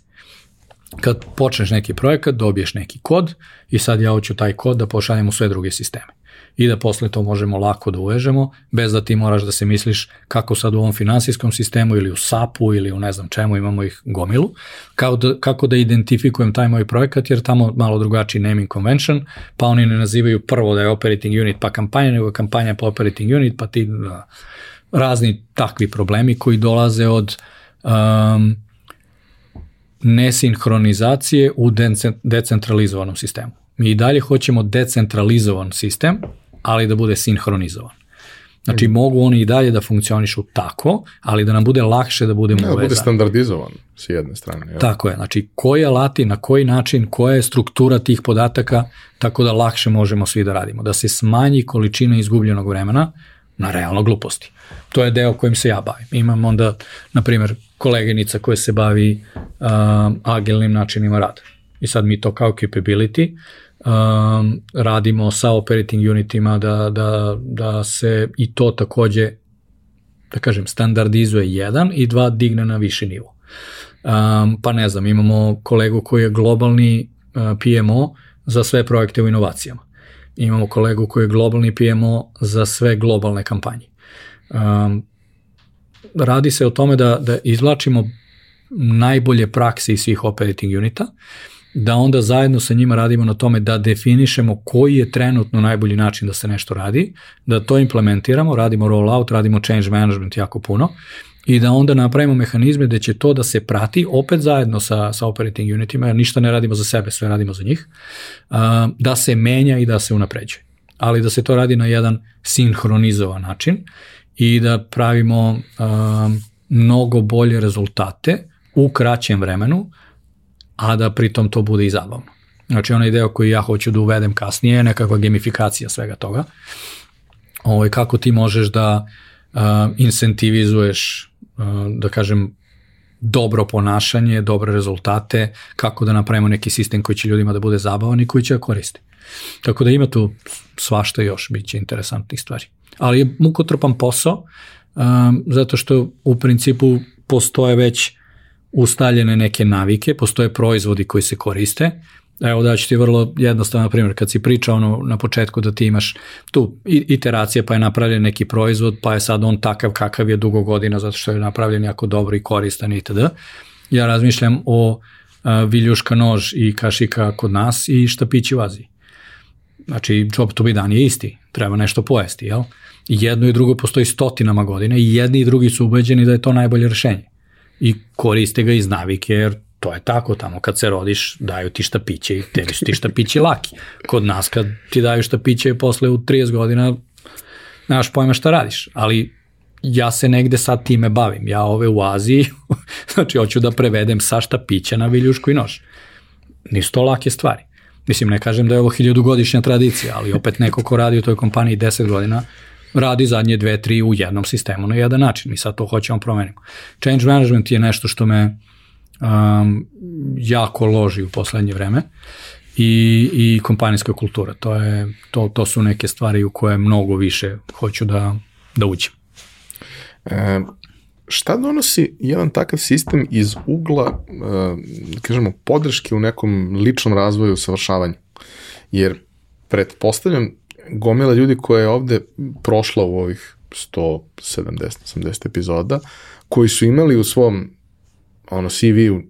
Kad počneš neki projekat, dobiješ neki kod i sad ja hoću taj kod da pošaljem u sve druge sisteme i da posle to možemo lako da uvežemo, bez da ti moraš da se misliš kako sad u ovom finansijskom sistemu ili u SAP-u ili u ne znam čemu imamo ih gomilu, kako da, kako da identifikujem taj moj projekat, jer tamo malo drugačiji naming convention, pa oni ne nazivaju prvo da je operating unit pa kampanja, nego kampanja pa operating unit, pa ti da, razni takvi problemi koji dolaze od um, nesinhronizacije u decentralizovanom sistemu. Mi i dalje hoćemo decentralizovan sistem, ali da bude sinhronizovan. Znači, mm. mogu oni i dalje da funkcionišu tako, ali da nam bude lakše da budemo uvezani. Da bude standardizovan s jedne strane. Ja. Tako je, znači, koji alati, na koji način, koja je struktura tih podataka, tako da lakše možemo svi da radimo. Da se smanji količina izgubljenog vremena na realno gluposti. To je deo kojim se ja bavim. Imam onda, na primjer, koleginica koja se bavi uh, agilnim načinima rada. I sad mi to kao capability um, radimo sa operating unitima da, da, da se i to takođe da kažem, standardizuje jedan i dva digne na viši nivo. Um, pa ne znam, imamo kolegu koji je globalni uh, PMO za sve projekte u inovacijama. Imamo kolegu koji je globalni PMO za sve globalne kampanje. Um, radi se o tome da, da izvlačimo najbolje prakse iz svih operating unita da onda zajedno sa njima radimo na tome da definišemo koji je trenutno najbolji način da se nešto radi, da to implementiramo, radimo rollout, radimo change management jako puno i da onda napravimo mehanizme da će to da se prati opet zajedno sa, sa operating unitima, jer ništa ne radimo za sebe, sve radimo za njih, da se menja i da se unapređuje. Ali da se to radi na jedan sinhronizovan način i da pravimo mnogo bolje rezultate u kraćem vremenu, a da pritom to bude i zabavno. Znači onaj deo koji ja hoću da uvedem kasnije je nekakva gamifikacija svega toga. Ovo, ovaj, kako ti možeš da uh, incentivizuješ, uh, da kažem, dobro ponašanje, dobre rezultate, kako da napravimo neki sistem koji će ljudima da bude zabavan i koji će da koristi. Tako da ima tu svašta još, bit će interesantnih stvari. Ali je mukotrpan posao, um, zato što u principu postoje već ustaljene neke navike, postoje proizvodi koji se koriste Evo da ću ti vrlo jednostavno primjer, kad si pričao ono na početku da ti imaš tu iteracije pa je napravljen neki proizvod pa je sad on takav kakav je dugo godina zato što je napravljen jako dobro i koristan itd. Ja razmišljam o a, viljuška nož i kašika kod nas i štapići u Aziji. Znači, job to be done je isti, treba nešto pojesti, jel? Jedno i drugo postoji stotinama godina i jedni i drugi su ubeđeni da je to najbolje rešenje. I koriste ga iz navike, jer to je tako tamo kad se rodiš daju ti štapiće i tebi su ti štapići laki. Kod nas kad ti daju štapiće posle u 30 godina nemaš pojma šta radiš, ali ja se negde sad time bavim. Ja ove u Aziji, znači hoću da prevedem sa štapića na viljušku i nož. Nisu to lake stvari. Mislim, ne kažem da je ovo hiljadugodišnja tradicija, ali opet neko ko radi u toj kompaniji 10 godina, radi zadnje dve, tri u jednom sistemu na jedan način. Mi sad to hoćemo promenimo. Change management je nešto što me um, jako loži u poslednje vreme i, i kompanijska kultura. To, je, to, to su neke stvari u koje mnogo više hoću da, da uđem. E, šta donosi jedan takav sistem iz ugla, e, da kažemo, podrške u nekom ličnom razvoju i? Jer pretpostavljam gomila ljudi koja je ovde prošla u ovih 170-80 epizoda, koji su imali u svom ono CV-u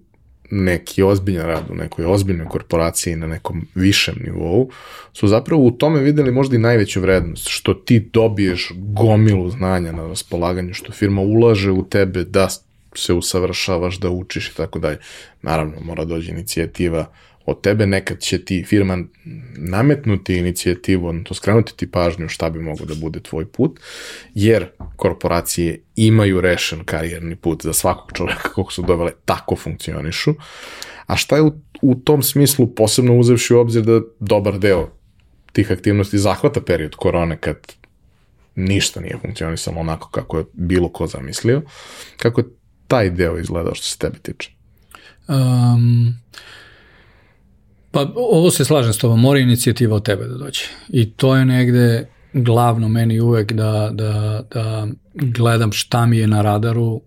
neki ozbiljan rad u nekoj ozbiljnoj korporaciji na nekom višem nivou, su zapravo u tome videli možda i najveću vrednost, što ti dobiješ gomilu znanja na raspolaganju, što firma ulaže u tebe da se usavršavaš, da učiš i tako dalje. Naravno, mora dođe inicijativa od tebe, nekad će ti firma nametnuti inicijativu, odnosno skrenuti ti pažnju šta bi moglo da bude tvoj put, jer korporacije imaju rešen karijerni put za svakog čoveka kog su dovele, tako funkcionišu. A šta je u, u tom smislu posebno uzevši u obzir da dobar deo tih aktivnosti zahvata period korone kad ništa nije funkcionisalo onako kako je bilo ko zamislio. Kako je taj deo izgledao što se tebi tiče? Um, Pa ovo se slažem s tobom, mora inicijativa od tebe da dođe. I to je negde glavno meni uvek da, da, da gledam šta mi je na radaru,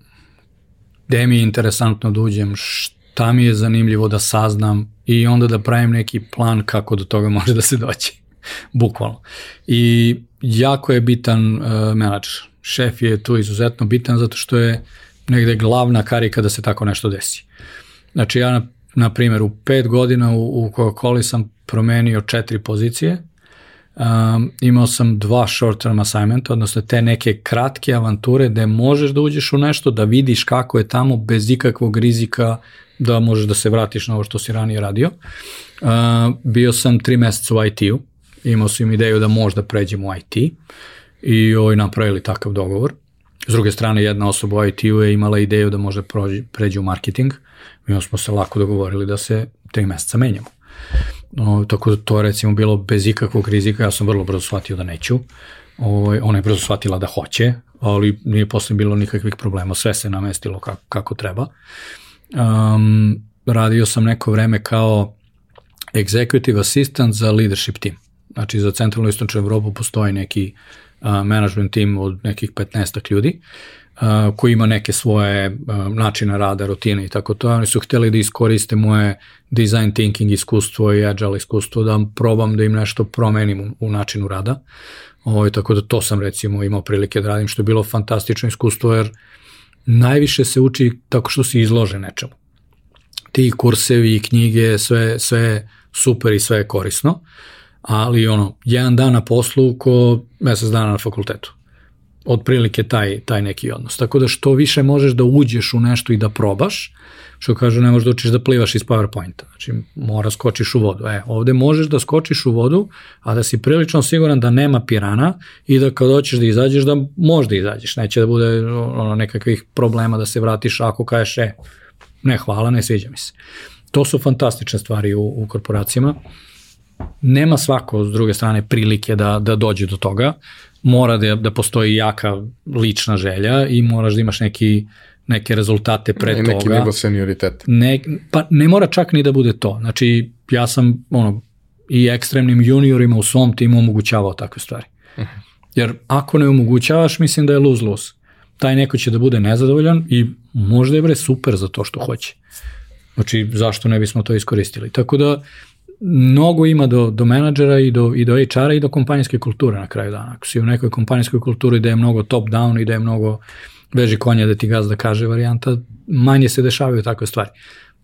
gde mi je interesantno da uđem, šta mi je zanimljivo da saznam i onda da pravim neki plan kako do toga može da se doći. Bukvalno. I jako je bitan uh, menadžer. Šef je tu izuzetno bitan zato što je negde glavna karika da se tako nešto desi. Znači ja na primjer, u pet godina u, u Coca-Cola sam promenio četiri pozicije, um, imao sam dva short term assignmenta, odnosno te neke kratke avanture gde možeš da uđeš u nešto, da vidiš kako je tamo bez ikakvog rizika da možeš da se vratiš na ovo što si ranije radio. Uh, bio sam tri meseca u IT-u, imao sam ideju da možda pređem u IT i ovaj, napravili takav dogovor. S druge strane, jedna osoba u IT-u je imala ideju da možda prođe, pređe u marketing. Mi smo se lako dogovorili da se tri meseca menjamo. No, tako da to recimo bilo bez ikakvog rizika, ja sam vrlo brzo shvatio da neću. O, ovaj, ona je brzo shvatila da hoće, ali nije posle bilo nikakvih problema, sve se namestilo kako, kako treba. Um, radio sam neko vreme kao executive assistant za leadership team. Znači za centralnu istočnu Evropu postoji neki uh, management team od nekih 15 ljudi koji ima neke svoje načine rada, rutine i tako to. Oni su hteli da iskoriste moje design thinking iskustvo i agile iskustvo, da probam da im nešto promenim u, načinu rada. Ovo, ovaj, tako da to sam recimo imao prilike da radim, što je bilo fantastično iskustvo, jer najviše se uči tako što si izložen nečemu. Ti kursevi knjige, sve, sve super i sve je korisno, ali ono, jedan dan na poslu ko mesec dana na fakultetu otprilike taj, taj neki odnos. Tako da što više možeš da uđeš u nešto i da probaš, što kažu ne možeš da učiš da plivaš iz PowerPointa. Znači mora skočiš u vodu. E, ovde možeš da skočiš u vodu, a da si prilično siguran da nema pirana i da kad hoćeš da izađeš da možda izađeš. Neće da bude ono, nekakvih problema da se vratiš ako kažeš e, ne hvala, ne sviđa mi se. To su fantastične stvari u, u korporacijama. Nema svako, s druge strane, prilike da, da dođe do toga mora da, da postoji jaka lična želja i moraš da imaš neki neke rezultate pre neki toga. Neki nivo senioriteta. Ne, pa ne mora čak ni da bude to. Znači, ja sam ono, i ekstremnim juniorima u svom timu omogućavao takve stvari. Uh mhm. -huh. Jer ako ne omogućavaš, mislim da je lose-lose. Taj neko će da bude nezadovoljan i možda je bre super za to što hoće. Znači, zašto ne bismo to iskoristili? Tako da, mnogo ima do, do menadžera i do, i do HR-a i do kompanijske kulture na kraju dana. Ako si u nekoj kompanijskoj kulturi da je mnogo top-down i da je mnogo veži konja da ti gazda kaže varijanta, manje se dešavaju takve stvari.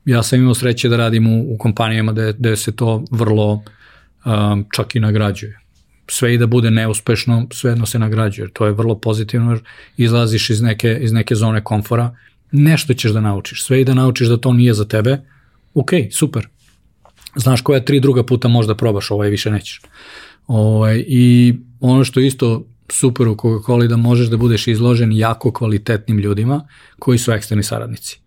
Ja sam imao sreće da radim u, u kompanijama da, da se to vrlo um, čak i nagrađuje. Sve i da bude neuspešno, svejedno se nagrađuje. To je vrlo pozitivno jer izlaziš iz neke, iz neke zone komfora, nešto ćeš da naučiš. Sve i da naučiš da to nije za tebe, ok, super. Znaš koja tri druga puta možda probaš, ovaj više nećeš. Ovaj, I ono što isto super u Coca-Cola da možeš da budeš izložen jako kvalitetnim ljudima koji su eksterni saradnici.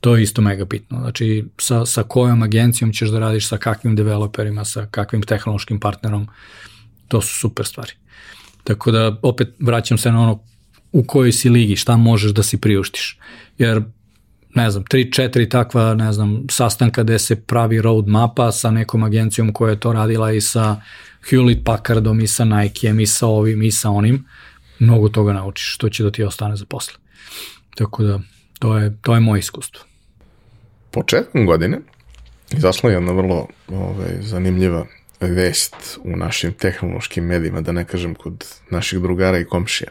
To je isto mega bitno. Znači, sa, sa kojom agencijom ćeš da radiš, sa kakvim developerima, sa kakvim tehnološkim partnerom, to su super stvari. Tako da, opet, vraćam se na ono u kojoj si ligi, šta možeš da si priuštiš. Jer, ne znam, tri, četiri takva, ne znam, sastanka gde se pravi road mapa sa nekom agencijom koja je to radila i sa Hewlett Packardom i sa Nikeem i sa ovim i sa onim, mnogo toga naučiš, što će da ti ostane za posle. Tako da, to je, to je moje iskustvo. Početkom godine izašla je jedna vrlo ovaj, zanimljiva vest u našim tehnološkim medijima, da ne kažem kod naših drugara i komšija,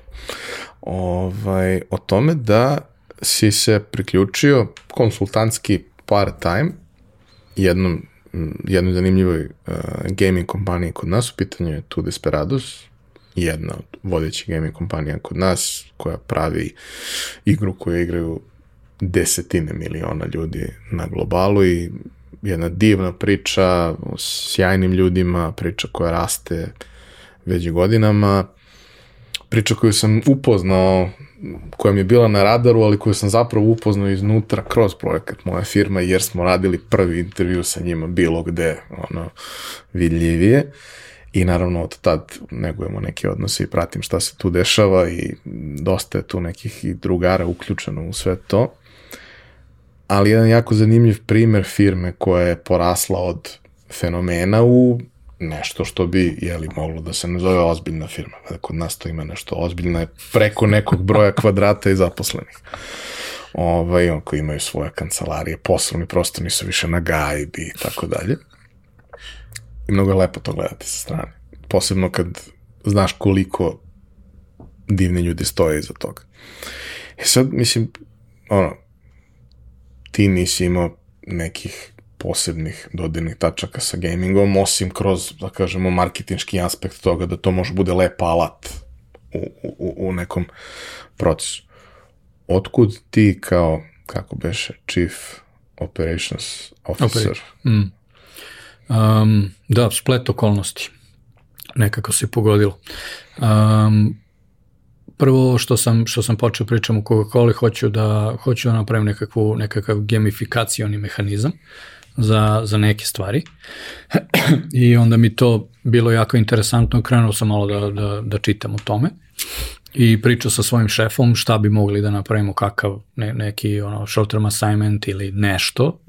ovaj, o tome da si se priključio konsultantski part-time jednom jednoj zanimljivoj uh, gaming kompaniji kod nas, u pitanju je Tu Desperados, jedna od vodećih gaming kompanija kod nas, koja pravi igru koju igraju desetine miliona ljudi na globalu i jedna divna priča o sjajnim ljudima, priča koja raste već godinama, priča koju sam upoznao, koja mi je bila na radaru, ali koju sam zapravo upoznao iznutra kroz projekat moja firma, jer smo radili prvi intervju sa njima bilo gde, ono, vidljivije. I naravno od tad negujemo neke odnose i pratim šta se tu dešava i dosta je tu nekih i drugara uključeno u sve to ali jedan jako zanimljiv primer firme koja je porasla od fenomena u nešto što bi, jeli, moglo da se ne zove ozbiljna firma. Kod nas to ima nešto ozbiljno, je preko nekog broja kvadrata i zaposlenih. Ovaj, on koji imaju svoje kancelarije, poslovni prostor nisu više na gajbi i tako dalje. I mnogo je lepo to gledati sa strane. Posebno kad znaš koliko divne ljudi stoje iza toga. E sad, mislim, ono, ti nisi imao nekih posebnih dodirnih tačaka sa gamingom, osim kroz, da kažemo, marketinški aspekt toga da to može bude lep alat u, u, u nekom procesu. Otkud ti kao, kako beše, chief operations officer? Mm. Um, da, splet okolnosti. Nekako se pogodilo. Um, prvo što sam, što sam počeo pričam u Coca-Cola, hoću da, hoću da napravim nekakvu, nekakav gamifikacioni mehanizam za, za neke stvari. I onda mi to bilo jako interesantno, krenuo sam malo da, da, da čitam o tome i pričao sa svojim šefom šta bi mogli da napravimo kakav ne, neki ono short term assignment ili nešto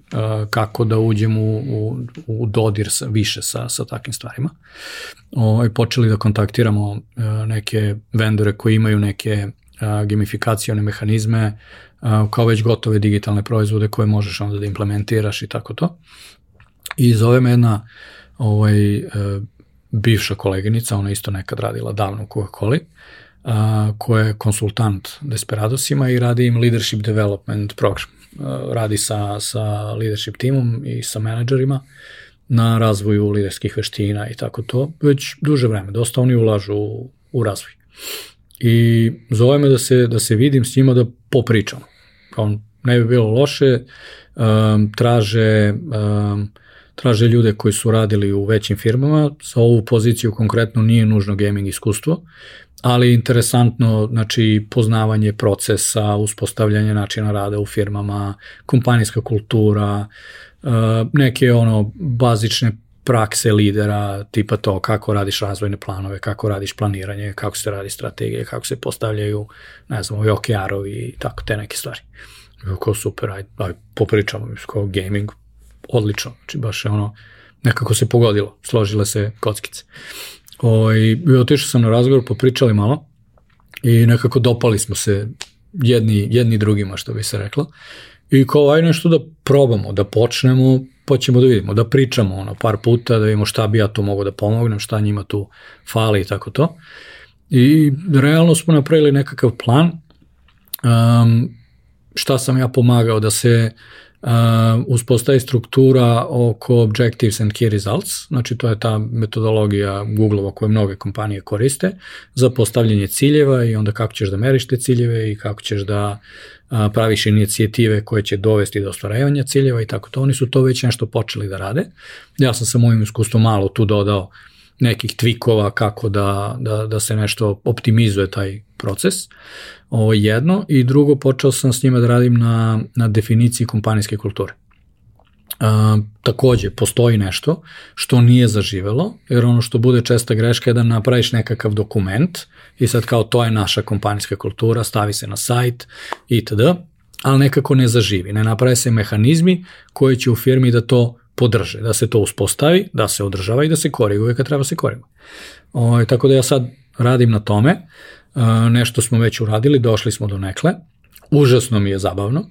kako da uđem u, u, u dodir sa, više sa, sa takvim stvarima. Ovaj, počeli da kontaktiramo neke vendore koji imaju neke gamifikacione mehanizme kao već gotove digitalne proizvode koje možeš onda da implementiraš i tako to. I zove me jedna ovaj, e, bivša koleginica, ona isto nekad radila davno u Coca-Coli, koja je konsultant Desperadosima i radi im leadership development program Uh, radi sa, sa leadership timom i sa menadžerima na razvoju liderskih veština i tako to, već duže vreme, dosta oni ulažu u, u razvoj. I zove me da se, da se vidim s njima da popričamo. Kao ne bi bilo loše, um, traže, um, traže ljude koji su radili u većim firmama, za ovu poziciju konkretno nije nužno gaming iskustvo, ali interesantno, znači, poznavanje procesa, uspostavljanje načina rada u firmama, kompanijska kultura, uh, neke ono bazične prakse lidera, tipa to kako radiš razvojne planove, kako radiš planiranje, kako se radi strategije, kako se postavljaju, ne znam, ovi OKR-ovi i tako, te neke stvari. Kako super, aj, aj popričamo, kao gaming, odlično, znači baš je ono, nekako se pogodilo, složile se kockice. Ovaj, otišao sam na razgovor, popričali malo i nekako dopali smo se jedni, jedni drugima, što bi se reklo. I kao, aj nešto da probamo, da počnemo, poćemo da vidimo, da pričamo ono, par puta, da vidimo šta bi ja to mogo da pomognem, šta njima tu fali i tako to. I realno smo napravili nekakav plan um, šta sam ja pomagao da se uh, uspostavi struktura oko Objectives and Key Results, znači to je ta metodologija Google-ova koju mnoge kompanije koriste za postavljanje ciljeva i onda kako ćeš da meriš te ciljeve i kako ćeš da uh, praviš inicijative koje će dovesti do ostvarevanja ciljeva i tako to. Oni su to već nešto počeli da rade. Ja sam sa mojim iskustvom malo tu dodao nekih tvikova kako da, da, da se nešto optimizuje taj proces. Ovo jedno. I drugo, počeo sam s njima da radim na, na definiciji kompanijske kulture. A, takođe, postoji nešto što nije zaživelo, jer ono što bude česta greška je da napraviš nekakav dokument i sad kao to je naša kompanijska kultura, stavi se na sajt itd., ali nekako ne zaživi. Ne naprave se mehanizmi koji će u firmi da to podrže, da se to uspostavi, da se održava i da se koriguje kad treba se koriguje. O, ovaj, tako da ja sad radim na tome, uh, nešto smo već uradili, došli smo do nekle, užasno mi je zabavno, uh,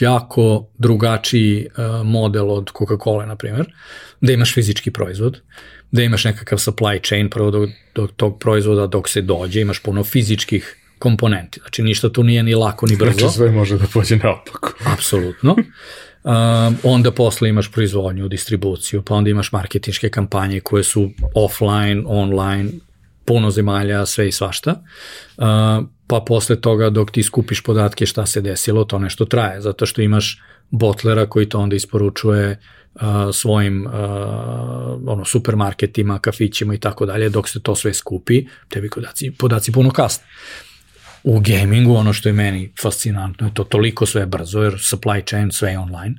jako drugačiji uh, model od Coca-Cola, na primjer, da imaš fizički proizvod, da imaš nekakav supply chain prvo do, do tog proizvoda dok se dođe, imaš puno fizičkih komponenti. Znači ništa tu nije ni lako ni brzo. Znači sve može da pođe naopako. Apsolutno. Um, onda posle imaš proizvodnju, distribuciju, pa onda imaš marketinške kampanje koje su offline, online, puno zemalja, sve i svašta. Uh, pa posle toga dok ti skupiš podatke šta se desilo, to nešto traje, zato što imaš botlera koji to onda isporučuje uh, svojim uh, ono, supermarketima, kafićima i tako dalje, dok se to sve skupi, tebi podaci, podaci puno kasne u gamingu, ono što je meni fascinantno, je to toliko sve brzo, jer supply chain sve je online.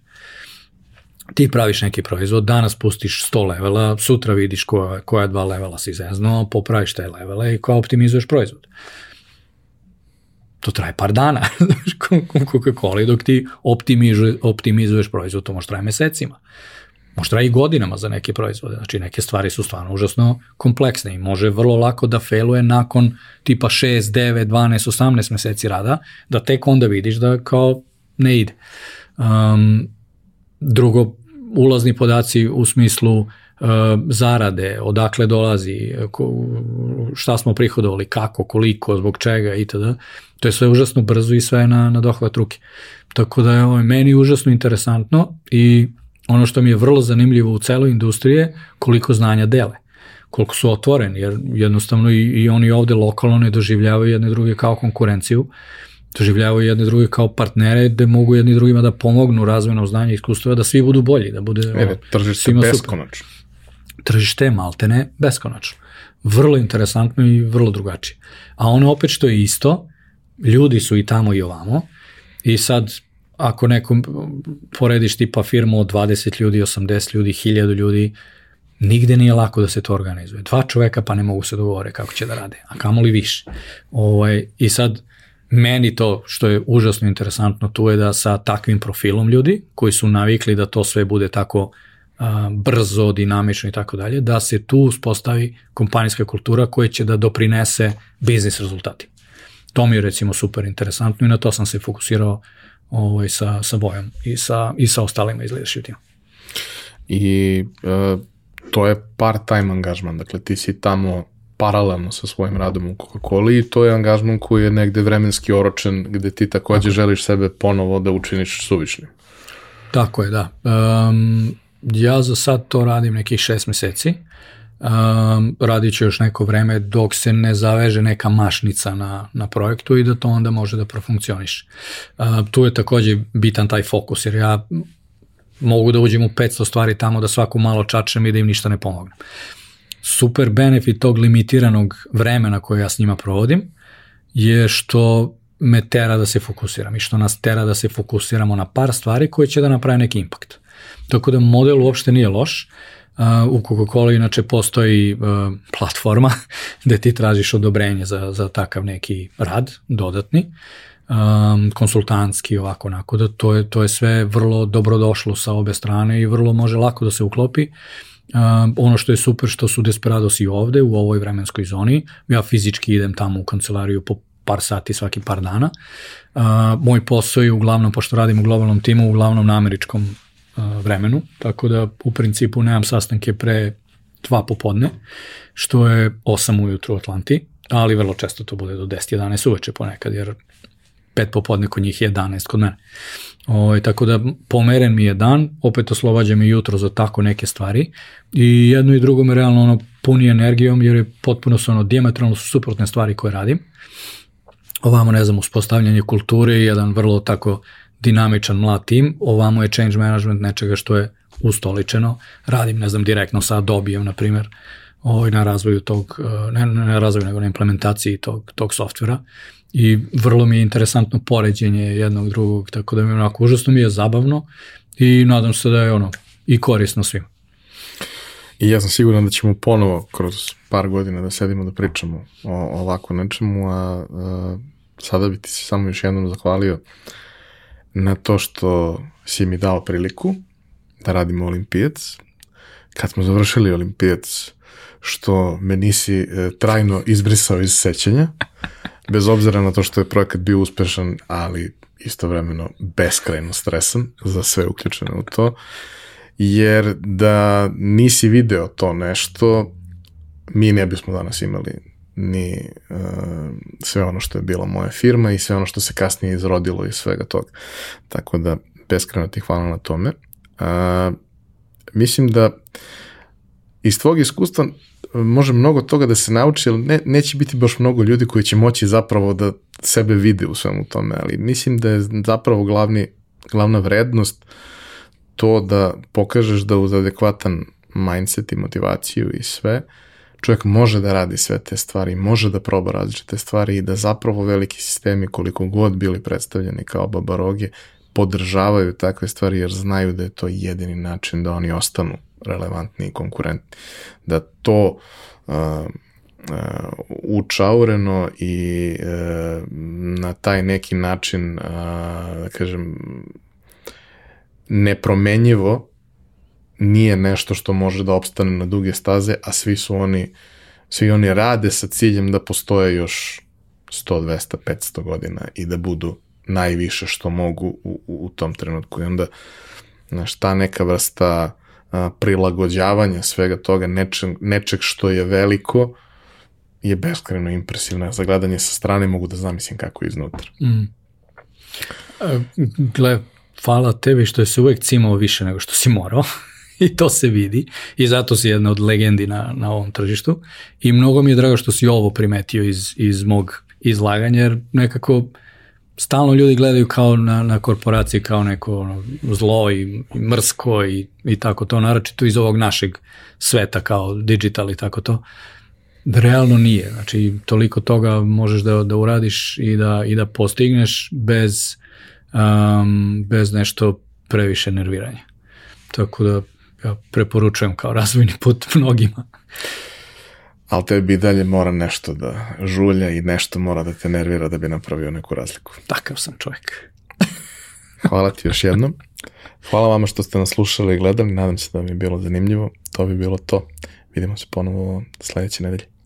Ti praviš neki proizvod, danas pustiš 100 levela, sutra vidiš koja, koja dva levela si zeznuo, popraviš te levele i kao optimizuješ proizvod. To traje par dana, Coca-Cola, dok ti optimizuješ, proizvod, to može traje mesecima možda i godinama za neke proizvode. Znači neke stvari su stvarno užasno kompleksne i može vrlo lako da failuje nakon tipa 6, 9, 12, 18 meseci rada, da tek onda vidiš da kao ne ide. Um, drugo, ulazni podaci u smislu uh, zarade, odakle dolazi, šta smo prihodovali, kako, koliko, zbog čega itd. To je sve užasno brzo i sve na, na dohvat ruke. Tako da je ovo meni užasno interesantno i ono što mi je vrlo zanimljivo u celoj industriji koliko znanja dele koliko su otvoreni, jer jednostavno i, i oni ovde lokalno ne doživljavaju jedne druge kao konkurenciju, doživljavaju jedne druge kao partnere, da mogu jedni drugima da pomognu razvojnom znanja i iskustva, da svi budu bolji, da bude... Eve, tržište beskonačno. Tržište je maltene beskonačno. Vrlo interesantno i vrlo drugačije. A ono opet što je isto, ljudi su i tamo i ovamo, i sad ako nekom porediš tipa firmu od 20 ljudi, 80 ljudi, 1000 ljudi, nigde nije lako da se to organizuje. Dva čoveka pa ne mogu se dogovore kako će da rade, a kamoli više. Ovaj, I sad, meni to što je užasno interesantno tu je da sa takvim profilom ljudi koji su navikli da to sve bude tako a, brzo, dinamično i tako dalje, da se tu uspostavi kompanijska kultura koja će da doprinese biznis rezultati. To mi je recimo super interesantno i na to sam se fokusirao ovaj, sa, sa Bojom i sa, i sa ostalima iz leadership tima. I uh, to je part-time angažman, dakle ti si tamo paralelno sa svojim radom u Coca-Cola i to je angažman koji je negde vremenski oročen gde ti takođe Tako. želiš sebe ponovo da učiniš suvišnim. Tako je, da. Um, ja za sad to radim nekih šest meseci um, radit će još neko vreme dok se ne zaveže neka mašnica na, na projektu i da to onda može da profunkcioniš. Uh, tu je takođe bitan taj fokus, jer ja mogu da uđem u 500 stvari tamo da svako malo čačem i da im ništa ne pomognem. Super benefit tog limitiranog vremena koje ja s njima provodim je što me tera da se fokusiram i što nas tera da se fokusiramo na par stvari koje će da naprave neki impakt. Tako da model uopšte nije loš, u Coca-Cola inače postoji uh, platforma gde ti tražiš odobrenje za, za takav neki rad dodatni, um, konsultantski ovako onako, da to je, to je sve vrlo dobrodošlo sa obe strane i vrlo može lako da se uklopi. Um, ono što je super što su Desperados i ovde u ovoj vremenskoj zoni, ja fizički idem tamo u kancelariju po par sati svaki par dana. Uh, moj posao je uglavnom, pošto radim u globalnom timu, uglavnom na američkom vremenu, tako da u principu nemam sastanke pre dva popodne, što je 8 ujutru u Atlanti, ali vrlo često to bude do 10-11 uveče ponekad, jer pet popodne kod njih je 11 kod mene. O, ovaj, tako da pomeren mi je dan, opet oslobađa mi jutro za tako neke stvari i jedno i drugo me realno ono puni energijom jer je potpuno su ono diametralno su suprotne stvari koje radim. Ovamo, ne znam, uspostavljanje kulture i jedan vrlo tako dinamičan mlad tim, ovamo je change management nečega što je ustoličeno, radim, ne znam, direktno sa Adobe-em, na primjer, ovaj, na razvoju tog, ne, ne na razvoju, nego na implementaciji tog, tog softvera i vrlo mi je interesantno poređenje jednog drugog, tako da mi onako užasno mi je zabavno i nadam se da je ono i korisno svima. I ja sam siguran da ćemo ponovo kroz par godina da sedimo da pričamo o, o ovako nečemu, a, a sada bi ti se samo još jednom zahvalio na to što si mi dao priliku da radimo olimpijac. Kad smo završili olimpijac, što me nisi e, trajno izbrisao iz sećanja, bez obzira na to što je projekat bio uspešan, ali istovremeno beskrajno stresan za sve uključene u to, jer da nisi video to nešto, mi ne bismo danas imali ni uh, sve ono što je bila moja firma i sve ono što se kasnije izrodilo iz svega toga. Tako da, beskrajno ti hvala na tome. Uh, mislim da iz tvog iskustva može mnogo toga da se nauči, ali ne, neće biti baš mnogo ljudi koji će moći zapravo da sebe vide u svemu tome, ali mislim da je zapravo glavni, glavna vrednost to da pokažeš da uz adekvatan mindset i motivaciju i sve, čovjek može da radi sve te stvari, može da proba različite stvari i da zapravo veliki sistemi koliko god bili predstavljeni kao babaroge podržavaju takve stvari jer znaju da je to jedini način da oni ostanu relevantni i konkurentni. Da to uh, uh, učaureno i uh, na taj neki način, uh, da kažem, nepromenjivo nije nešto što može da opstane na duge staze, a svi su oni svi oni rade sa ciljem da postoje još 100, 200, 500 godina i da budu najviše što mogu u, u, u tom trenutku. I onda, znaš, ta neka vrsta a, prilagođavanja svega toga, nečeg, nečeg što je veliko, je beskreno impresivno. Za gledanje sa strane mogu da zamislim kako je iznutra. Mm. E, gle, hvala tebi što je se uvek cimao više nego što si morao. I to se vidi. I zato si jedna od legendi na, na ovom tržištu. I mnogo mi je drago što si ovo primetio iz, iz mog izlaganja, jer nekako stalno ljudi gledaju kao na, na korporaciji kao neko ono, zlo i, i mrsko i, i tako to, naročito iz ovog našeg sveta kao digital i tako to. Da realno nije. Znači, toliko toga možeš da, da uradiš i da, i da postigneš bez, um, bez nešto previše nerviranja. Tako da ja preporučujem kao razvojni put mnogima ali tebi i dalje mora nešto da žulja i nešto mora da te nervira da bi napravio neku razliku. Takav sam čovjek. Hvala ti još jednom. Hvala vama što ste nas slušali i gledali. Nadam se da vam je bilo zanimljivo. To bi bilo to. Vidimo se ponovo sledeće nedelje.